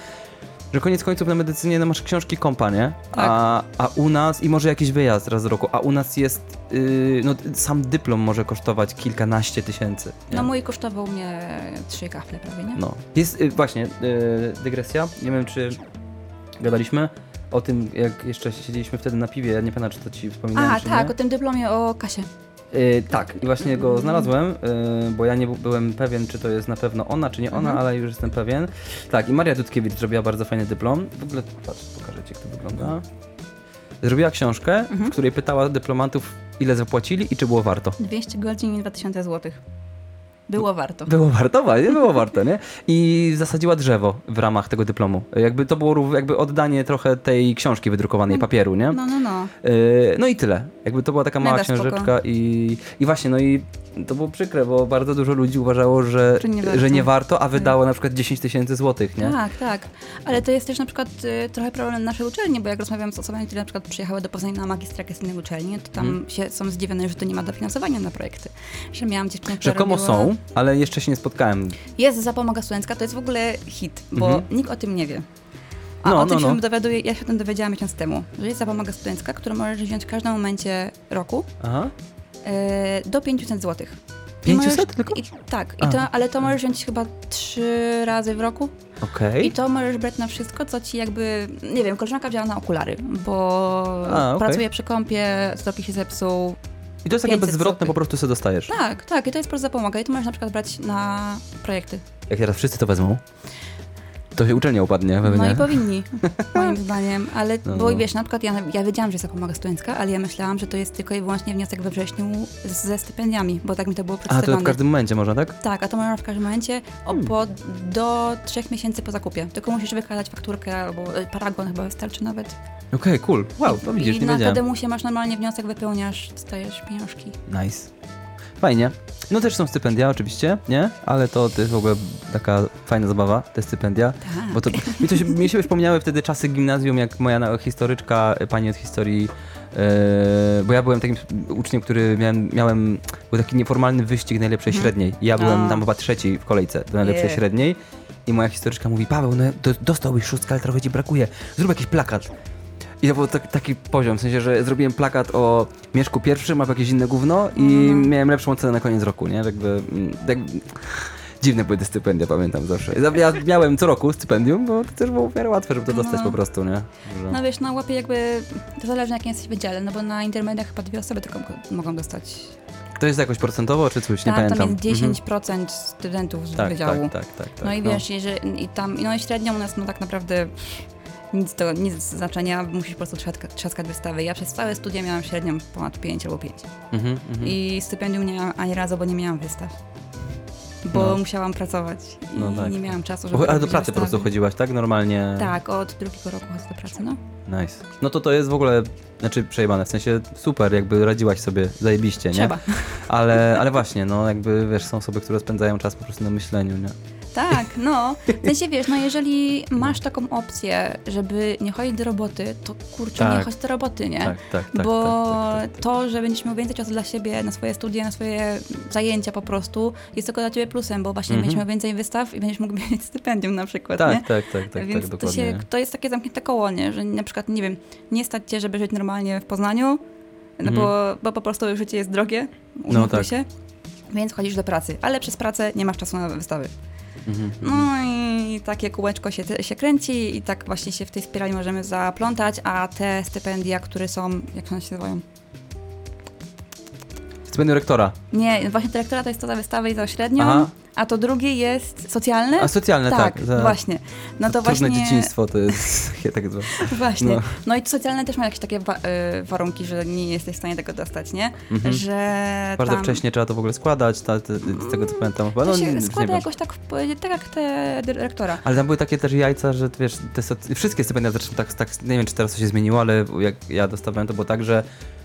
że koniec końców na medycynie no masz książki kompa, nie? Tak. A, a u nas, i może jakiś wyjazd raz do roku, a u nas jest, yy, no sam dyplom może kosztować kilkanaście tysięcy. nie? No mój kosztował mnie trzy kafle prawie, nie? No. Jest y, właśnie y, dygresja. Nie wiem, czy gadaliśmy o tym, jak jeszcze siedzieliśmy wtedy na piwie. Ja nie pamiętam, czy to ci wspominałem, A, tak, nie. o tym dyplomie o Kasie. Y, tak, i właśnie go znalazłem, y, bo ja nie byłem pewien, czy to jest na pewno ona, czy nie ona, Mhm. ale już jestem pewien. Tak, i Maria Dudkiewicz zrobiła bardzo fajny dyplom. W ogóle, patrz, pokażę ci, jak to wygląda. Zrobiła książkę, Mhm. w której pytała dyplomantów, ile zapłacili i czy było warto. 200 godzin i 2000 zł. Było warto. Było warto, wa- nie było warto, nie? I zasadziła drzewo w ramach tego dyplomu. Jakby to było jakby oddanie trochę tej książki wydrukowanej, papieru, nie? No, no, no. Yy, No i tyle. Jakby to była taka mała Mega spoko. książeczka i, i właśnie, no i to było przykre, bo bardzo dużo ludzi uważało, że, nie warto. że nie warto, a wydało na przykład 10 tysięcy złotych, nie? Tak, tak. Ale to jest też na przykład y, trochę problem naszej uczelni, bo jak rozmawiam z osobami, które na przykład przyjechały do Poznania na magistrę z innej uczelni, to tam Mhm. się są zdziwione, że to nie ma dofinansowania na projekty. Że miałam dziewczynę, która Rzekomo robiła... są, ale jeszcze się nie spotkałem. Jest zapomoga studencka, to jest w ogóle hit, bo Mhm. nikt o tym nie wie. A No, o tym no, się no. dowiaduję, ja się o tym dowiedziałam miesiąc temu, że jest zapomoga studencka, którą możesz wziąć w każdym momencie roku Aha. e, do 500 zł. 500 tylko? I, tak, i to, ale to możesz wziąć chyba trzy razy w roku. Okej. I to możesz brać na wszystko, co ci jakby, nie wiem, koleżanka wzięła na okulary, bo A, okej. pracuje przy kąpie, stopi się zepsuł. I to jest takie 500 bezzwrotne, złotych. po prostu sobie dostajesz. Tak, tak, i to jest prosta zapomoga i to możesz na przykład brać na projekty. Jak teraz wszyscy to wezmą, to się uczelnia upadnie pewnie. No i powinni, [LAUGHS] moim zdaniem, ale, No, bo no. wiesz, na przykład ja, ja wiedziałam, że jest zapomoga studencka, ale ja myślałam, że to jest tylko i wyłącznie wniosek we wrześniu ze stypendiami, bo tak mi to było A, to przedstawione. w każdym momencie można, tak? Tak, a to można w każdym momencie o, Hmm. po, do trzech miesięcy po zakupie. Tylko musisz wykazać fakturkę albo e, paragon chyba wystarczy nawet. Okej, cool. Wow, to widzisz, I nie na wiedziałem. akademiusie masz normalnie wniosek, wypełniasz, dostajesz pieniążki. Nice. Fajnie. No też są stypendia oczywiście, nie? Ale to, to jest w ogóle taka fajna zabawa, te stypendia. Tak. Bo to, mi, to się, mi się przypomniały wtedy czasy gimnazjum, jak moja historyczka, pani od historii, e, bo ja byłem takim uczniem, który miałem, miałem był taki nieformalny wyścig najlepszej Mhm. średniej. Ja byłem A. tam chyba trzeci w kolejce do najlepszej Je. średniej. I moja historyczka mówi, Paweł, no do, dostałbyś szóstkę, ale trochę ci brakuje. Zrób jakiś plakat. I to był tak, taki poziom, w sensie, że zrobiłem plakat o Mieszku pierwszym albo jakieś inne gówno i Mhm. miałem lepszą ocenę na koniec roku, nie? Jakby, mm, tak, dziwne były te stypendia, pamiętam zawsze. Ja- Ja miałem co roku stypendium, bo to też było w miarę łatwe, żeby to dostać No. po prostu, nie? Że... No wiesz, na łapie jakby, to zależy na jakim jesteś wydziale, no bo na intermediach chyba dwie osoby tylko mo- mogą dostać. To jest jakoś procentowo, czy coś? Nie tak, pamiętam. tam jest 10% studentów z Mhm. Tak, wydziału. tak, tak, tak, tak. no i wiesz, jeżeli, i tam, no i średnią u nas no tak naprawdę nic, to, nic znaczenia, musisz po prostu trzaskać, trzaskać wystawy. Ja przez całe studia miałam średnią ponad 5 albo 5. Mhm, mhm. I stypendium nie miałam ani razu, bo nie miałam wystaw. Bo No. musiałam pracować i No tak. nie miałam czasu, żeby O, Ale do pracy po wystawy. prostu chodziłaś, tak? Normalnie? Tak, od drugiego roku chodzę do pracy, no. Nice. No to to jest w ogóle, znaczy przejebane, w sensie super, jakby radziłaś sobie zajebiście, nie? Trzeba. Ale, [LAUGHS] ale właśnie, no jakby wiesz, są osoby, które spędzają czas po prostu na myśleniu, nie? Tak, no. W sensie wiesz, no jeżeli masz taką opcję, żeby nie chodzić do roboty, to kurczę, nie Tak. chodź do roboty, nie? Tak, tak, tak. Bo tak, tak, tak, tak. to, że będziesz miał więcej czasu dla siebie, na swoje studia, na swoje zajęcia po prostu, jest tylko dla ciebie plusem, bo właśnie Mhm. będziesz miał więcej wystaw i będziesz mógł [LAUGHS] mieć stypendium na przykład, nie? Tak, tak, tak, tak, Więc tak, to, się, to jest takie zamknięte koło, nie? Że na przykład, nie wiem, nie stać cię, żeby żyć normalnie w Poznaniu, no Mhm. bo, bo po prostu życie jest drogie, No tak. się, więc chodzisz do pracy, ale przez pracę nie masz czasu na wystawy. No i takie kółeczko się, się kręci i tak właśnie się w tej spirali możemy zaplątać, a te stypendia, które są, jak one się nazywają? Stypendium rektora. Nie, właśnie dyrektora to jest to za wystawę i za średnią, Aha. a to drugie jest socjalne. A socjalne, tak. tak, za- właśnie. No to Trudne właśnie. dzieciństwo to jest [LAUGHS] takie tak zwane. [LAUGHS] Właśnie. No. No. i to socjalne też ma jakieś takie wa- y, warunki, że nie jesteś w stanie tego dostać, nie? Mhm. Że Bardzo tam... wcześnie trzeba to w ogóle składać, ta, te, z tego co pamiętam. Chyba, To no, się nie- nie składa jakoś tak, w- tak jak te dyrektora. Ale tam były takie też jajca, że wiesz, te soc- wszystkie stypendia zresztą tak, tak, nie wiem czy teraz to się zmieniło, ale jak ja dostawałem to było tak, że y,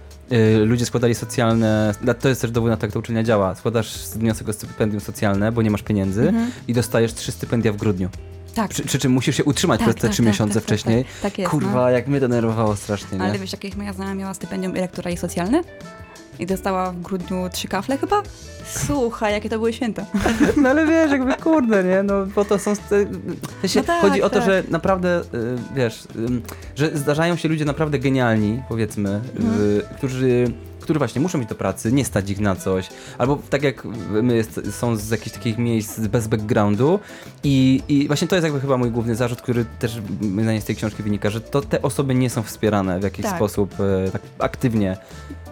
ludzie składali socjalne, to jest też dowód na to, jak ta uczelnia działa. Składasz wniosek o stypendium socjalne, bo nie masz pieniędzy Mhm. i dostajesz trzy stypendia w grudniu. Tak. Przy, przy czym musisz się utrzymać Tak, przez te tak, trzy tak, miesiące tak, tak, wcześniej. tak, tak jest, Kurwa, no. jak mnie denerwowało strasznie, nie? Ale wiesz, jakieś moja znajoma miała stypendium i lektura i socjalne i dostała w grudniu trzy kafle chyba? Słuchaj, jakie to były święta. [LAUGHS] No ale wiesz, jakby kurde, nie? No bo to są... W sensie No tak, chodzi o to, tak. że naprawdę, y, wiesz, że zdarzają się ludzie naprawdę genialni, powiedzmy, Mhm. y, którzy którzy właśnie muszą iść do pracy, nie stać ich na coś, albo tak jak my jest, są z jakichś takich miejsc bez backgroundu i, i właśnie to jest jakby chyba mój główny zarzut, który też z tej książki wynika, że to te osoby nie są wspierane w jakiś Tak. sposób e, tak aktywnie.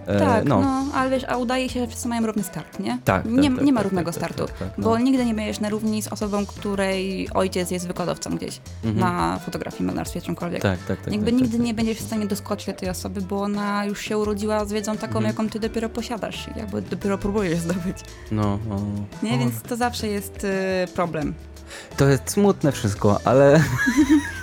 E, Tak, no. no. ale wiesz, a udaje się, że wszyscy mają równy start, nie? Tak, nie, tak, tak, nie ma tak, równego tak, startu, tak, tak, tak, bo no. nigdy nie będziesz na równi z osobą, której ojciec jest wykładowcą gdzieś Mhm. na fotografii, malarstwie, czymkolwiek. Tak, tak, tak. Jakby tak, nigdy tak. nie będziesz w stanie doskoczyć do tej osoby, bo ona już się urodziła z wiedzą taką, Mhm. jaką ty dopiero posiadasz, jakby dopiero próbujesz zdobyć. No, no. Nie, O, więc to zawsze jest y, problem. To jest smutne wszystko, ale [LAUGHS]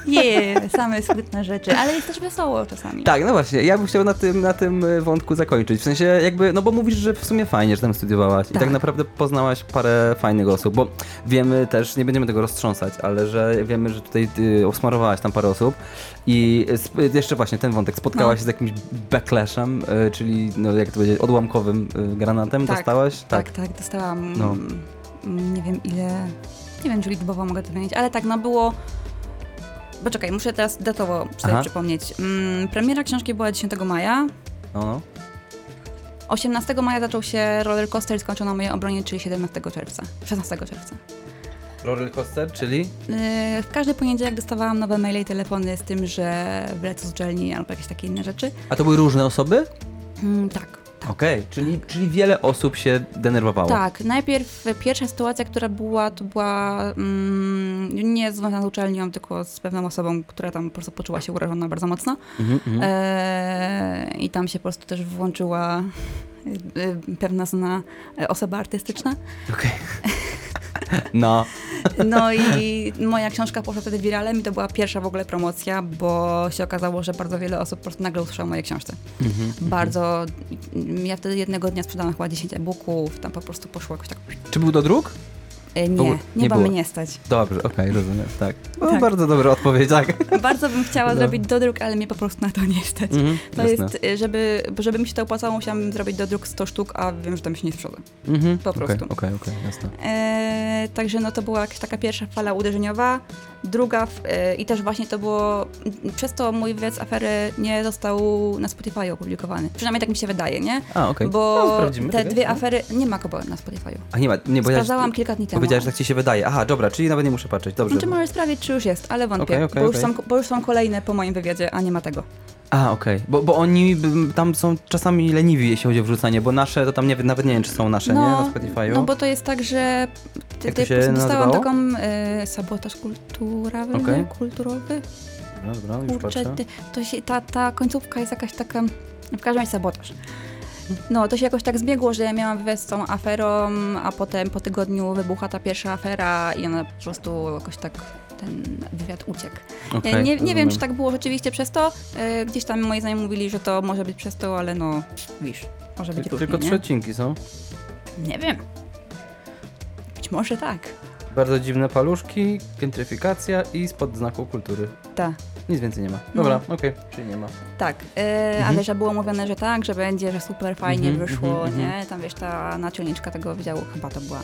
Nie, same smutne rzeczy, ale jest też wesoło czasami. tak, no właśnie, ja bym chciał na tym, na tym y, wątku zakończyć. W sensie jakby, no bo mówisz, że w sumie fajnie, że tam studiowałaś i Tak. tak naprawdę poznałaś parę fajnych osób, bo wiemy też, nie będziemy tego roztrząsać, ale że wiemy, że tutaj ty osmarowałaś tam parę osób i jeszcze właśnie ten wątek, spotkałaś No. się z jakimś backlashem, y, czyli no jak to powiedzieć, odłamkowym y, granatem Tak, dostałaś? Tak, tak, dostałam. No. mm, Nie wiem ile. Nie wiem, czy liczbowo mogę to powiedzieć, ale tak, no było. Poczekaj, muszę teraz datowo sobie Aha. przypomnieć. Mm, premiera książki była 10 maja. No, no. 18 maja zaczął się roller coaster i skończono na mojej obronie, czyli 17 czerwca. 16 czerwca. Roller coaster, czyli? Yy, w każdy poniedziałek dostawałam nowe maile i telefony z tym, że wlecę z uczelni albo jakieś takie inne rzeczy. A to były różne osoby? Mm, tak. Tak. Okej, czyli, czyli wiele osób się denerwowało. Tak, najpierw pierwsza sytuacja, która była, to była mm, nie związana z uczelnią, tylko z pewną osobą, która tam po prostu poczuła się urażona bardzo mocno. Mhm, mhm. E, I tam się po prostu też włączyła pewna znana e, osoba artystyczna. Okej. [LAUGHS] No. No i moja książka poszła wtedy wiralem i to była pierwsza w ogóle promocja, bo się okazało, że bardzo wiele osób po prostu nagle usłyszało o mojej książce. Mhm. Bardzo, ja wtedy jednego dnia sprzedałam chyba 10 e-booków, tam po prostu poszło jakoś tak, Czy był do druk? E, nie, nie, nie bo było. mnie nie stać. Dobrze, okej, rozumiem, tak. No, Tak. Bardzo dobra odpowiedź, tak. [LAUGHS] Bardzo bym chciała No. zrobić dodruk, ale mnie po prostu na to nie stać. Mhm, To jasne. jest, y, żeby, żeby mi się to opłacało, musiałam zrobić dodruk 100 sztuk, a wiem, że tam się nie sprzeda. Mhm, po okej, prostu. Okej, okej, jasne. E, także no to była jakaś taka pierwsza fala uderzeniowa. Druga, e, i też właśnie to było, przez to mój wywiad z afery nie został na Spotify opublikowany. Przynajmniej tak mi się wydaje, nie? A, okej. Bo No, te dwie afery, nie ma go na Spotify. A nie ma, nie, bo ja... Sprawdzałam kilka dni temu. Powiedziałeś, że tak ci się wydaje. Aha, dobra, czyli nawet nie muszę patrzeć, dobrze. Znaczy możesz sprawdzić, czy już jest, ale wątpię, Okej, okej, bo, już są, bo już są kolejne po moim wywiadzie, a nie ma tego. A, okej, bo, bo oni b- tam są czasami leniwi, jeśli chodzi o wrzucanie, bo nasze to tam nie, nawet nie wiem, czy są nasze, nie, na Spotify'u. No bo to jest tak, że ty, Jak to ty się dostałam nazywało? taką e, sabotaż kulturowy, Okej. kulturowy. Dobra, dobra, już Kurczę, patrzę. ty, to się, ta, ta końcówka jest jakaś taka, w każdym razie sabotaż. No, to się jakoś tak zbiegło, że ja miałam wywiad z tą aferą, a potem po tygodniu wybucha ta pierwsza afera i ona po prostu jakoś tak ten wywiad uciekł. Okej, nie, nie wiem, czy tak było rzeczywiście przez to. E, Gdzieś tam moi znajomi mówili, że to może być przez to, ale no, wiesz, może być Ty- różnie, Tylko nie? trzy odcinki są. Nie wiem. Być może tak. Bardzo dziwne paluszki, gentryfikacja i spod znaku kultury. Tak. Nic więcej nie ma. No. Dobra, okej, czyli nie ma. Tak, e, Mhm. ale że było mówione, że tak, że będzie, że super fajnie Mhm, wyszło, mhm, nie? Tam wiesz, ta naczelniczka tego wydziału chyba to była.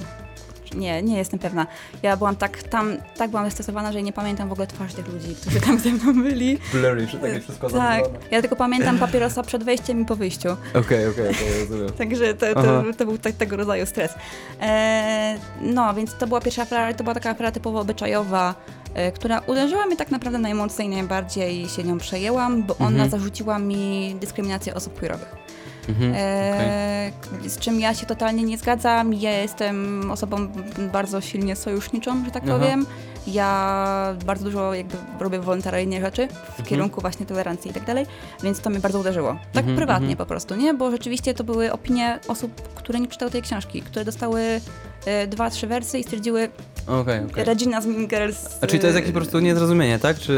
Nie, nie jestem pewna. Ja byłam tak tam, tak byłam zestresowana, że nie pamiętam w ogóle twarzy tych ludzi, którzy tam ze mną byli. Blurry, że takie wszystko Tak, ja tylko pamiętam papierosa przed wejściem i po wyjściu. Okej, okej, okej, rozumiem. Także to, to, to był tak, tego rodzaju stres. E, no, więc to była pierwsza afera, to była taka afera typowo obyczajowa, e, która uderzyła mnie tak naprawdę najmocniej, najbardziej się nią przejęłam, bo ona Mhm. zarzuciła mi dyskryminację osób queerowych. Mhm. E, Z czym ja się totalnie nie zgadzam. Ja jestem osobą bardzo silnie sojuszniczą, że tak Aha. powiem. Ja bardzo dużo jakby robię wolontaryjnie rzeczy w Mhm. kierunku właśnie tolerancji i tak dalej, więc to mnie bardzo uderzyło. Tak Mhm, prywatnie mhm. po prostu, nie? Bo rzeczywiście to były opinie osób, które nie czytały tej książki, które dostały e, dwa, trzy wersy i stwierdziły Okej, okej. Regina z Mean Girls. A czyli to jest e, jakieś po prostu niezrozumienie, tak? Czy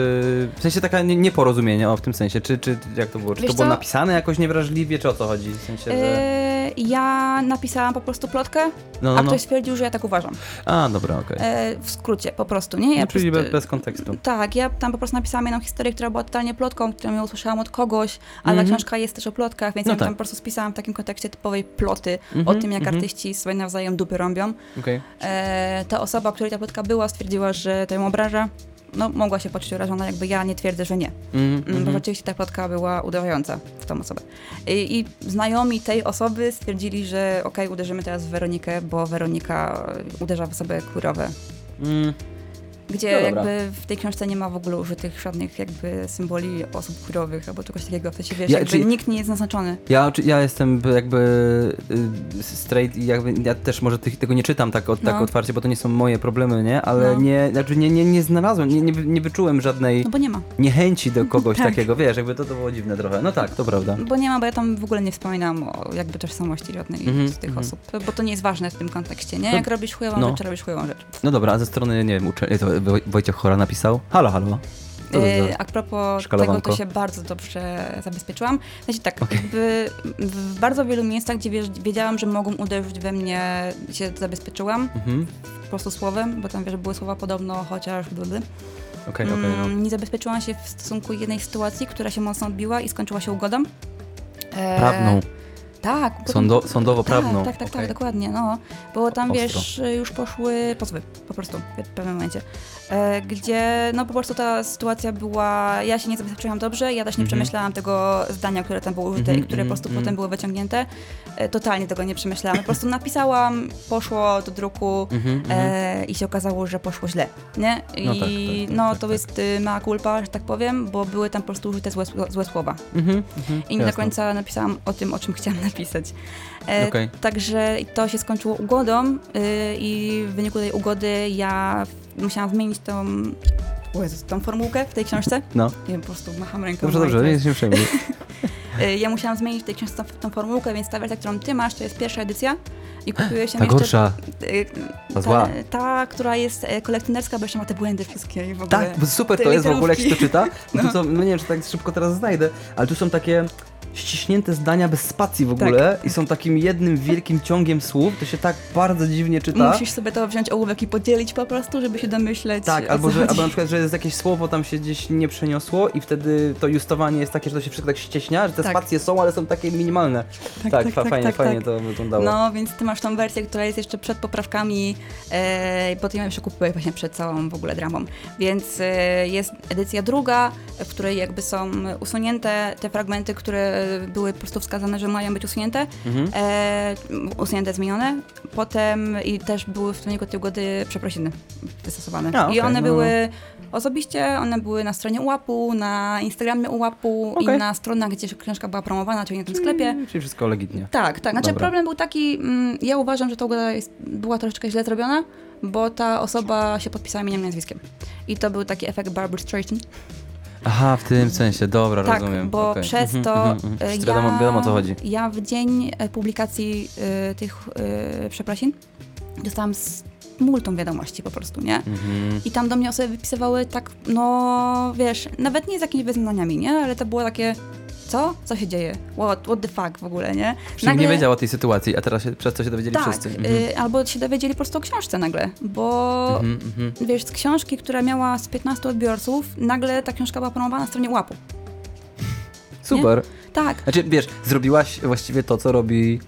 w sensie taka nie- nieporozumienie, o w tym sensie, czy, czy jak to było? Czy Wiesz to było co? napisane jakoś niewrażliwie, czy o co chodzi? W sensie, że... E, ja napisałam po prostu plotkę, No, a no, no. ktoś stwierdził, że ja tak uważam. A, dobra, okej. E, w skrócie, po prostu, nie? Ja No, czyli prostu- bez, kontekstu. Tak, ja tam po prostu napisałam jedną historię, która była totalnie plotką, którą ja usłyszałam od kogoś, ale Mhm. ta książka jest też o plotkach, więc No ja tak. tam po prostu spisałam w takim kontekście typowej ploty o Mhm, tym, jak mhm. artyści sobie nawzajem dupy rąbią. Okej. E, ta osoba, której ta plotka była, stwierdziła, że to ją obraża. No, mogła się poczuć urażona, jakby ja nie twierdzę, że nie. Mhm, Mm, Bo mhm. rzeczywiście ta plotka była uderzająca w tą osobę. I, i znajomi tej osoby stwierdzili, że okej, uderzymy teraz w Weronikę, bo Weronika uderza w osoby queerowe. Mm, Gdzie No jakby w tej książce nie ma w ogóle użytych żadnych jakby symboli osób queerowych albo czegoś takiego. W sensie wiesz, Ja- jakby czyli- nikt nie jest naznaczony. Ja, ja jestem jakby y, straight i jakby ja też może tych, tego nie czytam tak, od, tak No. otwarcie, bo to nie są moje problemy, nie? Ale No. nie, znaczy nie, nie, nie znalazłem, nie, nie, nie wyczułem żadnej No bo nie ma. niechęci do kogoś [LAUGHS] Tak. takiego, wiesz, jakby to, to było dziwne trochę. No tak, to prawda. Bo nie ma, bo ja tam w ogóle nie wspominam o jakby tożsamości żadnej Mhm, z tych mhm. osób. Bo to nie jest ważne w tym kontekście, nie? Jak robisz chujową no. rzecz, robisz chujową rzecz. No dobra, a ze strony, nie wiem, ucze- to Wojciech Chora napisał. Halo, halo. Yy, za- a propos tego, to się bardzo dobrze zabezpieczyłam. Znaczy tak, Okej. jakby w bardzo wielu miejscach, gdzie wiedziałam, że mogą uderzyć we mnie, się zabezpieczyłam Mhm. po prostu słowem, bo tam wiesz, były słowa podobno, chociaż blady. Okej, okej, no. Nie zabezpieczyłam się w stosunku jednej sytuacji, która się mocno odbiła i skończyła się ugodą. E, Prawną, Tak. sądo, sądowo-prawną. Tak, tak, tak, Okej. tak, dokładnie, no. Bo tam, Ostro. wiesz, już poszły pozwy, po prostu, w pewnym momencie. E, gdzie, no po prostu ta sytuacja była, ja się nie zabezpieczyłam dobrze, ja też nie Mhm. przemyślałam tego zdania, które tam było użyte Mhm, i które po mhm, prostu mhm. potem były wyciągnięte. E, totalnie tego nie przemyślałam. Po prostu napisałam, poszło do druku Mhm, e, i się okazało, że poszło źle, nie? I No tak, tak, tak, no tak, to tak. jest y, mała culpa, że tak powiem, bo były tam po prostu użyte złe, złe słowa. I nie do jasne. końca napisałam o tym, o czym chciałam napisać. E, Okej. Także to się skończyło ugodą y, i w wyniku tej ugody ja musiałam zmienić tą, o Jezus, tą formułkę w tej książce. No, Nie wiem, po prostu macham ręką. dobrze, no dobrze, nie się przejmuj. Ja musiałam zmienić w tej książce tą, tą formułkę, więc ta wersja, którą ty masz, to jest pierwsza edycja i kupiłem się Ta jeszcze... gorsza. y, Ta zła. Ta, która jest e, kolekcjonerska, bo jeszcze ma te błędy wszystkie i w ogóle. Tak, super to jest w ogóle, jak się to czyta. No. [LAUGHS] No. To, co, no nie wiem, czy tak szybko teraz znajdę, ale tu są takie ściśnięte zdania bez spacji w ogóle i są takim jednym wielkim ciągiem słów. To się tak bardzo dziwnie czyta. Musisz sobie to wziąć ołówek i podzielić po prostu, żeby się domyśleć. Tak, albo, że, albo na przykład, że jest jakieś słowo tam się gdzieś nie przeniosło i wtedy to justowanie jest takie, że to się wszystko tak ścieśnia, że te Tak. spacje są, ale są takie minimalne. Tak, tak, fa- tak, fajnie, tak, fajnie tak. to wyglądało. No, więc ty masz tą wersję, która jest jeszcze przed poprawkami, e, bo ty ją jeszcze kupiłeś właśnie przed całą w ogóle dramą. Więc e, jest edycja druga, w której jakby są usunięte te fragmenty, które były po prostu wskazane, że mają być usunięte, Mhm. e, usunięte, zmienione. Potem i też były w wyniku tej ugody przeprosiny wystosowane. A, okej, I one no. były osobiście, one były na stronie UAP-u, na Instagramie UAP-u Okej. i na stronach, gdzie książka była promowana, czyli na tym sklepie. Czyli wszystko legitnie. Tak, tak. Znaczy Dobra. problem był taki, mm, ja uważam, że ta ugoda jest, była troszeczkę źle zrobiona, bo ta osoba się podpisała imieniem i nazwiskiem. I to był taki efekt Barbara Streisand. Aha, w tym sensie, dobra, Tak, rozumiem. bo Okej. przez Mhm, to mhm, mhm. e, Wszyscy ja, Wiadomo, wiadomo o co chodzi. ja w dzień e, publikacji e, tych e, przeprosin dostałam z multą wiadomości po prostu, nie? Mhm. I tam do mnie osoby wypisywały tak, no wiesz, nawet nie z jakimiś wyznaniami, nie? Ale to było takie, co? Co się dzieje? What, what the fuck w ogóle, nie? Czyli nie wiedział o tej sytuacji, a teraz się, przez to się dowiedzieli Tak, wszyscy. Mhm. y, albo się dowiedzieli po prostu o książce nagle, bo Mhm, mhm. wiesz, z książki, która miała z 15 odbiorców, nagle ta książka była promowana na stronie łapu. Super. Tak, Znaczy, wiesz, zrobiłaś właściwie to, co robi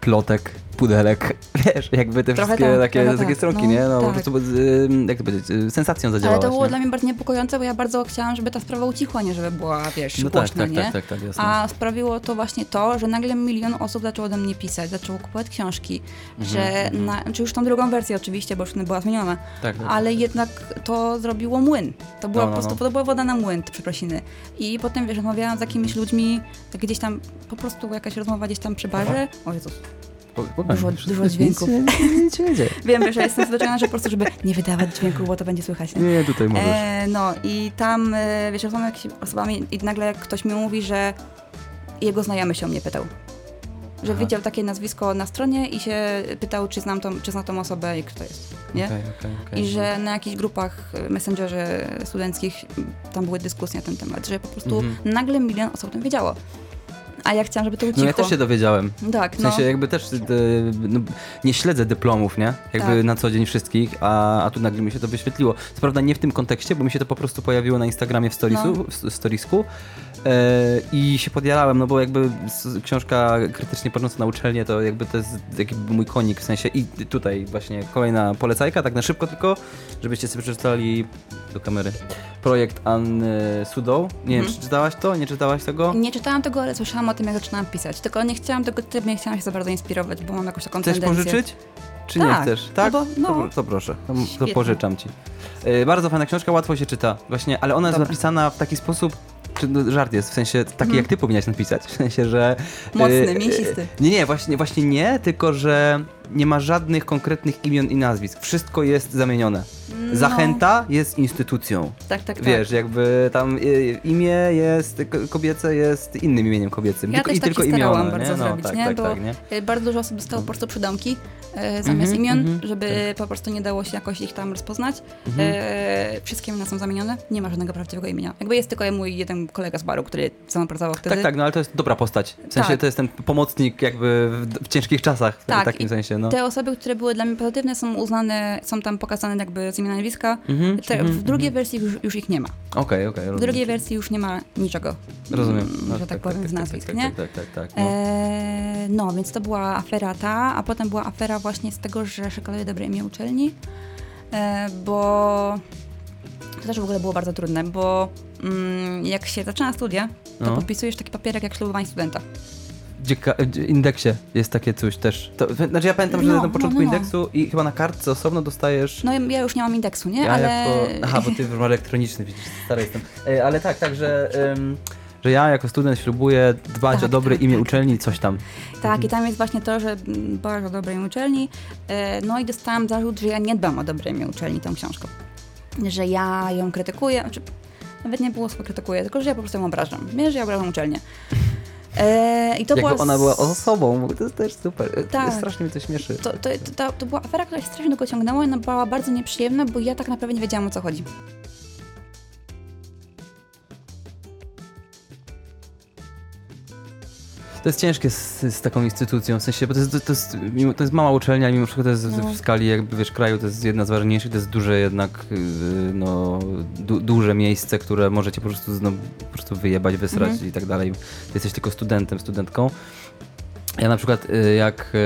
plotek, pudelek, [LAUGHS] wiesz, jakby te Trochę wszystkie tak, takie, trochę takie tak. stronki, No, nie? No po tak. prostu, y, jak to powiedzieć, sensacją ale zadziałałaś, to było nie? dla mnie bardzo niepokojące, bo ja bardzo chciałam, żeby ta sprawa ucichła, nie żeby była, wiesz, No tak, głośna, tak, nie? tak, tak, tak, jasne. A sprawiło to właśnie to, że nagle milion osób zaczęło do mnie pisać, zaczęło kupować książki, Mhm, że, na, czy już tą drugą wersję oczywiście, bo już nie była zmieniona, tak, tak. ale jednak to zrobiło młyn. To była No, no, po prostu, no. to była woda na młyn, te przeprosiny. I potem, wiesz, rozmawiałam z jakimiś ludźmi, gdzieś tam, po prostu jakaś rozmowa gdzieś tam przy barze. O Jezus. Spokojnie, dużo- dużo dźwięków. Nic, [LAUGHS] nic się nie dzieje. Wiem, że jestem zwyczajna, że po prostu, żeby nie wydawać dźwięku, bo to będzie słychać. Nie? Nie, tutaj możesz. E, no i tam, e, wiesz, rozmawiam z osobami i nagle ktoś mi mówi, że jego znajomy się o mnie pytał. Że Aha. widział takie nazwisko na stronie i się pytał, czy znam tą, czy zna tą osobę i kto to jest, nie? Okej, okej, okej. I że na jakichś grupach, e, messengerze studenckich tam były dyskusje na ten temat, że po prostu Mhm. nagle milion osób o tym wiedziało. A ja chciałam, żeby to ucichło. No ja też się dowiedziałem. Tak, W no. sensie jakby też y, no, nie śledzę dyplomów, nie? Jakby Tak. na co dzień wszystkich, a, a tu nagle mi się to wyświetliło. Co prawda nie w tym kontekście, bo mi się to po prostu pojawiło na Instagramie w, storiesu, No. w storiesku i się podjarałem, no bo jakby książka krytycznie patrząc na uczelnię, to jakby to jest jakby mój konik, w sensie i tutaj właśnie kolejna polecajka, tak na szybko tylko, żebyście sobie przeczytali do kamery. Projekt Anny Sudoł. Nie wiem, Mhm. czy czytałaś to? Nie czytałaś tego? Nie czytałam tego, ale słyszałam o tym, jak zaczynałam pisać. Tylko nie chciałam tego typu, nie chciałam się za bardzo inspirować, bo mam jakąś taką Chcesz tendencję. pożyczyć? Czy nie Tak, chcesz? Tak? albo- no. to, to proszę, to, to pożyczam ci. Yy, bardzo fajna książka, łatwo się czyta. Właśnie, ale ona jest Dobra. napisana w taki sposób. No, żart jest, w sensie taki jak ty powinnaś napisać, w sensie, że... Mocny, yy, mięsisty. Nie, nie, właśnie, właśnie nie, tylko że nie ma żadnych konkretnych imion i nazwisk. Wszystko jest zamienione. No, Zachęta jest instytucją. Tak, tak, tak. Wiesz, jakby tam y, imię jest, kobiece jest innym imieniem kobiecym. Ja tylko, też I tak tylko się imiona, bardzo nie? No, zrobić, tak, nie? tak, Bo tak, nie? y, bardzo dużo osób dostało po prostu przydomki e, zamiast Mhm, imion, mhm, żeby po prostu nie dało się jakoś ich tam rozpoznać. E, wszystkie imiona są zamienione, nie ma żadnego prawdziwego imienia. Jakby jest tylko mój jeden kolega z baru, który sam pracował wtedy. Tak, tak, no ale to jest dobra postać. W sensie Tak. to jest ten pomocnik jakby w, w ciężkich czasach, w Tak, takim sensie, no. Te osoby, które były dla mnie pozytywne są uznane, są tam pokazane jakby z imienia nazwiska. Mhm, Te, mhm, w drugiej wersji już, już ich nie ma. Okej, okej, W rozumiem. drugiej wersji już nie ma niczego. Rozumiem. mm, No, że tak, powiem, z nazwisk, tak, nie? Tak, tak, tak, tak, no. E, no, więc to była afera ta, a potem była afera właśnie z tego, że szykaluje dobre imię uczelni, e, bo to też w ogóle było bardzo trudne, bo mm, jak się zaczyna studia, to No. podpisujesz taki papierek jak ślubowanie studenta. W indeksie jest takie coś też. To, znaczy ja pamiętam, że No, na no, początku no, no. indeksu i chyba na kartce osobno dostajesz... No ja, już nie mam indeksu, nie? ja Ale jako... Aha, bo ty już elektroniczny, widzisz, stary jestem. E, ale tak, tak, że... em, że ja jako student ślubuję dbać Tak, o dobre tak, imię tak, uczelni, coś tam. tak, i tam jest właśnie to, że mm, bardzo dobrej uczelni. E, no i dostałam zarzut, że ja nie dbam o dobre imię uczelni tą książką. Że ja ją krytykuję, znaczy, nawet nie było słowa krytykuję, tylko że ja po prostu ją obrażam. Wiesz, że ja obrażam uczelnię. E, I to Jakby była ona była osobą, to jest też super. E, Tak. Strasznie mnie to śmieszy. To, to, to, to była afera, która się strasznie długo ciągnęła i ona była bardzo nieprzyjemna, bo ja tak naprawdę nie wiedziałam o co chodzi. To jest ciężkie z, z taką instytucją, w sensie, bo to jest, to, to, jest, mimo, to jest mała uczelnia, mimo wszystko to jest No. w skali jakby, wiesz, kraju, to jest jedna z ważniejszych, to jest duże jednak, yy, no, du, duże miejsce, które możecie po prostu, no, po prostu wyjebać, wysrać Mhm. i tak dalej. Ty jesteś tylko studentem, studentką. Ja na przykład y, jak, y,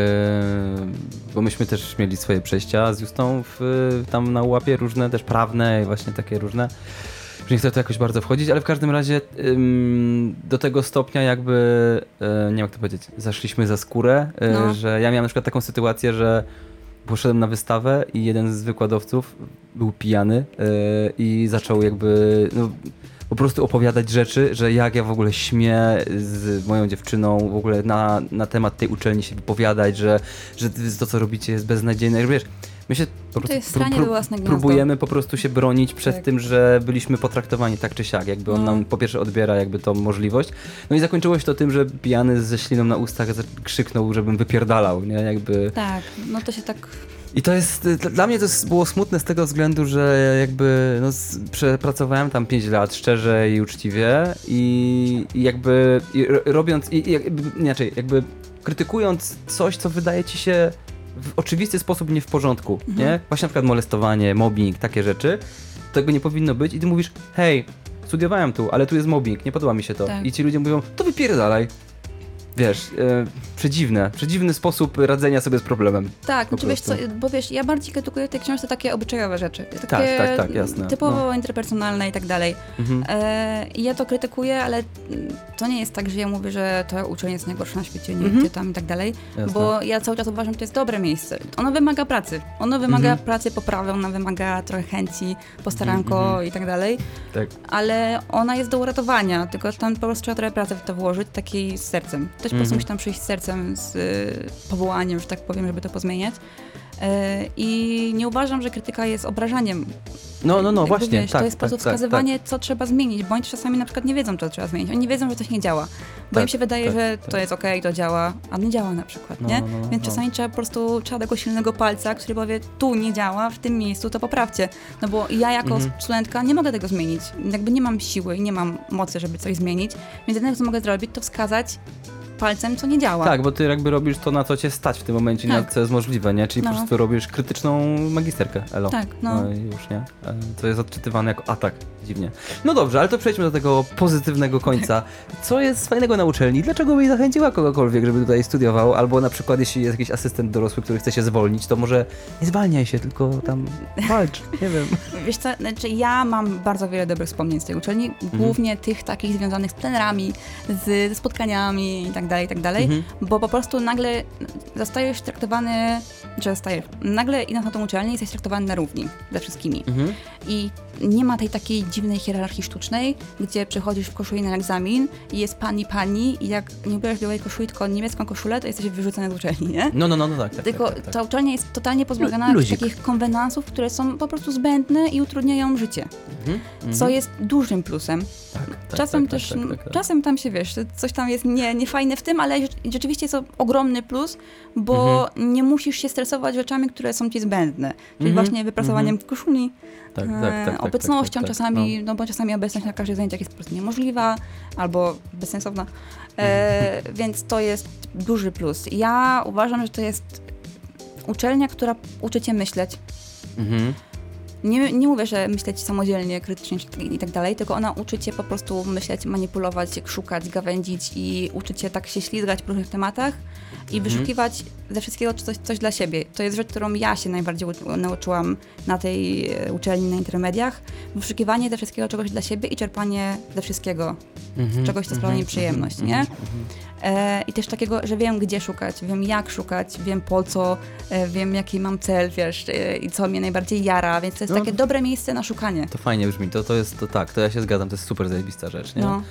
bo myśmy też mieli swoje przejścia z Justą w, y, tam na łapie różne, też prawne i właśnie takie różne. Już nie chcę w to jakoś bardzo wchodzić, ale w każdym razie ym, do tego stopnia jakby, y, nie wiem jak to powiedzieć, zaszliśmy za skórę, y, No. że ja miałem na przykład taką sytuację, że poszedłem na wystawę i jeden z wykładowców był pijany y, i zaczął jakby no, po prostu opowiadać rzeczy, że jak ja w ogóle śmie z moją dziewczyną w ogóle na, na temat tej uczelni się wypowiadać, że, że to co robicie jest beznadziejne. Wiesz, my się po prostu gniazdo. próbujemy po prostu się bronić przed Tak. tym, że byliśmy potraktowani tak czy siak, jakby on No. nam po pierwsze odbiera jakby tą możliwość. No i zakończyło się to tym, że pijany ze śliną na ustach krzyknął, żebym wypierdalał, nie? Jakby... Tak, no to się tak... I to jest, dla mnie to było smutne z tego względu, że jakby no, przepracowałem tam 5 lat szczerze i uczciwie i, i jakby i ro- robiąc, i, i jakby, inaczej, jakby krytykując coś, co wydaje ci się w oczywisty sposób nie w porządku, Mhm. nie? Właśnie na przykład molestowanie, mobbing, takie rzeczy, tego nie powinno być i ty mówisz, hej, studiowałem tu, ale tu jest mobbing, nie podoba mi się to. Tak. I ci ludzie mówią, to wypierdalaj. Wiesz, e, przedziwne, przedziwny sposób radzenia sobie z problemem. Tak, znaczy wiesz co, bo wiesz, ja bardziej krytykuję w tej książce takie obyczajowe rzeczy. Takie Tak, tak, tak, jasne. Typowo interpersonalne i tak dalej. Mhm. E, ja to krytykuję, ale to nie jest tak, że ja mówię, że to uczelnia jest najgorsza na świecie, nie Mhm. tam i tak dalej, Jasne. bo ja cały czas uważam, że to jest dobre miejsce. Ono wymaga pracy. Ono wymaga Mhm. pracy, poprawy, ono wymaga trochę chęci, postaranko Mhm, i tak dalej, Tak. ale ona jest do uratowania, tylko tam po prostu trzeba trochę pracy w to włożyć, takiej z sercem. Też po prostu musi tam przyjść z sercem, z y, powołaniem, że tak powiem, żeby to pozmieniać. E, I nie uważam, że krytyka jest obrażaniem. No, no, no, Jakby, właśnie, wiesz, tak, To jest po prostu tak, tak, wskazywanie, co trzeba zmienić, bo oni czasami na przykład nie wiedzą, co trzeba zmienić. Oni nie wiedzą, że coś nie działa. Bo Tak, im się wydaje, tak, że tak. to jest okej, to działa, a nie działa na przykład, No, nie? no, no, Więc no. czasami trzeba po prostu, trzeba tego silnego palca, który powie, tu nie działa, w tym miejscu, to poprawcie. No bo ja jako Mhm. studentka nie mogę tego zmienić. Jakby nie mam siły i nie mam mocy, żeby coś zmienić. Więc jedyne, co mogę zrobić, to wskazać palcem, co nie działa. Tak, bo ty jakby robisz to, na co cię stać w tym momencie, na Tak. co jest możliwe, nie? Czyli No. po prostu robisz krytyczną magisterkę, elo. Tak, no. i już, nie? E, To jest odczytywane jako atak, dziwnie. No dobrze, ale to przejdźmy do tego pozytywnego końca. Co jest fajnego na uczelni? Dlaczego byś zachęciła kogokolwiek, żeby tutaj studiował? Albo na przykład, jeśli jest jakiś asystent dorosły, który chce się zwolnić, to może nie zwalniaj się, tylko tam walcz, [LAUGHS] nie wiem. Wiesz co, znaczy ja mam bardzo wiele dobrych wspomnień z tej uczelni, Mhm. głównie tych takich związanych z plenerami, z, ze spotkaniami i tak dalej, i tak dalej, Mhm. bo po prostu nagle zostajesz traktowany, czy zostajesz, nagle idąc na tą uczelnię jesteś traktowany na równi ze wszystkimi Mhm. i nie ma tej takiej dziwnej hierarchii sztucznej, gdzie przychodzisz w koszuli na egzamin i jest pani, pani i jak nie ubierzesz białej koszuli, tylko niemiecką koszulę, to jesteś wyrzucony z uczelni, nie? No, no, no, no tak, tak, Tylko tak, tak, tak. ta uczelnia jest totalnie pozbawiona takich konwenansów, które są po prostu zbędne i utrudniają życie, Mhm. Mhm. co jest dużym plusem. Tak, tak, czasem tak, też, tak, tak, tak, tak. czasem tam się wiesz, coś tam jest nie, niefajne w tym, ale rzecz- rzeczywiście jest to ogromny plus, bo Mhm. nie musisz się stresować rzeczami, które są ci zbędne. Czyli Mhm, właśnie wypracowaniem koszuli, Tak, e, tak, tak, tak, obecnością tak, tak, czasami, no. bo czasami obecność na każdych zajęciach jest po prostu niemożliwa albo bezsensowna, e, więc to jest duży plus. Ja uważam, że to jest uczelnia, która uczy cię myśleć. Mhm. Nie, nie mówię, że myśleć samodzielnie, krytycznie i tak dalej, tylko ona uczy cię po prostu myśleć, manipulować, szukać, gawędzić i uczy cię tak się ślizgać w różnych tematach i wyszukiwać ze wszystkiego coś, coś dla siebie. To jest rzecz, którą ja się najbardziej nauczyłam na tej e, uczelni, na intermediach. Wyszukiwanie ze wszystkiego czegoś dla siebie i czerpanie ze wszystkiego Mhm. czegoś, co sprawia mi przyjemność, nie? E, I też takiego, że wiem, gdzie szukać, wiem, jak szukać, wiem po co, e, wiem, jaki mam cel, wiesz, e, i co mnie najbardziej jara, więc to jest No. takie dobre miejsce na szukanie. To fajnie brzmi, to, to jest, to tak, to ja się zgadzam, to jest super zajebista rzecz, nie? No.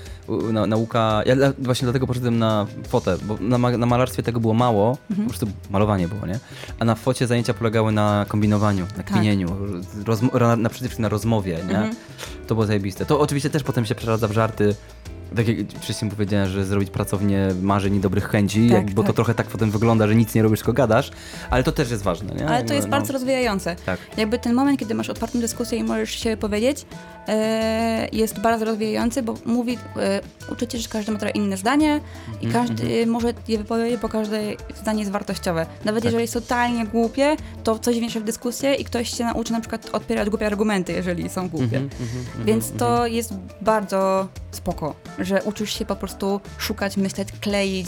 Na, nauka, ja właśnie dlatego poszedłem na fotę, bo na, na malarstwie tego było mało, Mhm. po prostu malowanie było, nie? A na focie zajęcia polegały na kombinowaniu, na Tak. kminieniu, rozmo- na, na, przede wszystkim na rozmowie, nie? Mhm. To było zajebiste. To oczywiście też potem się przeradza w żarty, tak jak wcześniej powiedziałem, że zrobić pracownię marzeń i dobrych chęci, Tak, jak, bo to tak. trochę tak potem wygląda, że nic nie robisz, tylko gadasz, ale to też jest ważne, nie? Ale to jest no, bardzo rozwijające. Tak. Jakby ten moment, kiedy masz otwartą dyskusję i możesz się powiedzieć, e, jest bardzo rozwijający, bo mówi, e, uczycie, że każdy ma trochę inne zdanie i Mhm, każdy może je wypowiedzieć, bo każde zdanie jest wartościowe. Nawet Tak. jeżeli jest totalnie głupie, to coś wniesie w dyskusję i ktoś się nauczy na przykład odpierać głupie argumenty, jeżeli są głupie. Mhm, mhm, mhm, Więc mhm. to jest bardzo spoko, że uczysz się po prostu szukać, myśleć, kleić,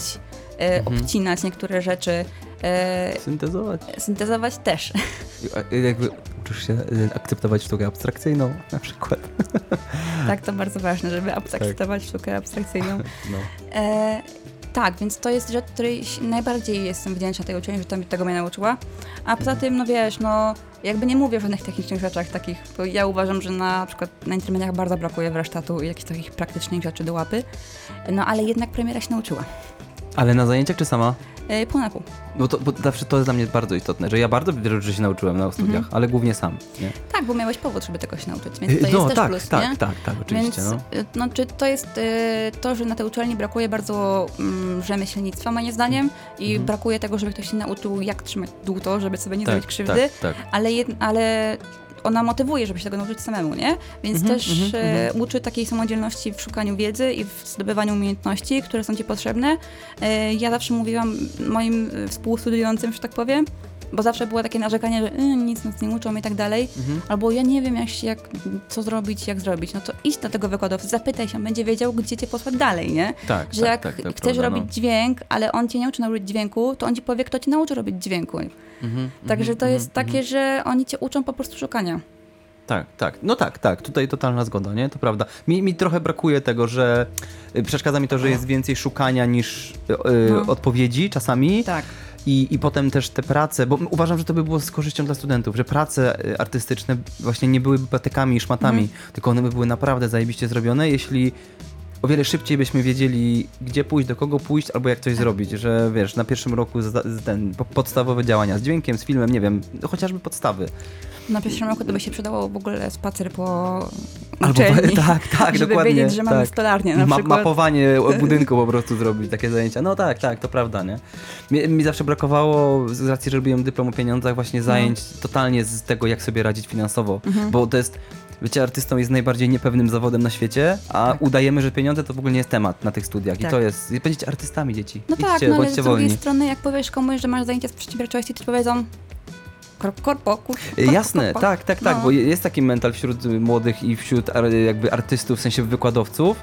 e, Mhm. obcinać niektóre rzeczy, e, Syntezować. syntezować też. Jakby uczysz się y, akceptować sztukę abstrakcyjną na przykład. Tak, to bardzo ważne, żeby abstraktować sztukę abstrakcyjną. No. Tak, więc to jest rzecz, której najbardziej jestem wdzięczna tej uczelni, że tam tego mnie nauczyła. A poza tym, no wiesz, no jakby nie mówię o żadnych technicznych rzeczach takich, bo ja uważam, że na przykład na intermediach bardzo brakuje warsztatu i jakichś takich praktycznych rzeczy do łapy. No ale jednak premiera się nauczyła. Ale na zajęciach czy sama? E, pół na pół. Bo to bo zawsze to jest dla mnie bardzo istotne, że ja bardzo wiele rzeczy się nauczyłem na studiach, Mhm. ale głównie sam. Nie? Tak, bo miałeś powód, żeby tego się nauczyć, więc to Y, jest no też tak, plus, tak, nie? tak, tak, oczywiście. Więc no. y, no, czy to jest y, to, że na tej uczelni brakuje bardzo mm, rzemieślnictwa moim zdaniem i Mhm. brakuje tego, żeby ktoś się nauczył jak trzymać dłuto, żeby sobie nie tak, zrobić krzywdy, Tak, tak. ale, jed, ale ona motywuje, żeby się tego nauczyć samemu, nie? Więc Mhm, też mhm, e, mhm. uczy takiej samodzielności w szukaniu wiedzy i w zdobywaniu umiejętności, które są ci potrzebne. E, ja zawsze mówiłam moim e, współstudiującym, że tak powiem, bo zawsze było takie narzekanie, że y, nic nas nie uczą i tak dalej. Mhm. Albo ja nie wiem, jak, się- jak, co zrobić, jak zrobić. No to idź do tego wykładowcy, zapytaj się, on będzie wiedział, gdzie cię posłać dalej, nie? Tak, Że tak, jak tak, to chcesz prawda, robić no. dźwięk, ale on cię nie uczy robić dźwięku, to on ci powie, kto ci nauczy robić dźwięku. Mhm, Także mhm, to jest mhm, takie, że oni cię uczą po prostu szukania. Tak, tak. No tak, tak. Tutaj totalna zgoda, nie? To prawda. Mi, mi trochę brakuje tego, że y, przeszkadza mi to, że jest więcej szukania niż y, y, No. odpowiedzi czasami. Tak. I, I potem też te prace, bo uważam, że to by było z korzyścią dla studentów, że prace y, artystyczne właśnie nie byłyby patykami i szmatami, Mhm. tylko one by były naprawdę zajebiście zrobione, jeśli o wiele szybciej byśmy wiedzieli, gdzie pójść, do kogo pójść, albo jak coś Tak. zrobić, że wiesz, na pierwszym roku za- z- ten, po- podstawowe działania z dźwiękiem, z filmem, nie wiem, no chociażby podstawy. Na pierwszym roku to by się przydało w ogóle spacer po Albo uczelni. [LAUGHS] tak, tak, żeby dokładnie. wiedzieć, że mamy tak. stolarnię na Ma- przykład. mapowanie [LAUGHS] budynku po prostu zrobić, takie zajęcia. No tak, tak, to prawda, nie? Mi, mi zawsze brakowało, z racji, że robiłem dyplom o pieniądzach, właśnie No. zajęć totalnie z tego, jak sobie radzić finansowo, Mhm. bo to jest... Bycie artystą jest najbardziej niepewnym zawodem na świecie, a Tak. udajemy, że pieniądze to w ogóle nie jest temat na tych studiach. I Tak. to jest. i Będziecie artystami, dzieci. No Idźcie, tak, no ale z drugiej wolni. strony, jak powiesz komuś, że masz zajęcia z przedsiębiorczości, to powiedzą korp, korpo, kur, korpo, Jasne, korpo. tak, tak, tak, No. bo jest taki mental wśród młodych i wśród jakby artystów, w sensie wykładowców,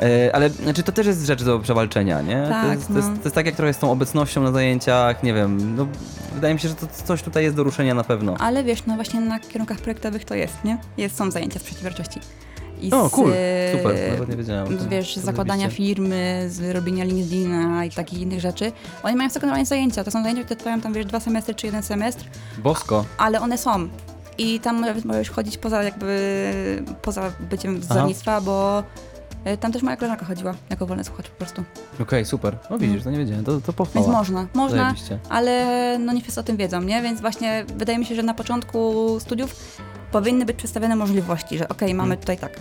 e, ale znaczy, to też jest rzecz do przewalczenia, nie? to, Tak, jest, to, jest, no. to jest tak jak trochę z tą obecnością na zajęciach, nie wiem, no, wydaje mi się, że to coś tutaj jest do ruszenia na pewno. Ale wiesz, no właśnie na kierunkach projektowych to jest, nie? Jest, są zajęcia z przedsiębiorczości. I O, z, cool, super, nawet nie wiedziałem. tym. Wiesz, z zakładania firmy, z robienia LinkedIna i takich innych rzeczy. Oni mają sekundarne zajęcia. To są zajęcia, które trwają tam, wiesz, dwa semestry czy jeden semestr, Bosko. ale one są. I tam nawet możesz chodzić poza jakby, poza byciem wzornictwa, bo tam też moja koleżanka chodziła jako wolny słuchacz po prostu. Okej, super. No widzisz, to nie wiedziałem, to, to pochwała. Więc można, można, Zajebiście. ale no nie wszyscy o tym wiedzą, nie? Więc właśnie wydaje mi się, że na początku studiów powinny być przedstawione możliwości, że okej, mamy Mhm. tutaj tak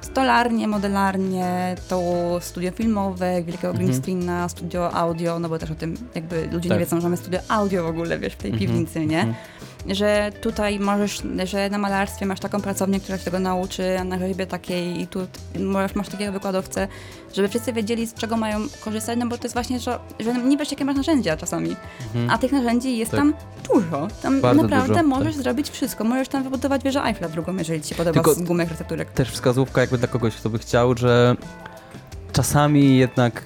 stolarnię, modelarnię, to studio filmowe, wielkiego green Mhm. screena, studio audio, no bo też o tym jakby ludzie Tak. nie wiedzą, że mamy studio audio w ogóle, wiesz, w tej Mhm, piwnicy, nie? Że tutaj możesz, że na malarstwie masz taką pracownię, która cię tego nauczy, a na rzeźbie takiej i tu możesz, masz takiego wykładowcę, żeby wszyscy wiedzieli, z czego mają korzystać, no bo to jest właśnie, że, że nie wiesz, jakie masz narzędzia czasami. Mhm. A tych narzędzi jest Tak. tam dużo. Tam Bardzo naprawdę dużo, możesz tak. zrobić wszystko. Możesz tam wybudować wieżę Eiffla drugą, jeżeli ci się podoba Tylko- z gumek recepturek. też wskazówka jakby dla kogoś, kto by chciał, że czasami jednak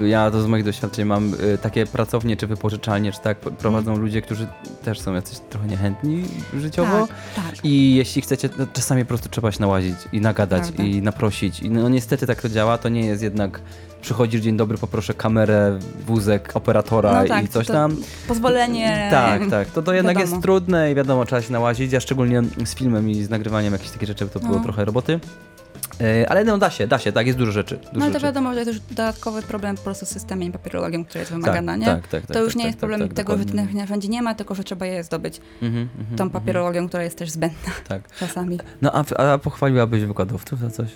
ja to z moich doświadczeń mam y, takie pracownie czy wypożyczalnie, czy tak prowadzą ludzie, którzy też są jacyś trochę niechętni życiowo. Tak, tak. I jeśli chcecie, no, czasami po prostu trzeba się nałazić i nagadać Prawda. i naprosić. I no niestety tak to działa, to nie jest jednak przychodzisz, dzień dobry, poproszę kamerę, wózek, operatora No tak, i coś tam. Pozwolenie. Tak, tak. To, to jednak wiadomo. jest trudne i wiadomo, trzeba się nałazić, a szczególnie z filmem i z nagrywaniem jakichś takich rzeczy to było No. trochę roboty. E, Ale no da się, da się, tak, jest dużo rzeczy. Dużo No ale to wiadomo, że to już dodatkowy problem po prostu z systemem i papierologią, który jest wymagana, nie? Tak, tak, tak, to już tak, nie tak, jest tak, problem tak, tego, że dokładnie. tych narzędzi nie ma, tylko że trzeba je zdobyć Mhm, mhm, tą mhm, papierologią, która jest też zbędna [LAUGHS] Tak. [LAUGHS] czasami. No a, a pochwaliłabyś wykładowców za coś?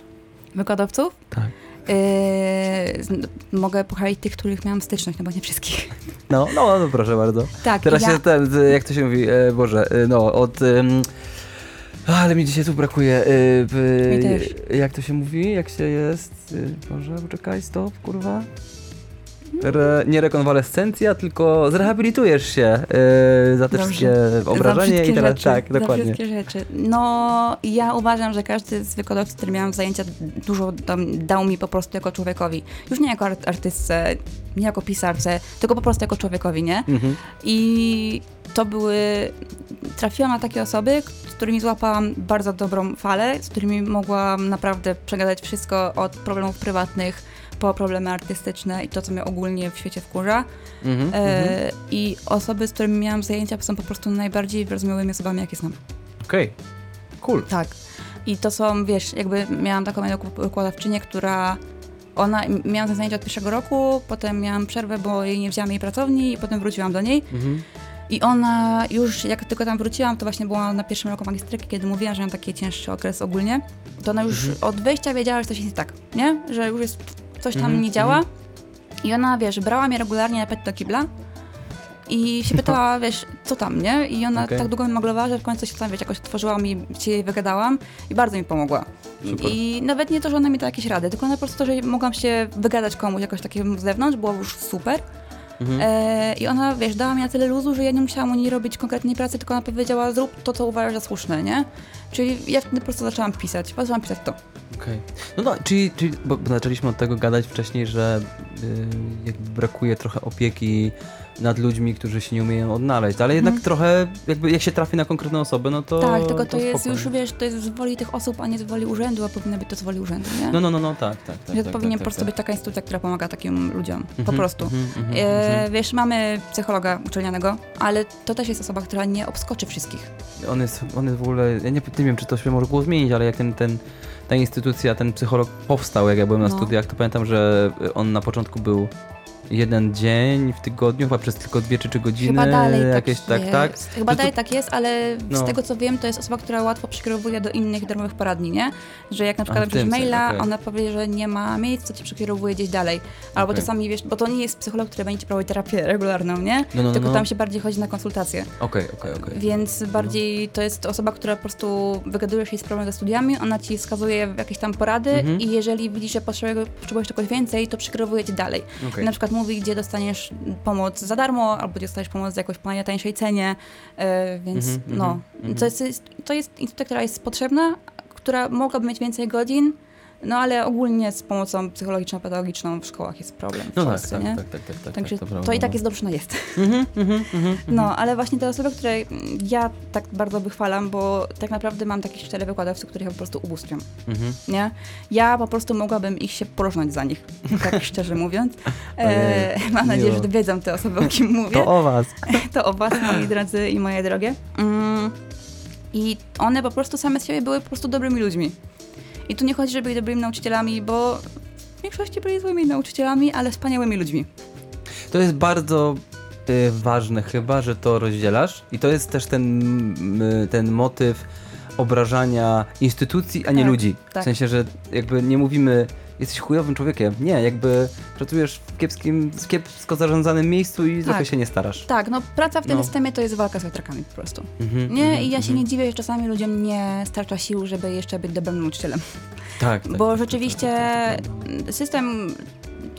Wykładowców? Tak. Yy, mogę pochwalić tych, których miałam styczność, no bo nie wszystkich. No, no, no proszę bardzo. Tak, Teraz ja, się ten, jak to się mówi, e, Boże, e, no od... ale mi dzisiaj tu brakuje. w- Mi też. Jak to się mówi? Jak się jest? e, Boże, poczekaj, stop, kurwa. Re, nie rekonwalescencja, tylko zrehabilitujesz się e, za te Dobrze. wszystkie za obrażenia i teraz rzeczy, tak, Za dokładnie. wszystkie rzeczy. No, ja uważam, że każdy z wykładowców, który miałam zajęcia, dużo dał mi po prostu jako człowiekowi. Już nie jako art- artystce, nie jako pisarce, tylko po prostu jako człowiekowi, nie? Mhm. I to były. Trafiłam na takie osoby, z którymi złapałam bardzo dobrą falę, z którymi mogłam naprawdę przegadać wszystko od problemów prywatnych po problemy artystyczne i to, co mnie ogólnie w świecie wkurza. Mhm. mhm. E, I osoby, z którymi miałam zajęcia, są po prostu najbardziej wyrozumiałymi osobami, jakie znam. Okej, cool. Tak. I to są, wiesz, jakby miałam taką jedną wykładowczynię, która ona, miałam te zajęcia od pierwszego roku, potem miałam przerwę, bo jej nie wzięłam jej pracowni i potem wróciłam do niej. Mhm. I ona już, jak tylko tam wróciłam, to właśnie była na pierwszym roku magistryki, kiedy mówiłam, że mam taki cięższy okres ogólnie, to ona już Mhm. od wejścia wiedziała, że coś jest nie tak, nie? Że już jest, coś tam Mhm, nie działa. I ona, wiesz, brała mnie regularnie na pet do kibla i się pytała, wiesz, co tam, nie? I ona Okej. tak długo mi maglowała, że w końcu się tam, wiesz, jakoś otworzyłam i się jej wygadałam i bardzo mi pomogła. Super. I nawet nie to, że ona mi dała jakieś rady, tylko na po prostu to, że mogłam się wygadać komuś jakoś takiemu z zewnątrz, było już super. Mhm. E, I ona, wiesz, dała mi na tyle luzu, że ja nie musiałam u niej robić konkretnej pracy, tylko ona powiedziała, zrób to, co uważasz za słuszne, nie? Czyli ja wtedy po prostu zaczęłam pisać, zaczęłam pisać to. Okej. No, no czyli, czyli bo zaczęliśmy od tego gadać wcześniej, że y, jakby brakuje trochę opieki nad ludźmi, którzy się nie umieją odnaleźć, ale jednak trochę, jakby jak się trafi na konkretną osobę, no to tak, tylko to, jest spoko, już, wiesz, to jest z woli tych osób, a nie z woli urzędu, a powinno być to z woli urzędu, nie? No, no, no, no, tak, tak, tak. tak, powinien tak, po prostu tak, być taka instytucja, która pomaga takim ludziom. Po Mhm, prostu. mhm, mhm, E, mhm. Wiesz, mamy psychologa uczelnianego, ale to też jest osoba, która nie obskoczy wszystkich. On jest, on jest w ogóle, ja nie, nie wiem, czy to się może było zmienić, ale jak ten, ten, ta instytucja, ten psycholog powstał, jak ja byłem na No. studiach, to pamiętam, że on na początku był jeden dzień w tygodniu, chyba przez tylko dwie czy trzy godziny. Chyba dalej jakieś, tak tak, jest. tak. Chyba Że to- dalej tak jest, ale No. z tego co wiem, to jest osoba, która łatwo przekierowuje do innych darmowych poradni, nie? Że jak na przykład napiszesz maila, okej. ona powie, że nie ma miejsc, to ci przekierowuje gdzieś dalej. Albo Okej. czasami, wiesz, bo to nie jest psycholog, który będzie ci prowadzić terapię regularną, nie? No, no, Tylko no. tam się bardziej chodzi na konsultacje. Okej, okej, okej. Więc bardziej to jest osoba, która po prostu wygadujesz jej z problem ze studiami, ona ci wskazuje jakieś tam porady Mhm. i jeżeli widzi, że potrzebujesz, czegoś więcej, to przekierowuje cię dalej. Okej. Na przykład mówi, gdzie dostaniesz pomoc za darmo, albo gdzie dostaniesz pomoc za jakoś po najtańszej cenie, e, więc Mhm, no, mhm, mhm. to, jest, to jest instytucja, która jest potrzebna, która mogłaby mieć więcej godzin, no ale ogólnie z pomocą psychologiczno-pedagogiczną w szkołach jest problem w No tak, Polsce, tak, nie? tak, tak, tak, tak, Także tak, to, prawda, i tak no. jest dobrze, ona jest. [LAUGHS] Mhm, mhm, mhm, No, ale właśnie te osoby, które ja tak bardzo wychwalam, bo tak naprawdę mam takich cztery wykładowców, których ja po prostu ubóstwiam, mhm. nie? Ja po prostu mogłabym ich się porżnąć za nich, tak [LAUGHS] szczerze mówiąc. E, mam nadzieję, miło. że wiedzą te osoby, o kim mówię. To o was. [LAUGHS] To o was, moi drodzy i moje drogie. Mm, I one po prostu same z siebie były po prostu dobrymi ludźmi. I tu nie chodzi, że byli dobrymi nauczycielami, bo w większości byli złymi nauczycielami, ale wspaniałymi ludźmi. To jest bardzo y, ważne chyba, że to rozdzielasz i to jest też ten, y, ten motyw obrażania instytucji, a nie Tak, ludzi. W tak. sensie, że jakby nie mówimy jesteś chujowym człowiekiem. Nie, jakby pracujesz w kiepskim, kiepsko zarządzanym miejscu i trochę się nie starasz. Tak, no praca w tym No. systemie to jest walka z wiatrakami po prostu. Mhm, Nie, mhm, i ja się mhm. nie dziwię, że czasami ludziom nie starcza sił, żeby jeszcze być dobrym nauczycielem. Tak, tak, Bo tak, rzeczywiście tak, tak, tak, tak. system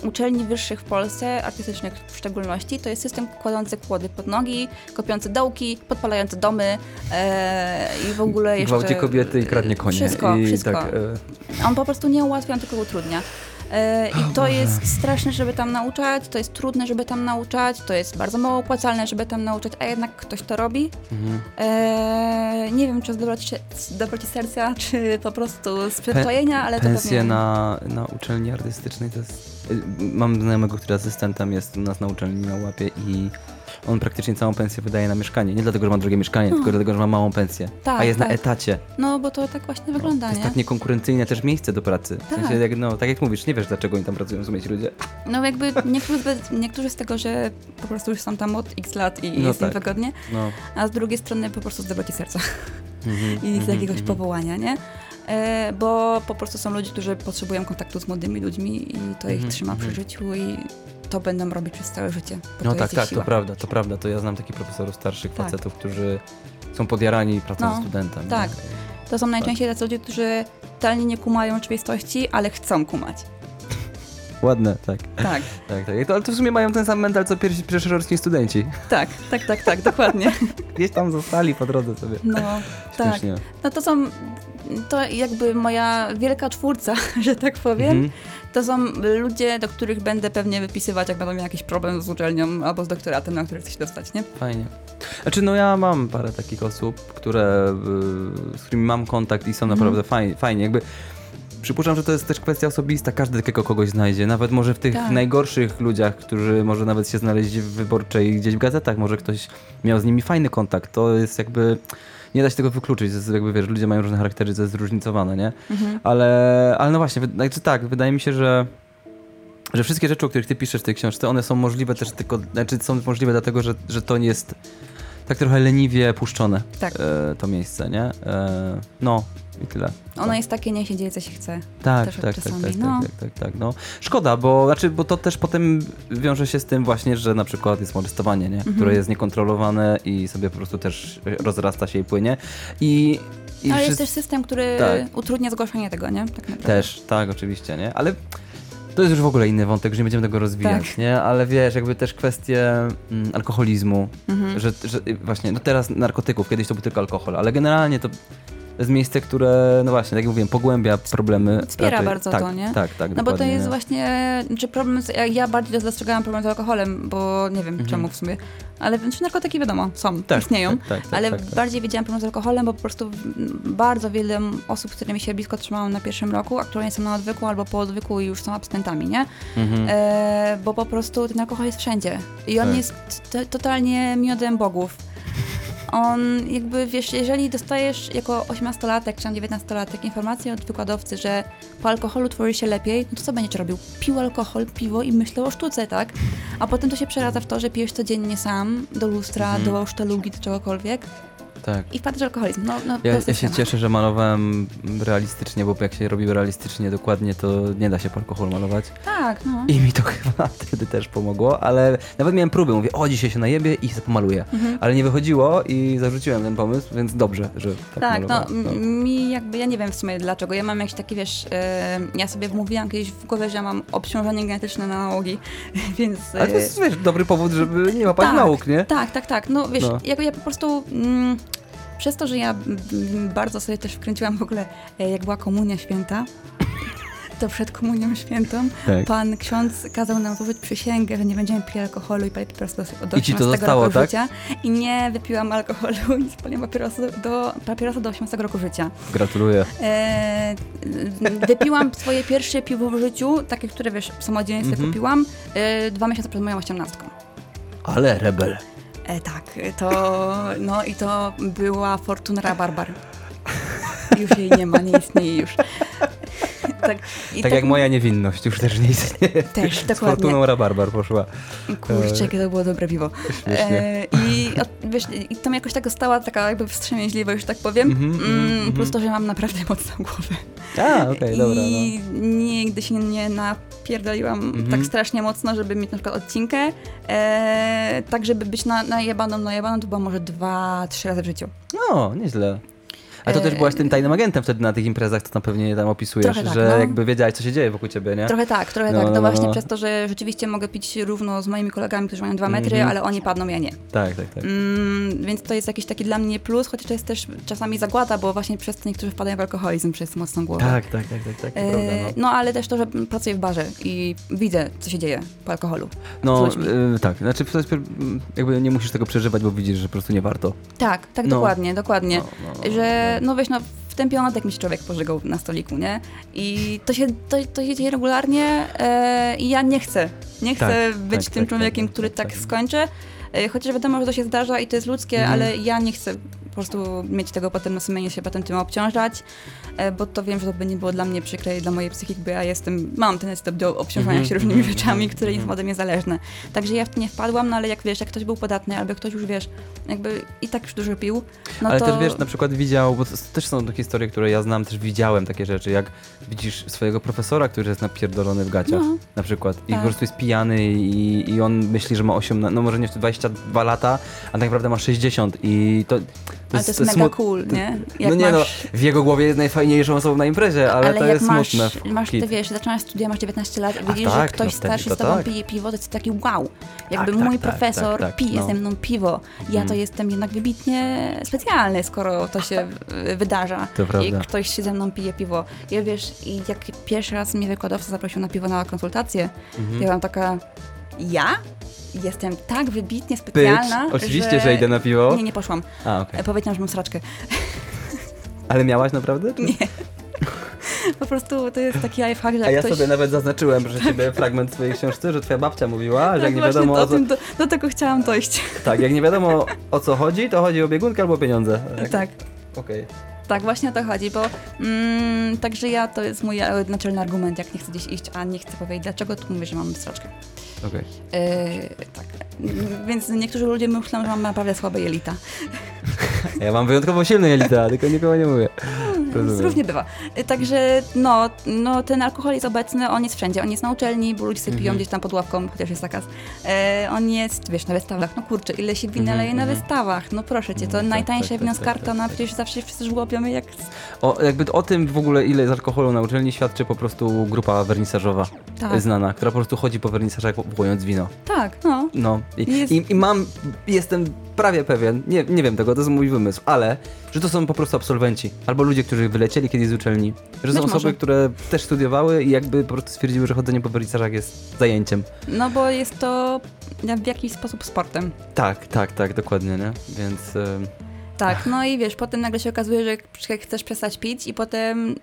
uczelni wyższych w Polsce, artystycznych w szczególności, to jest system kładący kłody pod nogi, kopiący dołki, podpalający domy e, i w ogóle jeszcze... Gwałci kobiety i kradnie konie. Wszystko, I wszystko. Tak, e, On po prostu nie ułatwia, on tylko utrudnia. E, I to jest straszne, żeby tam nauczać, to jest trudne, żeby tam nauczać, to jest bardzo mało opłacalne, żeby tam nauczać, a jednak ktoś to robi. mhm. E, nie wiem, czy z dobroci, z dobroci serca, czy po prostu z przyzwyczajenia, ale to pewnie... na, na uczelni artystycznej to jest... y, Mam znajomego, który asystentem jest u nas na uczelni na łapie i on praktycznie całą pensję wydaje na mieszkanie. Nie dlatego, że ma drogie mieszkanie, tylko dlatego, że ma małą pensję. No. Tak, A jest tak. na etacie. No, bo to tak właśnie To wygląda, jest nie? tak niekonkurencyjne też miejsce do pracy. W Tak. sensie, jak, no, tak jak mówisz, nie wiesz dlaczego oni tam pracują, rozumiecie ci ludzie. No jakby niektórzy, z- niektórzy z tego, że po prostu już są tam od x lat i No jest im tak. wygodnie, No. a z drugiej strony po prostu z dobroci serca Mhm, [LAUGHS] i z mhm, jakiegoś mhm. powołania, nie? E, bo po prostu są ludzie, którzy potrzebują kontaktu z młodymi ludźmi i to ich Mhm, trzyma przy mhm. życiu i to będą robić przez całe życie. No to tak, tak, to siła. prawda, to prawda. To ja znam takich profesorów starszych Tak. facetów, którzy są podjarani pracą No, ze studentem. tak. nie? To są najczęściej tacy ludzie, którzy totalnie nie kumają rzeczywistości, ale chcą kumać. [LAUGHS] Ładne, tak. Tak, [LAUGHS] tak, tak. I To, ale to w sumie mają ten sam mental, co pierwsi przeszoroczni studenci. tak, tak, tak, tak, dokładnie. [LAUGHS] Gdzieś tam zostali po drodze sobie. No, tak. Śmiesznie. No to są, to jakby moja wielka czwórca, [LAUGHS] że tak powiem. Mhm. To są ludzie, do których będę pewnie wypisywać, jak będą miał jakiś problem z uczelnią albo z doktoratem, na który chcę się dostać, nie? Fajnie. Znaczy, no ja mam parę takich osób, które, y, z którymi mam kontakt i są Mhm. naprawdę fajnie, fajnie. Jakby przypuszczam, że to jest też kwestia osobista. Każdy takiego kogoś znajdzie. Nawet może w tych Tak. najgorszych ludziach, którzy może nawet się znaleźć w wyborczej gdzieś w gazetach, może ktoś miał z nimi fajny kontakt. To jest jakby. Nie da się tego wykluczyć, jakby wiesz, ludzie mają różne charaktery, to jest zróżnicowane, nie? Mhm. Ale, ale no właśnie, znaczy tak, wydaje mi się, że, że wszystkie rzeczy, o których ty piszesz w tej książce, one są możliwe też tylko, znaczy są możliwe dlatego, że, że to nie jest tak trochę leniwie puszczone, Tak. e, to miejsce, nie? E, no i tyle. Ono jest takie, niech się dzieje, co się chce. Tak, też tak, tak, tak, tak, no. tak, tak, tak, no. Szkoda, bo, znaczy, bo to też potem wiąże się z tym właśnie, że na przykład jest molestowanie, nie? Mhm. które jest niekontrolowane i sobie po prostu też rozrasta się i płynie. I, i Ale jest też system, który Tak. utrudnia zgłaszanie tego, nie? Tak. Też, tak, oczywiście, nie? Ale to jest już w ogóle inny wątek, że nie będziemy tego rozwijać, Tak. nie? Ale wiesz, jakby też kwestie mm, alkoholizmu, Mhm. że, że właśnie, no teraz narkotyków, kiedyś to był tylko alkohol, ale generalnie To jest miejsce, które, no właśnie, tak jak mówiłem, pogłębia problemy. Wspiera raczej- bardzo tak, to, nie? Tak, tak, No bo to jest nie? właśnie, czy problem, z, ja, ja bardziej dostrzegałam problem z alkoholem, bo nie wiem Mhm. czemu w sumie, ale czy narkotyki wiadomo, są, Tak, istnieją, tak, tak, tak, ale tak, tak. bardziej wiedziałam problem z alkoholem, bo po prostu bardzo wiele osób, z którymi się blisko trzymałam na pierwszym roku, aktualnie są na odwyku albo po odwyku i już są abstynentami, nie? Mhm. E, bo po prostu ten alkohol jest wszędzie i on Tak. jest totalnie miodem bogów. On jakby, wiesz, jeżeli dostajesz jako 18-latek czy tam 19-latek informację od wykładowcy, że po alkoholu tworzy się lepiej, no to co będziesz robił? Pił alkohol, piwo i myślał o sztuce, tak? A potem to się przeradza w to, że pijesz codziennie sam, do lustra, Mhm. do sztalugi, do czegokolwiek tak. i wpadłeś w alkoholizm. No, no Ja, ja się cieszę, że malowałem realistycznie, bo jak się robi realistycznie dokładnie, to nie da się po alkoholu malować. Tak, no. I mi to [LAUGHS] chyba wtedy też pomogło, ale nawet miałem próby, mówię, o dzisiaj się najebie i się pomaluję. Mhm. Ale nie wychodziło i zarzuciłem ten pomysł, więc dobrze, że tak, Tak, no, m- mi jakby, ja nie wiem w sumie dlaczego, ja mam jakiś taki, wiesz, e, ja sobie wmówiłam kiedyś w głowie, że ja mam obciążenie genetyczne na nałogi, [LAUGHS] więc... Ale to e, jest, wiesz, dobry powód, żeby nie łapać tak, nauk, nie? Tak, tak, tak, no wiesz, No. Ja, ja po prostu... Mm, przez to, że ja mm, bardzo sobie też wkręciłam w ogóle, e, jak była komunia święta, [LAUGHS] to przed komunią świętą Tak. pan ksiądz kazał nam złożyć przysięgę, że nie będziemy pili alkoholu i palić papierosy do, do I ci to 18 zostało, roku tak? życia. I nie wypiłam alkoholu [LAUGHS] i spaliłam papierosu do, papierosa do 18 roku życia. Gratuluję. E, wypiłam swoje pierwsze piwo w życiu, takie, które wiesz, samodzielnie sobie Mhm. kupiłam, e, dwa miesiące przed moją osiemnastką. Ale rebel. E, tak, to, no i to była Fortunera Barbar. Już jej nie ma, nie istnieje już. [LAUGHS] Tak, i Tak jak moja niewinność, już też nie istnieje. Też, [LAUGHS] Z dokładnie. Fortuną Rabarbar poszła. Kurczę, jakie to było dobre piwo. E, I o, wiesz, i tam jakoś tak została taka jakby wstrzemięźliwość, że tak powiem. Mhm, mhm, mm, mhm. plus to, że mam naprawdę [LAUGHS] mocną głowę. A, okej, dobra, no. I nigdy się nie napierdoliłam Mhm. tak strasznie mocno, żeby mieć na przykład odcinkę. E, tak, żeby być na, najebaną, najebaną, to było może dwa, trzy razy w życiu. No, nieźle. A to też E, byłaś tym tajnym agentem wtedy na tych imprezach, co tam pewnie tam opisujesz, tak, że no. jakby wiedziałeś, co się dzieje wokół ciebie, nie? Trochę tak, trochę No, tak. no, no, właśnie no. przez to, że rzeczywiście mogę pić równo z moimi kolegami, którzy mają dwa metry, Mhm. ale oni padną, ja nie. Tak, tak, tak. Mm, więc to jest jakiś taki dla mnie plus, chociaż to jest też czasami zagłada, bo właśnie przez to niektórzy wpadają w alkoholizm przez mocną głowę. Tak, tak, tak, tak, tak, E, prawda, no. no ale też to, że pracuję w barze i widzę, co się dzieje po alkoholu. No, y, tak, znaczy mm, jakby nie musisz tego przeżywać, bo widzisz, że po prostu nie warto. Tak, tak, No. dokładnie, dokładnie. No, że, no wiesz, no w ten piątek mi się człowiek pożygał na stoliku, nie? I to się, to, to się dzieje regularnie e, i ja nie chcę. Nie chcę Tak, być tak, tym tak, człowiekiem, tak, który tak, tak, tak. skończy. E, chociaż wiadomo, że to się zdarza i to jest ludzkie, Mhm. ale ja nie chcę po prostu mieć tego potem na sumieniu, się potem tym obciążać, bo to wiem, że to by nie było dla mnie przykre i dla mojej psychiki, bo ja jestem, mam ten etap do obciążania Mhm, się różnymi mhm, rzeczami, mhm, które mhm. są ode mnie zależne. Także ja w to nie wpadłam, no ale jak wiesz, jak ktoś był podatny, albo ktoś już wiesz, jakby i tak już dużo pił, no Ale to... też wiesz, na przykład widział, bo też są te historie, które ja znam, też widziałem takie rzeczy, jak widzisz swojego profesora, który jest napierdolony w gaciach, No. na przykład, i Tak. po prostu jest pijany i, i on myśli, że ma 18, no może nie 22 lata, a tak naprawdę ma 60 i to, to Ale to jest, to mega smut- cool, nie? no nie no, w jego głowie jest najfajniejszą osobą na imprezie, ale, to jak jest masz, smutne. masz ty wiesz, zaczynasz studia, masz 19 lat i widzisz, tak, że ktoś no starszy to z tobą tak. pije piwo, to jest taki wow. Jakby tak, mój tak, profesor tak, tak, pije no. ze mną piwo. Ja to Mm. jestem jednak wybitnie specjalny, skoro to się wydarza. To I prawda. ktoś się ze mną pije piwo. Ja wiesz, i jak pierwszy raz mnie wykładowca zaprosił na piwo na konsultację, Mhm. to ja byłam taka, ja? Jestem tak wybitnie specjalna, oczywiście, że... idę na piwo. Nie, nie poszłam. A. Okay. Powiedziałam, że mam sraczkę. [LAUGHS] Ale miałaś naprawdę? Czy- Nie. Po prostu to jest taki lifehack, że A ja ktoś... sobie nawet zaznaczyłem, że ciebie fragment swojej książki, że twoja babcia mówiła, że Tak, jak nie wiadomo do, o co... tym, do, do tego chciałam dojść. Tak, jak nie wiadomo o co chodzi, to chodzi o biegunkę albo pieniądze. Tak, Okej. tak, właśnie o to chodzi, bo mm, także ja, to jest mój e, naczelny argument, jak nie chcę gdzieś iść, a nie chcę powiedzieć dlaczego, to mówię, że mam sraczkę. okej. Yy, tak. Więc niektórzy ludzie myślą, że mam naprawdę słabe jelita. Ja mam wyjątkowo silne jelita, tylko nikogo nie mówię. [LAUGHS] Rozumiem. Różnie bywa. Także no, no, ten alkohol jest obecny, on jest wszędzie. On jest na uczelni, bo ludzie sobie piją Mhm. gdzieś tam pod ławką, chociaż jest zakaz. E, on jest, wiesz, na wystawach. No kurczę, ile się wina Mhm, leje na mhm. wystawach. No proszę cię, to tak, najtańsze tak, wino tak, z tak, kartona, przecież zawsze wszyscy żłopiemy jak... O, jakby o tym w ogóle, ile jest alkoholu na uczelni, świadczy po prostu grupa wernisażowa Tak, znana, która po prostu chodzi po wernisażach, kupując wino. tak, no. No. I, Jest- i, i mam, jestem prawie pewien, nie, nie wiem tego, to jest mój wymysł, ale że to są po prostu absolwenci, albo ludzie, którzy wylecieli kiedyś z uczelni. Że są Być osoby, może. które też studiowały i jakby po prostu stwierdziły, że chodzenie po korytarzach jest zajęciem. No bo jest to w jakiś sposób sportem. Tak, tak, tak, dokładnie, nie? Więc... em, Tak, no i wiesz, potem nagle się okazuje, że chcesz przestać pić i potem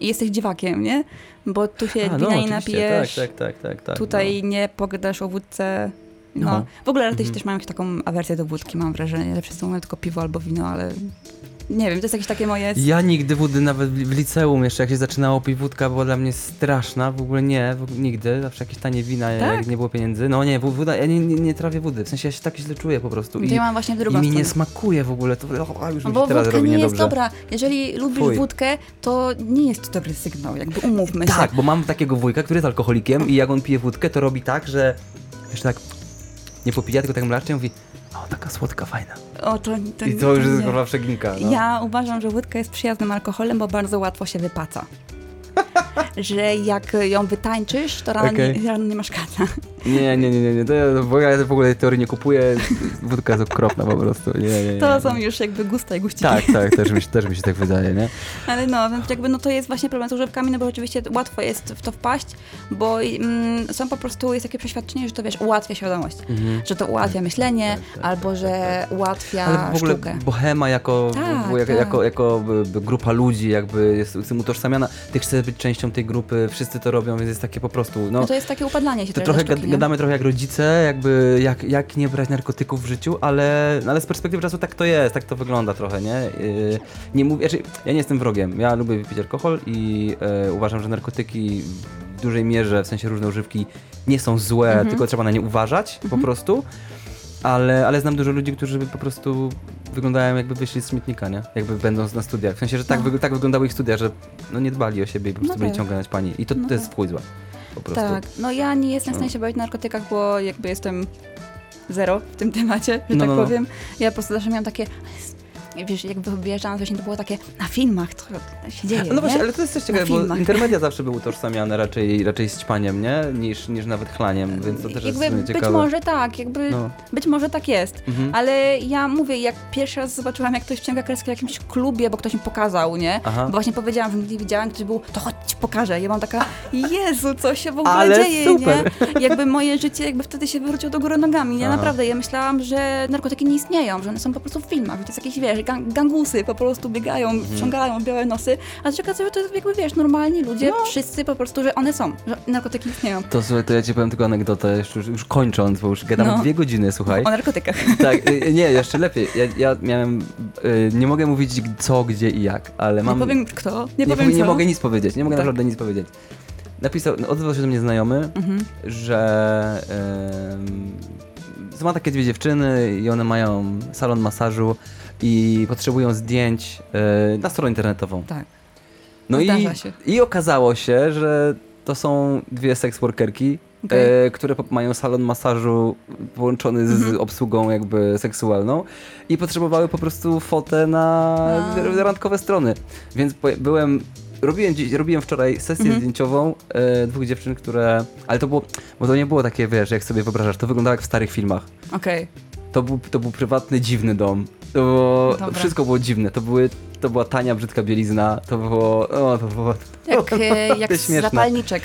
jesteś dziwakiem, nie? Bo tu się a, no, wina nie oczywiście, napijesz, Tak, tak, tak, tak, tak. tutaj nie pogadasz o wódce. No. No. W ogóle artyści Mhm. też mają jakąś taką awersję do wódki, mam wrażenie, że wszyscy mówią tylko piwo albo wino, ale nie wiem, to jest jakieś takie moje... Ja nigdy wody nawet w liceum jeszcze jak się zaczynało pić wódka była dla mnie straszna, w ogóle nie, w ogóle nigdy, zawsze jakieś tanie wina, Tak? jak nie było pieniędzy. No nie, woda, ja nie, nie, nie trawię wody, w sensie ja się tak źle czuję po prostu i, ja mam właśnie w i drugą mi nie smakuje w ogóle, to o, już No mi bo się teraz robi nie jest dobra. Jeżeli lubisz Fuj. wódkę, to nie jest to dobry sygnał, jakby umówmy się. Tak, bo mam takiego wujka, który jest alkoholikiem i jak on pije wódkę, to robi tak, że jeszcze tak nie popija, tylko tak mlacznie mówi o, taka słodka, fajna. O, to, to, I to już jest kurwa przeginka. No. Ja uważam, że wódka jest przyjaznym alkoholem, bo bardzo łatwo się wypaca. [LAUGHS] że jak ją wytańczysz, to rano, Okej. nie, rano nie masz kaca. Nie, nie, nie, nie, nie, to ja, bo ja w ogóle tej teorii nie kupuję, wódka jest okropna po prostu. Nie, nie, nie, To nie. są już jakby gusta i guściki. Tak, tak, też mi, się, też mi się tak wydaje, nie? Ale no, więc jakby no to jest właśnie problem z używkami, no bo oczywiście łatwo jest w to wpaść, bo mm, są po prostu, jest takie przeświadczenie, że to wiesz, ułatwia świadomość. Mhm. Że to ułatwia myślenie, tak, tak, albo że ułatwia Ale w ogóle sztukę. bohema jako, Tak, w- jako, tak. jako, b- grupa ludzi jakby jest tym utożsamiana. Ty chcesz być częścią tej grupy, wszyscy to robią, więc jest takie po prostu, no... No to jest takie upadlanie się To też trochę gadamy trochę jak rodzice, jakby jak, jak nie brać narkotyków w życiu, ale, no ale z perspektywy czasu tak to jest, tak to wygląda trochę, nie? Yy, nie mówię, znaczy, ja nie jestem wrogiem, ja lubię wypić alkohol i e, uważam, że narkotyki w dużej mierze, w sensie różne używki, nie są złe, Mhm. tylko trzeba na nie uważać po prostu. Ale, ale znam dużo ludzi, którzy po prostu wyglądają jakby wyszli z śmietnika, nie? Jakby będąc na studiach. W sensie, że tak, No. wyg- tak wyglądały ich studia, że no nie dbali o siebie i po prostu No byli tak. ciągle naćpani. I to, No to jest tak. w chuj złe. Po prostu. Tak, no ja nie jestem w stanie się bawić na narkotykach, bo jakby jestem zero w tym temacie, że No, tak no, no. powiem. Ja po prostu zawsze miałam takie, wiesz, jakby wyjeżdżałam właśnie, to było takie, na filmach to się dzieje, No właśnie, nie? ale to jest też ciekawe, bo filmach. intermedia zawsze były utożsamiane raczej, raczej z ćpaniem, nie? Niż, niż nawet chlaniem, więc to też jakby jest być ciekawe. może tak, jakby No. być może tak jest. Mhm. Ale ja mówię, jak pierwszy raz zobaczyłam, jak ktoś wciąga kreskę w jakimś klubie, bo ktoś mi pokazał, nie? Aha. Bo właśnie powiedziałam, że nigdy widziałam, ktoś był, to chodź ci pokażę. Ja mam taka, Jezu, co się w ogóle Ale dzieje, super. nie? Jakby moje życie jakby wtedy się wywróciło do góry nogami, nie? Aha. Naprawdę, ja myślałam, że narkotyki nie istnieją, że one są po prostu w filmach, że to jest jakieś, wiesz, gang gangusy po prostu biegają, Mhm. wciągają białe nosy, a się okazuje, że to jest jakby, wiesz, normalni ludzie, No. wszyscy po prostu, że one są, że narkotyki istnieją. To słuchaj, to ja ci powiem tylko anegdotę, już, już, kończąc, bo już gadamy No. dwie godziny, słuchaj. O narkotykach. Tak, y, nie, jeszcze [LAUGHS] lepiej. Ja, ja miałem, y, nie mogę mówić co, gdzie i jak, ale mam... Nie powiem kto, nie, nie, powiem powie- nie co. mogę nic powiedzieć, nie mogę Tak. naprawdę nic powiedzieć. Napisał, no, odezwał się do mnie znajomy, Mhm. że um, ma takie dwie dziewczyny i one mają salon masażu i potrzebują zdjęć e, na stronę internetową. Tak. No i, się. i okazało się, że to są dwie seks workerki, Okej. e, które po- mają salon masażu połączony z Mhm. obsługą jakby seksualną i potrzebowały po prostu fotę na A. randkowe strony. Więc byłem Robiłem, dziś, robiłem wczoraj sesję Mhm. zdjęciową e, dwóch dziewczyn, które. Ale to było. Bo to nie było takie, wiesz, jak sobie wyobrażasz, to wyglądało jak w starych filmach. Okej. To był, to był prywatny, dziwny dom. To było, Dobra. wszystko było dziwne. To, były, to była tania, brzydka bielizna. To było. O, to było. Jak, [LAUGHS] e, jak z śmieszne. zapalniczek.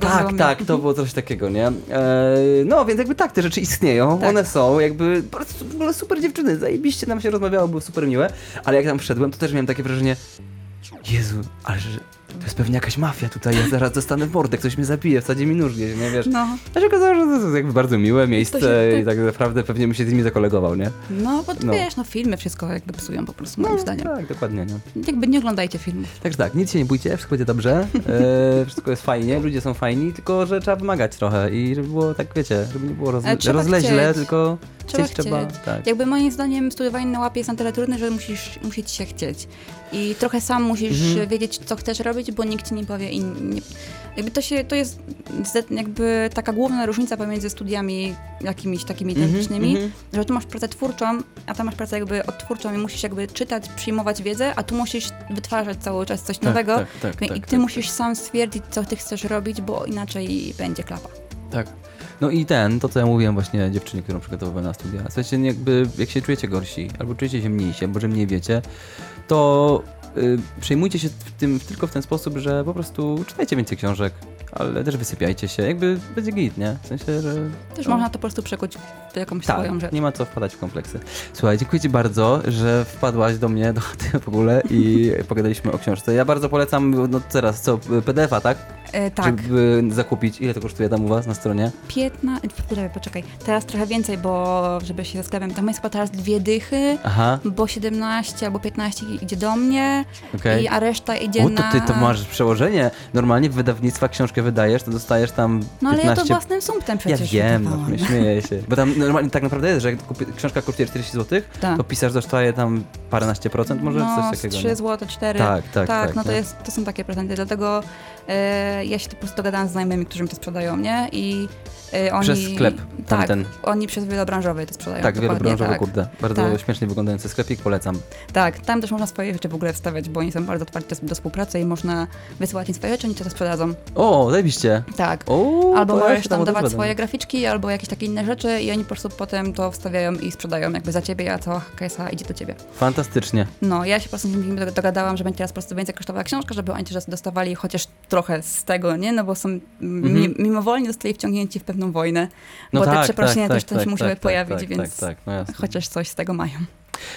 Tak, tak, to było coś takiego, nie? E, no, więc jakby tak, te rzeczy istnieją, Tak. one są, jakby po prostu w ogóle super dziewczyny, zajebiście nam się rozmawiało, były super miłe, ale jak tam wszedłem, to też miałem takie wrażenie, Jezu, ale że to jest pewnie jakaś mafia tutaj, ja zaraz dostanę w mordę, ktoś mnie zabije, wsadzi mi nóż gdzieś, nie wiesz? No, A się okazało, że to jest jakby bardzo miłe miejsce się- i tak naprawdę pewnie bym się z nimi zakolegował, nie? no bo No. wiesz, no filmy wszystko jakby psują po prostu moim zdaniem. Tak, dokładnie, nie? Jakby nie oglądajcie filmów. Także tak, nic się nie bójcie, wszystko będzie dobrze, e, [LAUGHS] wszystko jest fajnie, ludzie są fajni, tylko że trzeba wymagać trochę i żeby było tak, wiecie, żeby nie było Ale trzeba rozleźle, chcieć. tylko Trzeba chcieć trzeba, chcieć. tak. Jakby moim zdaniem studiowanie na łapie jest na tyle trudne, że musisz, musi ci się chcieć. I trochę sam musisz Mhm. wiedzieć, co chcesz robić, bo nikt ci nie powie i nie... Jakby to się, to jest jakby taka główna różnica pomiędzy studiami jakimiś takimi Mhm, technicznymi, mhm. że tu masz pracę twórczą, a tam masz pracę jakby odtwórczą i musisz jakby czytać, przyjmować wiedzę, a tu musisz wytwarzać cały czas coś Tak, nowego tak, tak, i tak, ty tak, musisz sam stwierdzić, co ty chcesz robić, bo inaczej będzie klapa. Tak. No i ten, to co ja mówiłem właśnie dziewczynie, którą przygotowywałem na studia. Słuchajcie, jakby jak się czujecie gorsi, albo czujecie się mniejsi, albo że mniej wiecie, to y, przejmujcie się w tym tylko w ten sposób, że po prostu czytajcie więcej książek, ale też wysypiajcie się, jakby będzie git, nie? W sensie, że... Też no, można to po prostu przekuć jakąś swoją tak, rzecz. nie ma co wpadać w kompleksy. Słuchaj, dziękuję Ci bardzo, że wpadłaś do mnie, do [LAUGHS] chaty w ogóle i pogadaliśmy o książce. Ja bardzo polecam, no teraz co, PDF-a, tak? E, tak, Żeby zakupić. Ile to kosztuje tam u Was na stronie? 15, poczekaj, poczekaj, teraz trochę więcej, bo żeby się zastanawiam, tam jest chyba teraz dwie dychy, Aha, bo 17 albo 15 idzie do mnie, okej. i, a reszta idzie O, to ty to masz przełożenie. Normalnie w wydawnictwa książkę wydajesz, to dostajesz tam No ale 15... ja to własnym sumptem Ja przecież wiem, no, śmieję się. Bo tam normalnie tak naprawdę jest, że jak kupi, książka kosztuje 40 zł, Tak. to pisarz dostaje tam paręnaście procent, może no, coś takiego. 3 nie? zł, 4. Tak, tak, tak, no to, jest, to są takie prezenty, dlatego e, ja się po prostu dogadałam z znajomymi, którzy mi to sprzedają, nie? I oni... Przez sklep Tak, tamten. oni przez wielobranżowy to sprzedają. Tak, wielobranżowy, tak. kurde. Bardzo Tak. śmiesznie wyglądający sklepik, polecam. Tak, tam też można swoje rzeczy w ogóle wstawiać, bo oni są bardzo otwarci do, współpracy i można wysyłać im swoje rzeczy, oni to sprzedadzą. O, zajebiście. Tak. O, Albo ja możesz się tam dawać swoje graficzki, albo jakieś takie inne rzeczy i oni po prostu potem to wstawiają i sprzedają jakby za ciebie, a cała kasa idzie do ciebie. Fantastycznie. No, ja się po prostu z nimi do- dogadałam, że będzie teraz po prostu więcej kosztowała książka, żeby oni też dostawali chociaż trochę z tego, nie? No bo są Mhm. mi, mimowolnie zostali wciągnięci w pewną wojnę, No bo tak, te przeproszenia tak, też, tak, też tak, musiały tak, pojawić, tak, więc Tak, tak, no chociaż coś z tego mają.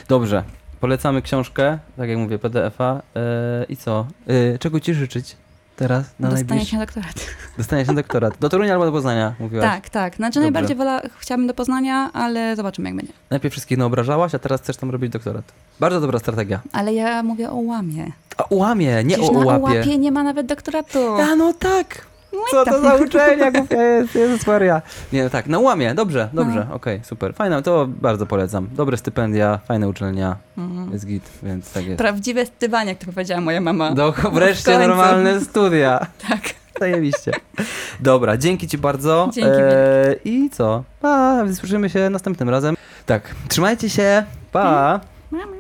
Dobrze. Polecamy książkę, tak jak mówię, PDF-a. E, I co? E, czego ci życzyć teraz na Dostanie najbliższy? się doktorat. [LAUGHS] Dostanie się doktorat. Do Torunia albo do Poznania, mówiłaś. Tak, tak. Znaczy Dobrze. najbardziej wola, chciałabym do Poznania, ale zobaczymy jak będzie. Najpierw wszystkich naobrażałaś, a teraz chcesz tam robić doktorat. Bardzo dobra strategia. Ale ja mówię o łamie. A ułamie, nie Przecież o na łapie. łapie nie ma nawet doktoratu. A no tak. Co to za uczelnia głupia jest, Jezus Maria. Nie, no tak, na łamie, dobrze, dobrze, No. okej, super. Fajne, to bardzo polecam. Dobre stypendia, fajna uczelnia, Mhm. jest git, więc tak jest. Prawdziwe stywanie, jak to powiedziała moja mama. Do, wreszcie końcu. normalne studia. [LAUGHS] Tak. Zajebiście. Dobra, dzięki ci bardzo. Dzięki I co? Pa, słyszymy się następnym razem. Tak, trzymajcie się. Pa. Mami.